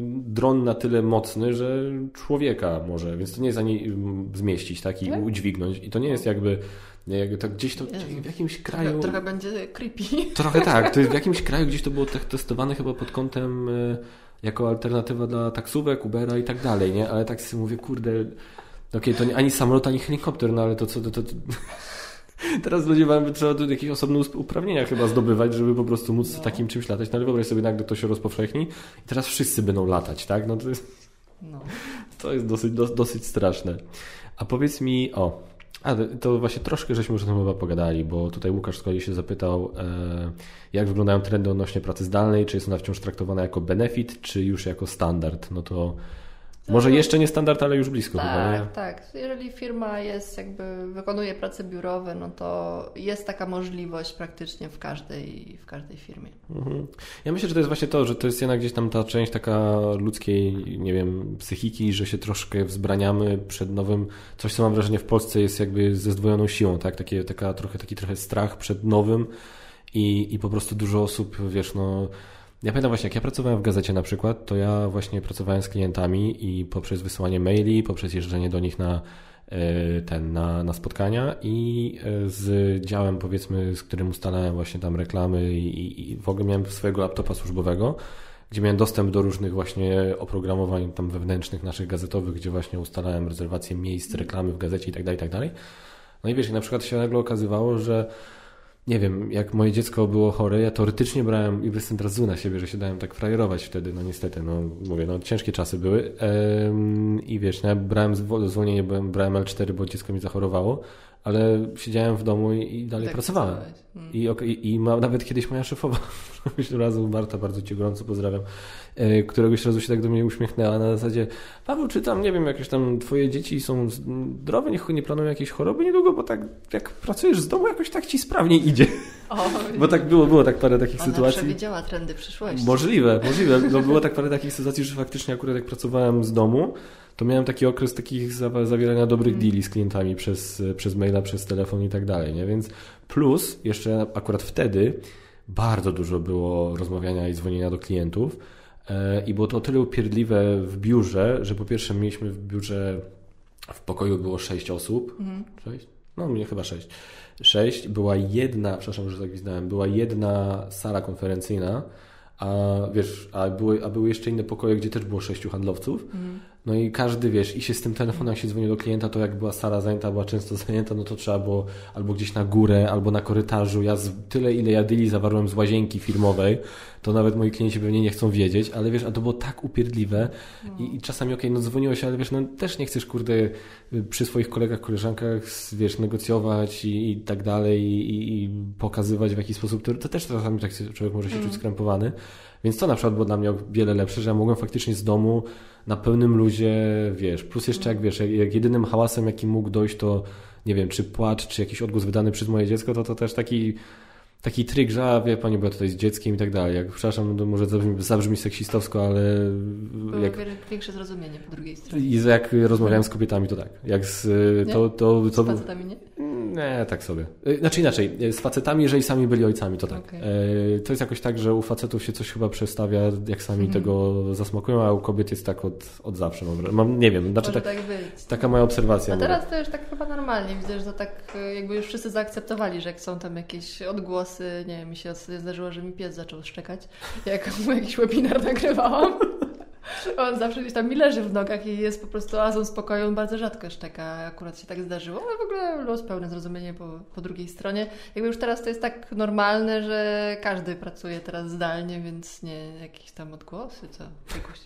dron na tyle mocny, że człowieka może, więc to nie jest ani zmieścić tak i tak? udźwignąć. I to nie jest jakby jakby to gdzieś to w jakimś kraju. Trochę, trochę, będzie creepy. Trochę tak. To jest w jakimś kraju gdzieś to było testowane chyba pod kątem e, jako alternatywa dla taksówek, Ubera i tak dalej, nie? Ale tak sobie mówię, kurde, okej, okay, to nie, ani samolot, ani helikopter, no ale to co, to, to, to... Teraz ludzie mają, trzeba tu jakieś osobne uprawnienia chyba zdobywać, żeby po prostu móc no. takim czymś latać. No ale wyobraź sobie nagle to się rozpowszechni i teraz wszyscy będą latać, tak? No to jest, no. to jest dosyć, do, dosyć straszne. A powiedz mi, o, a to właśnie troszkę żeśmy już o tym chyba pogadali, bo tutaj Łukasz z kolei się zapytał, e, jak wyglądają trendy odnośnie pracy zdalnej, czy jest ona wciąż traktowana jako benefit, czy już jako standard. No to może jeszcze nie standard, ale już blisko tak, chyba, nie? Tak, jeżeli firma jest jakby, wykonuje prace biurowe, no to jest taka możliwość praktycznie w każdej, w każdej firmie. Mhm. Ja myślę, że to jest właśnie to, że to jest jednak gdzieś tam ta część taka ludzkiej, nie wiem, psychiki, że się troszkę wzbraniamy przed nowym, coś co mam wrażenie w Polsce jest jakby ze zdwojoną siłą, tak? Takie, taka, trochę, taki trochę strach przed nowym i, i po prostu dużo osób, wiesz, no ja pamiętam właśnie, jak ja pracowałem w gazecie na przykład, to ja właśnie pracowałem z klientami i poprzez wysyłanie maili, poprzez jeżdżenie do nich na e, ten, na, na spotkania i e, z działem powiedzmy, z którym ustalałem właśnie tam reklamy i, i w ogóle miałem swojego laptopa służbowego, gdzie miałem dostęp do różnych właśnie oprogramowań tam wewnętrznych naszych gazetowych, gdzie właśnie ustalałem rezerwację miejsc, reklamy w gazecie i tak dalej, i tak dalej. No i wiesz, na przykład się nagle okazywało, że nie wiem, jak moje dziecko było chore, ja teoretycznie brałem i jestem teraz zły na siebie, że się dałem tak frajerować wtedy, no niestety, no mówię, no ciężkie czasy były. Ehm, i wiesz, no, ja brałem zwolnienie, byłem, brałem L4, bo dziecko mi zachorowało, ale siedziałem w domu i, dalej tak pracowałem. Hmm. I, i, i ma, nawet kiedyś moja szefowa, któregoś razu, Marta, bardzo Cię gorąco pozdrawiam, e, któregoś razu się tak do mnie uśmiechnęła na zasadzie, Paweł, czy tam, nie wiem, jakieś tam Twoje dzieci są zdrowe, niech nie planują jakieś choroby niedługo, bo tak jak pracujesz z domu, jakoś tak Ci sprawniej idzie. O, bo tak było, było tak parę takich Ona sytuacji. przewidziała trendy przyszłości. Możliwe, możliwe. No, było tak parę takich sytuacji, że faktycznie akurat jak pracowałem z domu, to miałem taki okres takich zawierania dobrych mm. deali z klientami przez, przez maila, przez telefon i tak dalej, nie? Więc plus jeszcze akurat wtedy bardzo dużo było rozmawiania i dzwonienia do klientów e, i było to o tyle upierdliwe w biurze, że po pierwsze mieliśmy w biurze w pokoju było sześć osób. Mm. Sześć? No, mnie chyba sześć. Sześć. Była jedna, przepraszam, że tak gwizdałem, była jedna sala konferencyjna, a wiesz, a były, a były jeszcze inne pokoje, gdzie też było sześciu handlowców. Mm. No i każdy, wiesz, i się z tym telefonem, jak się dzwoni do klienta, to jak była sala zajęta, była często zajęta, no to trzeba było albo gdzieś na górę, albo na korytarzu. Ja z, tyle, ile ja dyli zawarłem z łazienki firmowej, to nawet moi klienci pewnie nie chcą wiedzieć, ale wiesz, a to było tak upierdliwe i, i czasami okej, okay, no dzwoniło się, ale wiesz, no też nie chcesz, kurde, przy swoich kolegach, koleżankach, wiesz, negocjować i, i tak dalej i, i, pokazywać w jaki sposób, to, to też czasami tak człowiek może się mm. czuć skrępowany. Więc to na przykład było dla mnie o wiele lepsze, że ja mogłem faktycznie z domu na pełnym luzie, wiesz, plus jeszcze jak wiesz, jak jedynym hałasem, jaki mógł dojść, to nie wiem, czy płacz, czy jakiś odgłos wydany przez moje dziecko, to to też taki taki trik, że a, wie pani, bo ja tutaj z dzieckiem i tak dalej. Jak, przepraszam, to może zabrzmi, zabrzmi seksistowsko, ale... Było jak, większe zrozumienie po drugiej stronie. I jak rozmawiałem z kobietami, to tak. Jak z, nie? to, to, to, z facetami nie? Nie, tak sobie. Y, znaczy inaczej, z facetami, jeżeli sami byli ojcami, to tak. Okay. To jest jakoś tak, że u facetów się coś chyba przestawia, jak sami mm. tego zasmakują, a u kobiet jest tak od, od zawsze. Mam, nie wiem, znaczy tak, tak taka moja obserwacja. A teraz to już tak chyba normalnie. Widzę, że to tak y, jakby już wszyscy zaakceptowali, że jak są tam jakieś odgłosy, nie wiem, mi się zdarzyło, że mi pies zaczął szczekać, jak mu jakiś webinar nagrywałam. On zawsze gdzieś tam mi leży w nogach i jest po prostu oazą spokoju. On bardzo rzadko szczeka. Akurat się tak zdarzyło, ale w ogóle los pełne zrozumienie po, po drugiej stronie. Jakby już teraz to jest tak normalne, że każdy pracuje teraz zdalnie, więc nie jakieś tam odgłosy, co jakoś.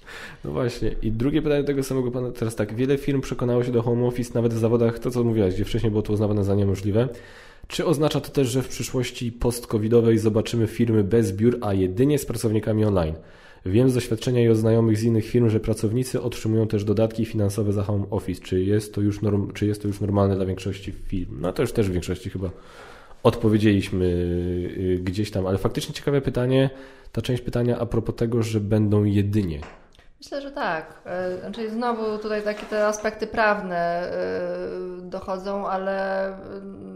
No właśnie. I drugie pytanie tego samego pana. Teraz tak, wiele firm przekonało się do home office nawet w zawodach, to co mówiłaś, gdzie wcześniej było to uznawane za niemożliwe. Czy oznacza to też, że w przyszłości post-covidowej zobaczymy firmy bez biur, a jedynie z pracownikami online? Wiem z doświadczenia i od znajomych z innych firm, że pracownicy otrzymują też dodatki finansowe za home office. Czy jest to już, norm, czy jest to już normalne dla większości firm? No to już też w większości chyba odpowiedzieliśmy y, gdzieś tam, ale faktycznie ciekawe pytanie, ta część pytania a propos tego, że będą jedynie. Myślę, że tak. E, znaczy znowu tutaj takie te aspekty prawne e, dochodzą, ale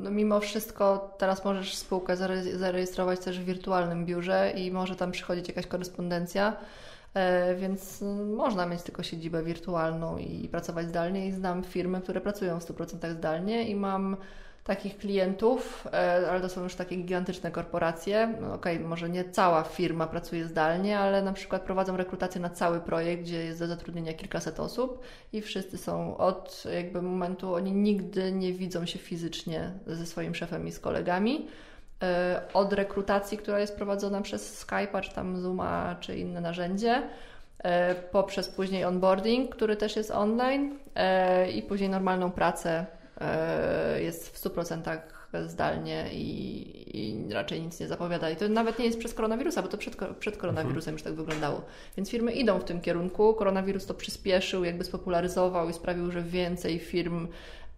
no mimo wszystko teraz możesz spółkę zarejestrować też w wirtualnym biurze i może tam przychodzić jakaś korespondencja. E, więc można mieć tylko siedzibę wirtualną i pracować zdalnie i znam firmy, które pracują w 100% zdalnie i mam takich klientów, e, ale to są już takie gigantyczne korporacje. No okej, okay, może nie cała firma pracuje zdalnie, ale na przykład prowadzą rekrutację na cały projekt, gdzie jest do zatrudnienia kilkaset osób i wszyscy są od jakby momentu, oni nigdy nie widzą się fizycznie ze swoim szefem i z kolegami. E, od rekrutacji, która jest prowadzona przez Skype'a, czy tam Zooma, czy inne narzędzie, e, poprzez później onboarding, który też jest online i później normalną pracę jest w 100% zdalnie i, i, raczej nic nie zapowiada. I to nawet nie jest przez koronawirusa, bo to przed, przed koronawirusem mhm. już tak wyglądało. Więc firmy idą w tym kierunku. Koronawirus to przyspieszył, jakby spopularyzował i sprawił, że więcej firm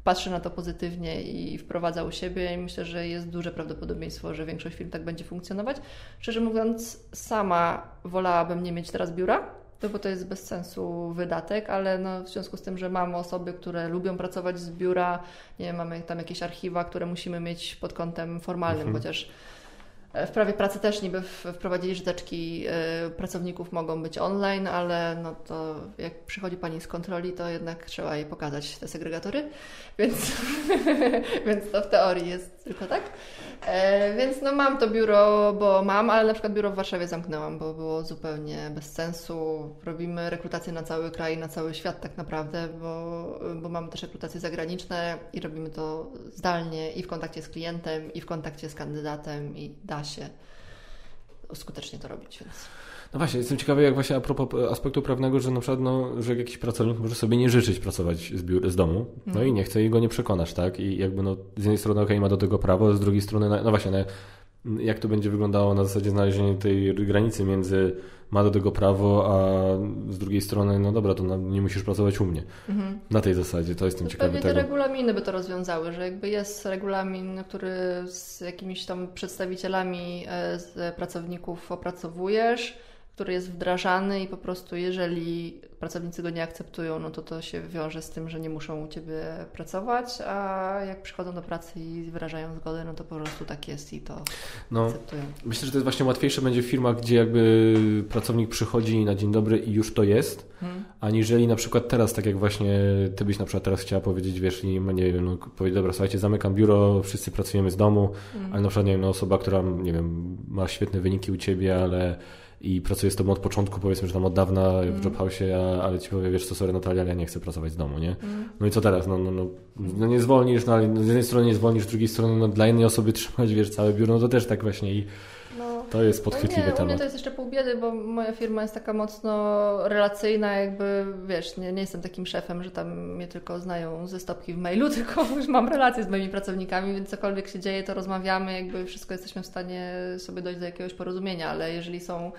patrzy na to pozytywnie i wprowadza u siebie i myślę, że jest duże prawdopodobieństwo, że większość firm tak będzie funkcjonować. Szczerze mówiąc, sama wolałabym nie mieć teraz biura, to bo to jest bez sensu wydatek, ale no w związku z tym, że mamy osoby, które lubią pracować z biura, nie wiem, mamy tam jakieś archiwa, które musimy mieć pod kątem formalnym, mhm. chociaż E, w prawie pracy też niby wprowadzili, że teczki e, pracowników mogą być online, ale no to jak przychodzi Pani z kontroli, to jednak trzeba jej pokazać te segregatory, więc, więc to w teorii jest tylko tak. E, więc no mam to biuro, bo mam, ale na przykład biuro w Warszawie zamknęłam, bo było zupełnie bez sensu. Robimy rekrutację na cały kraj, na cały świat tak naprawdę, bo, bo mamy też rekrutacje zagraniczne i robimy to zdalnie i w kontakcie z klientem, i w kontakcie z kandydatem i da się skutecznie to robić. Więc. No właśnie, jestem ciekawy, jak właśnie a propos aspektu prawnego, że na przykład, no, że jakiś pracownik może sobie nie życzyć pracować z, biur, z domu, no mm. i nie chce i go nie przekonasz, tak? I jakby no, z jednej strony okej, okay, ma do tego prawo, z drugiej strony, no, właśnie, no, jak to będzie wyglądało na zasadzie znalezienia tej granicy między ma do tego prawo, a z drugiej strony, no dobra, to nie musisz pracować u mnie. Mhm. Na tej zasadzie, to jestem ciekawy pewnie tego. te regulaminy by to rozwiązały, że jakby jest regulamin, który z jakimiś tam przedstawicielami e, pracowników opracowujesz, który jest wdrażany i po prostu jeżeli pracownicy go nie akceptują, no to to się wiąże z tym, że nie muszą u Ciebie pracować, a jak przychodzą do pracy i wyrażają zgodę, no to po prostu tak jest i to no, akceptują. Myślę, że to jest właśnie łatwiejsze będzie w firmach, gdzie jakby pracownik przychodzi na dzień dobry i już to jest, hmm. aniżeli na przykład teraz, tak jak właśnie Ty byś na przykład teraz chciała powiedzieć, wiesz, nie, nie wiem, no, powiedzieć, dobra, słuchajcie, zamykam biuro, wszyscy pracujemy z domu, hmm. ale na przykład, nie wiem, no, osoba, która, nie wiem, ma świetne wyniki u Ciebie, ale i pracuję z tobą od początku, powiedzmy, że tam od dawna w mm. Jobhouse'ie, ale ci powiem, wiesz co, sorry Natalia, ale ja nie chcę pracować z domu, nie? Mm. No i co teraz? No, no, no, no nie zwolnisz, no ale z jednej strony nie zwolnisz, z drugiej strony no, dla innej osoby trzymać, wiesz, całe biuro, no to też tak właśnie i to jest podchwytliwy no nie, temat. U mnie to jest jeszcze pół biedy, bo moja firma jest taka mocno relacyjna, jakby, wiesz, nie, nie jestem takim szefem, że tam mnie tylko znają ze stopki w mailu, tylko już mam relacje z moimi pracownikami, więc cokolwiek się dzieje, to rozmawiamy, jakby wszystko jesteśmy w stanie sobie dojść do jakiegoś porozumienia, ale jeżeli są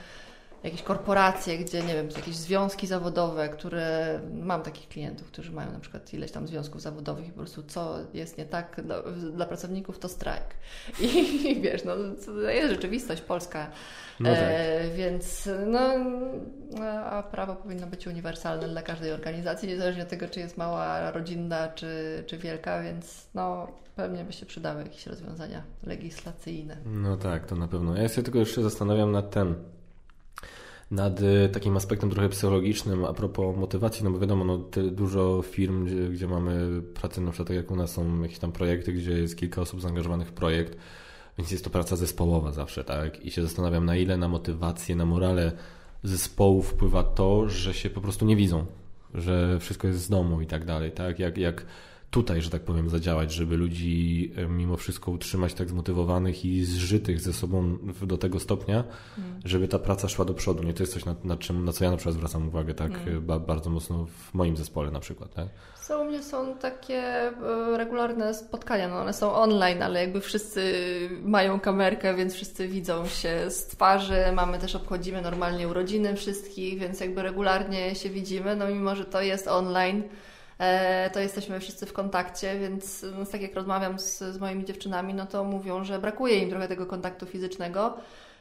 jakieś korporacje, gdzie nie wiem, jakieś związki zawodowe, które mam takich klientów, którzy mają na przykład ileś tam związków zawodowych i po prostu co jest nie tak dla, dla pracowników, to strajk. I, I, wiesz, no to jest rzeczywistość polska. No tak. e, więc no, a prawo powinno być uniwersalne dla każdej organizacji, niezależnie od tego, czy jest mała, rodzinna, czy, czy wielka, więc no pewnie by się przydały jakieś rozwiązania legislacyjne. No tak, to na pewno. Ja się tylko jeszcze zastanawiam nad tym, nad y, takim aspektem trochę psychologicznym a propos motywacji, no bo wiadomo, no, dużo firm, gdzie, gdzie, mamy pracę, na przykład tak jak u nas są jakieś tam projekty, gdzie jest kilka osób zaangażowanych w projekt, więc jest to praca zespołowa zawsze, tak? I się zastanawiam, na ile na motywację, na morale zespołu wpływa to, że się po prostu nie widzą, że wszystko jest z domu i tak dalej, tak? Jak, jak tutaj, że tak powiem, zadziałać, żeby ludzi e, mimo wszystko utrzymać tak zmotywowanych i zżytych ze sobą do tego stopnia, mm. żeby ta praca szła do przodu. Nie to jest coś, na, na, czym, na co ja na przykład zwracam uwagę tak mm. ba, bardzo mocno w moim zespole na przykład. Tak? Co u mnie są takie e, regularne spotkania, no one są online, ale jakby wszyscy mają kamerkę, więc wszyscy widzą się z twarzy, mamy też, obchodzimy normalnie urodziny wszystkich, więc jakby regularnie się widzimy, no mimo, że to jest online, E, to jesteśmy wszyscy w kontakcie, więc no, tak jak rozmawiam z, z moimi dziewczynami, no to mówią, że brakuje im trochę tego kontaktu fizycznego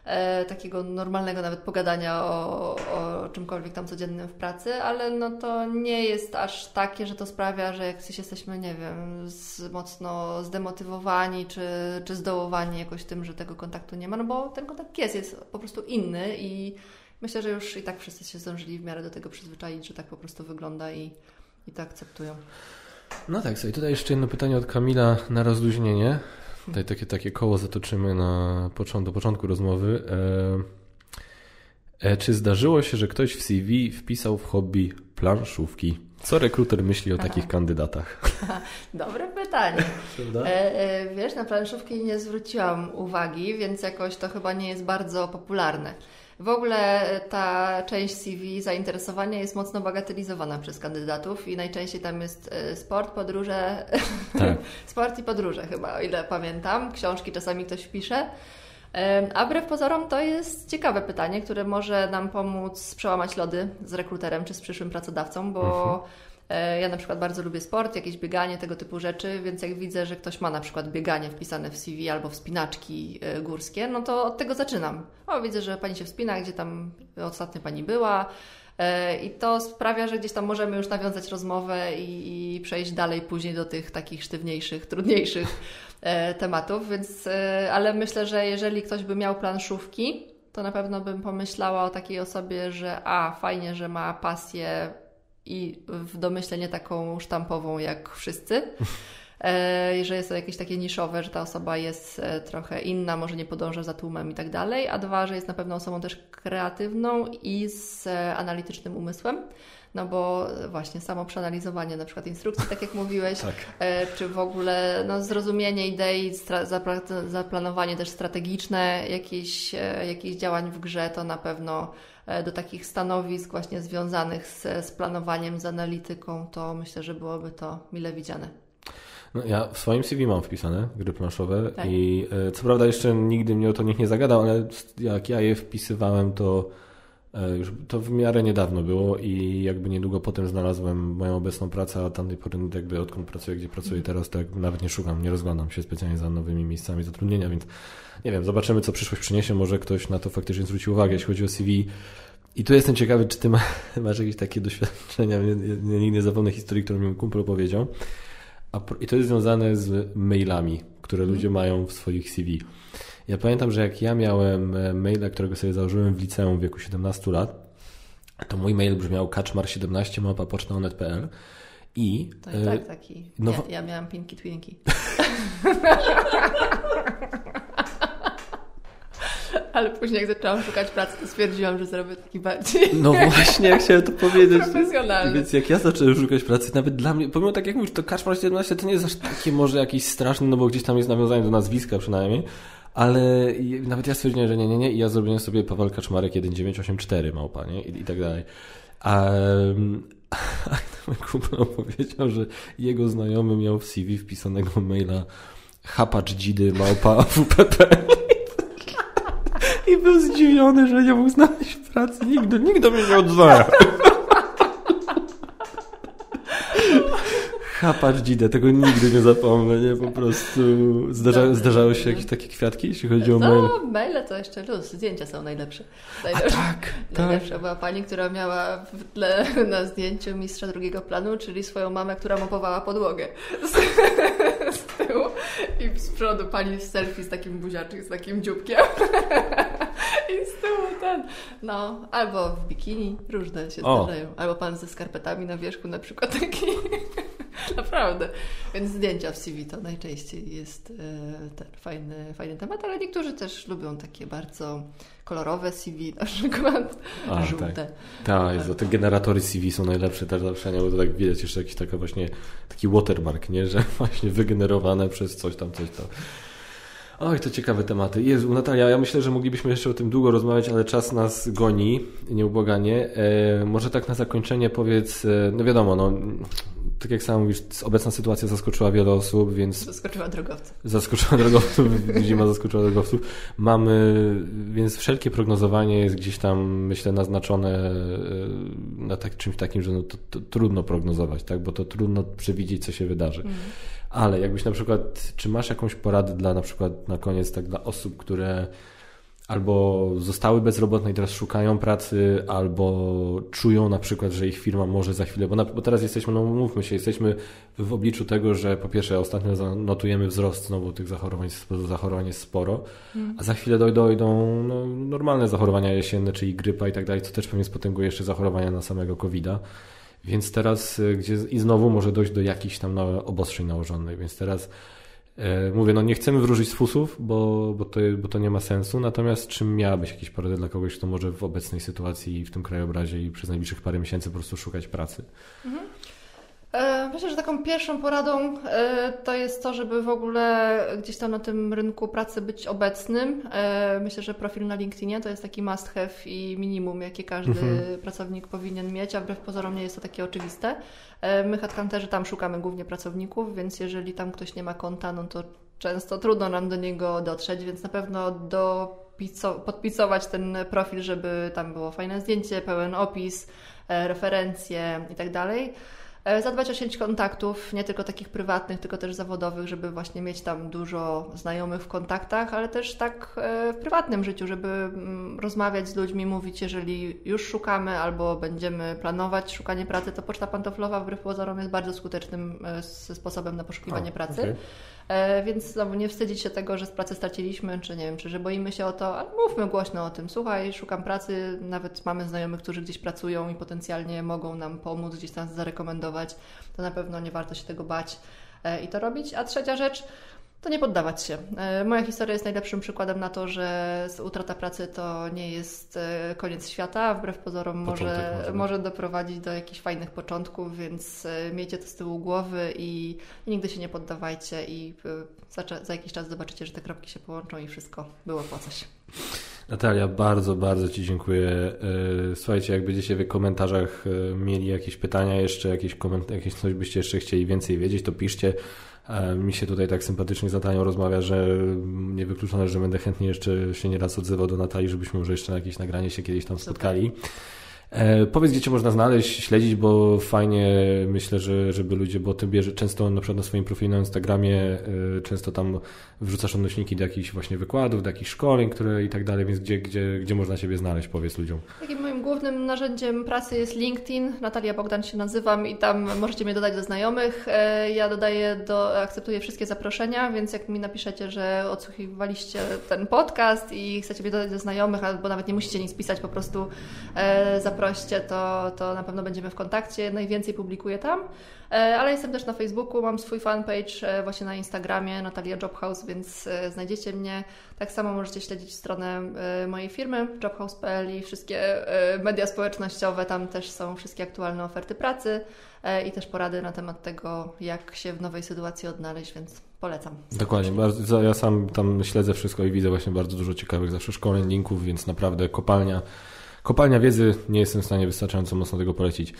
e, takiego normalnego nawet pogadania o, o czymkolwiek tam codziennym w pracy, ale no to nie jest aż takie, że to sprawia, że jak jesteśmy, nie wiem, z, mocno zdemotywowani czy, czy zdołowani jakoś tym, że tego kontaktu nie ma, no bo ten kontakt jest, jest po prostu inny i myślę, że już i tak wszyscy się zdążyli w miarę do tego przyzwyczaić, że tak po prostu wygląda i, i to akceptują. No tak, sobie tutaj jeszcze jedno pytanie od Kamila na rozluźnienie. Tutaj takie, takie koło zatoczymy na początku, do początku rozmowy. E, e, czy zdarzyło się, że ktoś w CV wpisał w hobby planszówki? Co rekruter myśli o Aha. takich kandydatach? Dobre pytanie. E, e, wiesz, na planszówki nie zwróciłam uwagi, więc jakoś to chyba nie jest bardzo popularne. W ogóle ta część CV zainteresowania jest mocno bagatelizowana przez kandydatów i najczęściej tam jest e, sport, podróże, tak. sport i podróże chyba, o ile pamiętam. Książki czasami ktoś pisze. A wbrew pozorom to jest ciekawe pytanie, które może nam pomóc przełamać lody z rekruterem czy z przyszłym pracodawcą, bo mhm. E, ja na przykład bardzo lubię sport, jakieś bieganie, tego typu rzeczy, więc jak widzę, że ktoś ma na przykład bieganie wpisane w CV albo wspinaczki e, górskie, no to od tego zaczynam. O, widzę, że pani się wspina, gdzie tam ostatnio pani była. E, I to sprawia, że gdzieś tam możemy już nawiązać rozmowę i, i przejść dalej później do tych takich sztywniejszych, trudniejszych tematów. Więc, ale myślę, że jeżeli ktoś by miał planszówki, to na pewno bym pomyślała o takiej osobie, że a, fajnie, że ma pasję i w domyśle nie taką sztampową jak wszyscy. Że jest to jakieś takie niszowe, że ta osoba jest e, trochę inna, może nie podąża za tłumem i tak dalej, a dwa, że jest na pewno osobą też kreatywną i z e, analitycznym umysłem. No bo właśnie samo przeanalizowanie na przykład instrukcji, tak jak mówiłeś, tak. czy w ogóle no, zrozumienie idei, zaplanowanie też strategiczne jakichś, jakichś działań w grze, to na pewno E, do takich stanowisk właśnie związanych z, z planowaniem, z analityką, to myślę, że byłoby to mile widziane. No, ja w swoim CV mam wpisane gry planszowe tak. i e, co prawda jeszcze nigdy mnie o to nikt nie zagadał, ale jak ja je wpisywałem, to e, już to w miarę niedawno było i jakby niedługo potem znalazłem moją obecną pracę, a tamtej pory jakby odkąd pracuję, gdzie pracuję teraz, to nawet nie szukam, nie rozglądam się specjalnie za nowymi miejscami zatrudnienia, więc nie wiem, zobaczymy, co przyszłość przyniesie. Może ktoś na to faktycznie zwróci uwagę, jeśli chodzi o CV. I tu jestem ciekawy, czy ty masz jakieś takie doświadczenia. Ja, nigdy nie zapomnę historii, którą mi kumpel opowiedział. I to jest związane z mailami, które ludzie mają w swoich CV. Ja pamiętam, że jak ja miałem e, maila, którego sobie założyłem w liceum w wieku 17 lat, to mój mail brzmiał kaczmar17 mapa poczta.onet.pl i... To i tak taki. No, ja, ja miałam pinki twinki. Ale później jak zaczęłam szukać pracy, to stwierdziłam, że zrobię taki bardziej... No właśnie, chciałem to powiedzieć. Profesjonalny. Więc jak ja zacząłem szukać pracy, nawet dla mnie, pomimo tak jak mówisz, to Kaczmar 17 to nie jest aż takie może jakiś straszny, no bo gdzieś tam jest nawiązanie do nazwiska przynajmniej, ale nawet ja stwierdziłem, że nie, nie, nie i ja zrobiłem sobie Paweł Kaczmarek 1984 małpa, nie? I, i tak dalej. A, a Kuba powiedział, że jego znajomy miał w CV wpisanego maila hapacz dzidy małpa WPP. I był zdziwiony, że nie mógł znaleźć pracy. Nigdy, nigdy mnie nie odzwał. Chapacz dzidę, tego nigdy nie zapomnę, nie? Po prostu zdarza, zdarzały się jakieś takie kwiatki, jeśli chodzi o maile? No, maile to jeszcze luz, zdjęcia są najlepsze. najlepsze. A tak, najlepsze tak. była pani, która miała w tle na zdjęciu mistrza drugiego planu, czyli swoją mamę, która mopowała podłogę z, z tyłu i z przodu pani w selfie z takim buziaczkiem, z takim dzióbkiem. I z tyłu ten. No, albo w bikini, różne się o. zdarzają. Albo pan ze skarpetami na wierzchu, na przykład taki. Naprawdę. Więc zdjęcia w CV to najczęściej jest e, ten fajny, fajny temat, ale niektórzy też lubią takie bardzo kolorowe CV na przykład, A, żółte. Tak, Ta, jest, te generatory CV są najlepsze też zawsze, bo to tak widać jeszcze jakiś taka właśnie taki watermark, nie? że właśnie wygenerowane przez coś tam, coś tam. Oj, to ciekawe tematy. Jezu, Natalia, ja myślę, że moglibyśmy jeszcze o tym długo rozmawiać, ale czas nas goni, nieubłaganie. E, może tak na zakończenie powiedz, e, no wiadomo, no, tak jak sam mówisz, obecna sytuacja zaskoczyła wiele osób, więc... Zaskoczyła drogowców. Zaskoczyła drogowców, zima zaskoczyła drogowców. Mamy, więc wszelkie prognozowanie jest gdzieś tam, myślę, naznaczone e, na tak, czymś takim, że no to, to trudno prognozować, tak? bo to trudno przewidzieć, co się wydarzy. Mm. Ale jakbyś na przykład, czy masz jakąś poradę dla na przykład na koniec, tak dla osób, które albo zostały bezrobotne i teraz szukają pracy, albo czują na przykład, że ich firma może za chwilę, bo, na, bo teraz jesteśmy, no mówmy się, jesteśmy w obliczu tego, że po pierwsze ostatnio notujemy wzrost znowu tych zachorowań, zachorowań jest sporo, mm. a za chwilę dojdą, dojdą no, normalne zachorowania jesienne, czyli grypa i tak dalej, co też pewnie spotęguje jeszcze zachorowania na samego COVID-a. Więc teraz, y, gdzie i znowu może dojść do jakichś tam obostrzeń nałożonych, więc teraz mówię, no nie chcemy wróżyć z fusów, bo, bo, to, bo to nie ma sensu, natomiast czym miałabyś jakieś porady dla kogoś, kto może w obecnej sytuacji, w tym krajobrazie i przez najbliższych parę miesięcy po prostu szukać pracy? Mhm. E, myślę, że taką pierwszą poradą e, to jest to, żeby w ogóle gdzieś tam na tym rynku pracy być obecnym. E, myślę, że profil na LinkedInie to jest taki must have i minimum, jakie każdy mhm. pracownik powinien mieć, a wbrew pozorom nie jest to takie oczywiste. My, headhunterzy, tam szukamy głównie pracowników, więc jeżeli tam ktoś nie ma konta, no to często trudno nam do niego dotrzeć, więc na pewno do podpisować ten profil, żeby tam było fajne zdjęcie, pełen opis, referencje i tak dalej. Zadbać o sieć kontaktów, nie tylko takich prywatnych, tylko też zawodowych, żeby właśnie mieć tam dużo znajomych w kontaktach, ale też tak e, w prywatnym życiu, żeby mm, rozmawiać z ludźmi, mówić, jeżeli już szukamy albo będziemy planować szukanie pracy, to poczta pantoflowa wbrew pozorom jest bardzo skutecznym e, sposobem na poszukiwanie o, pracy. Okay. E, więc znowu nie wstydzić się tego, że z pracy straciliśmy, czy nie wiem, czy że boimy się o to, ale mówmy głośno o tym. Słuchaj, szukam pracy, nawet mamy znajomych, którzy gdzieś pracują i potencjalnie mogą nam pomóc, gdzieś tam zarekomendować. To na pewno nie warto się tego bać e, i to robić. A trzecia rzecz, to nie poddawać się. E, moja historia jest najlepszym przykładem na to, że utrata pracy to nie jest e, koniec świata, wbrew pozorom może, może, może doprowadzić do jakichś fajnych początków, więc e, miejcie to z tyłu głowy i, i nigdy się nie poddawajcie i za, za, jakiś czas zobaczycie, że te kropki się połączą i wszystko było po coś. Natalia, bardzo, bardzo Ci dziękuję. Słuchajcie, jak będziecie w komentarzach mieli jakieś pytania jeszcze, jakieś, koment- jakieś coś byście jeszcze chcieli więcej wiedzieć, to piszcie. E, mi się tutaj tak sympatycznie z Natalią rozmawia, że niewykluczone, że będę chętnie jeszcze się nieraz odzywał do Natalii, żebyśmy może jeszcze na jakieś nagranie się kiedyś tam spotkali. E, powiedz, gdzie Cię można znaleźć, śledzić, bo fajnie myślę, że, żeby ludzie, bo Ty bierze często na przykład na swoim profilu na Instagramie, e, często tam wrzucasz odnośniki do jakichś właśnie wykładów, do jakichś szkoleń, które i tak dalej, więc gdzie, gdzie, gdzie można Ciebie znaleźć, powiedz ludziom. Takim moim głównym narzędziem pracy jest LinkedIn, Natalia Bogdan się nazywam i tam możecie mnie dodać do znajomych. E, ja dodaję, do, akceptuję wszystkie zaproszenia, więc jak mi napiszecie, że odsłuchiwaliście ten podcast i chcecie mnie dodać do znajomych, albo nawet nie musicie nic pisać, po prostu zapraszam zaproście, to, to na pewno będziemy w kontakcie. Najwięcej publikuję tam, e, ale jestem też na Facebooku, mam swój fanpage e, właśnie na Instagramie, Natalia Jobhouse, więc e, znajdziecie mnie. Tak samo możecie śledzić stronę mojej firmy jobhouse.pl i wszystkie media społecznościowe, tam też są wszystkie aktualne oferty pracy i też porady na temat tego, jak się w nowej sytuacji odnaleźć, więc polecam. Dokładnie, bardzo, ja sam tam śledzę wszystko i widzę właśnie bardzo dużo ciekawych zawsze szkoleń, linków, więc naprawdę kopalnia Kopalnia wiedzy, nie jestem w stanie wystarczająco mocno tego polecić.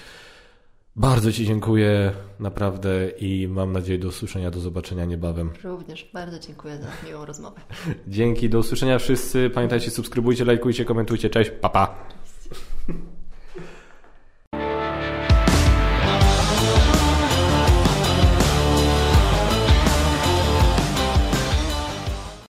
Bardzo Ci dziękuję, naprawdę i mam nadzieję do usłyszenia, do zobaczenia niebawem. Również bardzo dziękuję za miłą rozmowę. Dzięki, do usłyszenia wszyscy. Pamiętajcie, subskrybujcie, lajkujcie, komentujcie. Cześć, papa. Pa.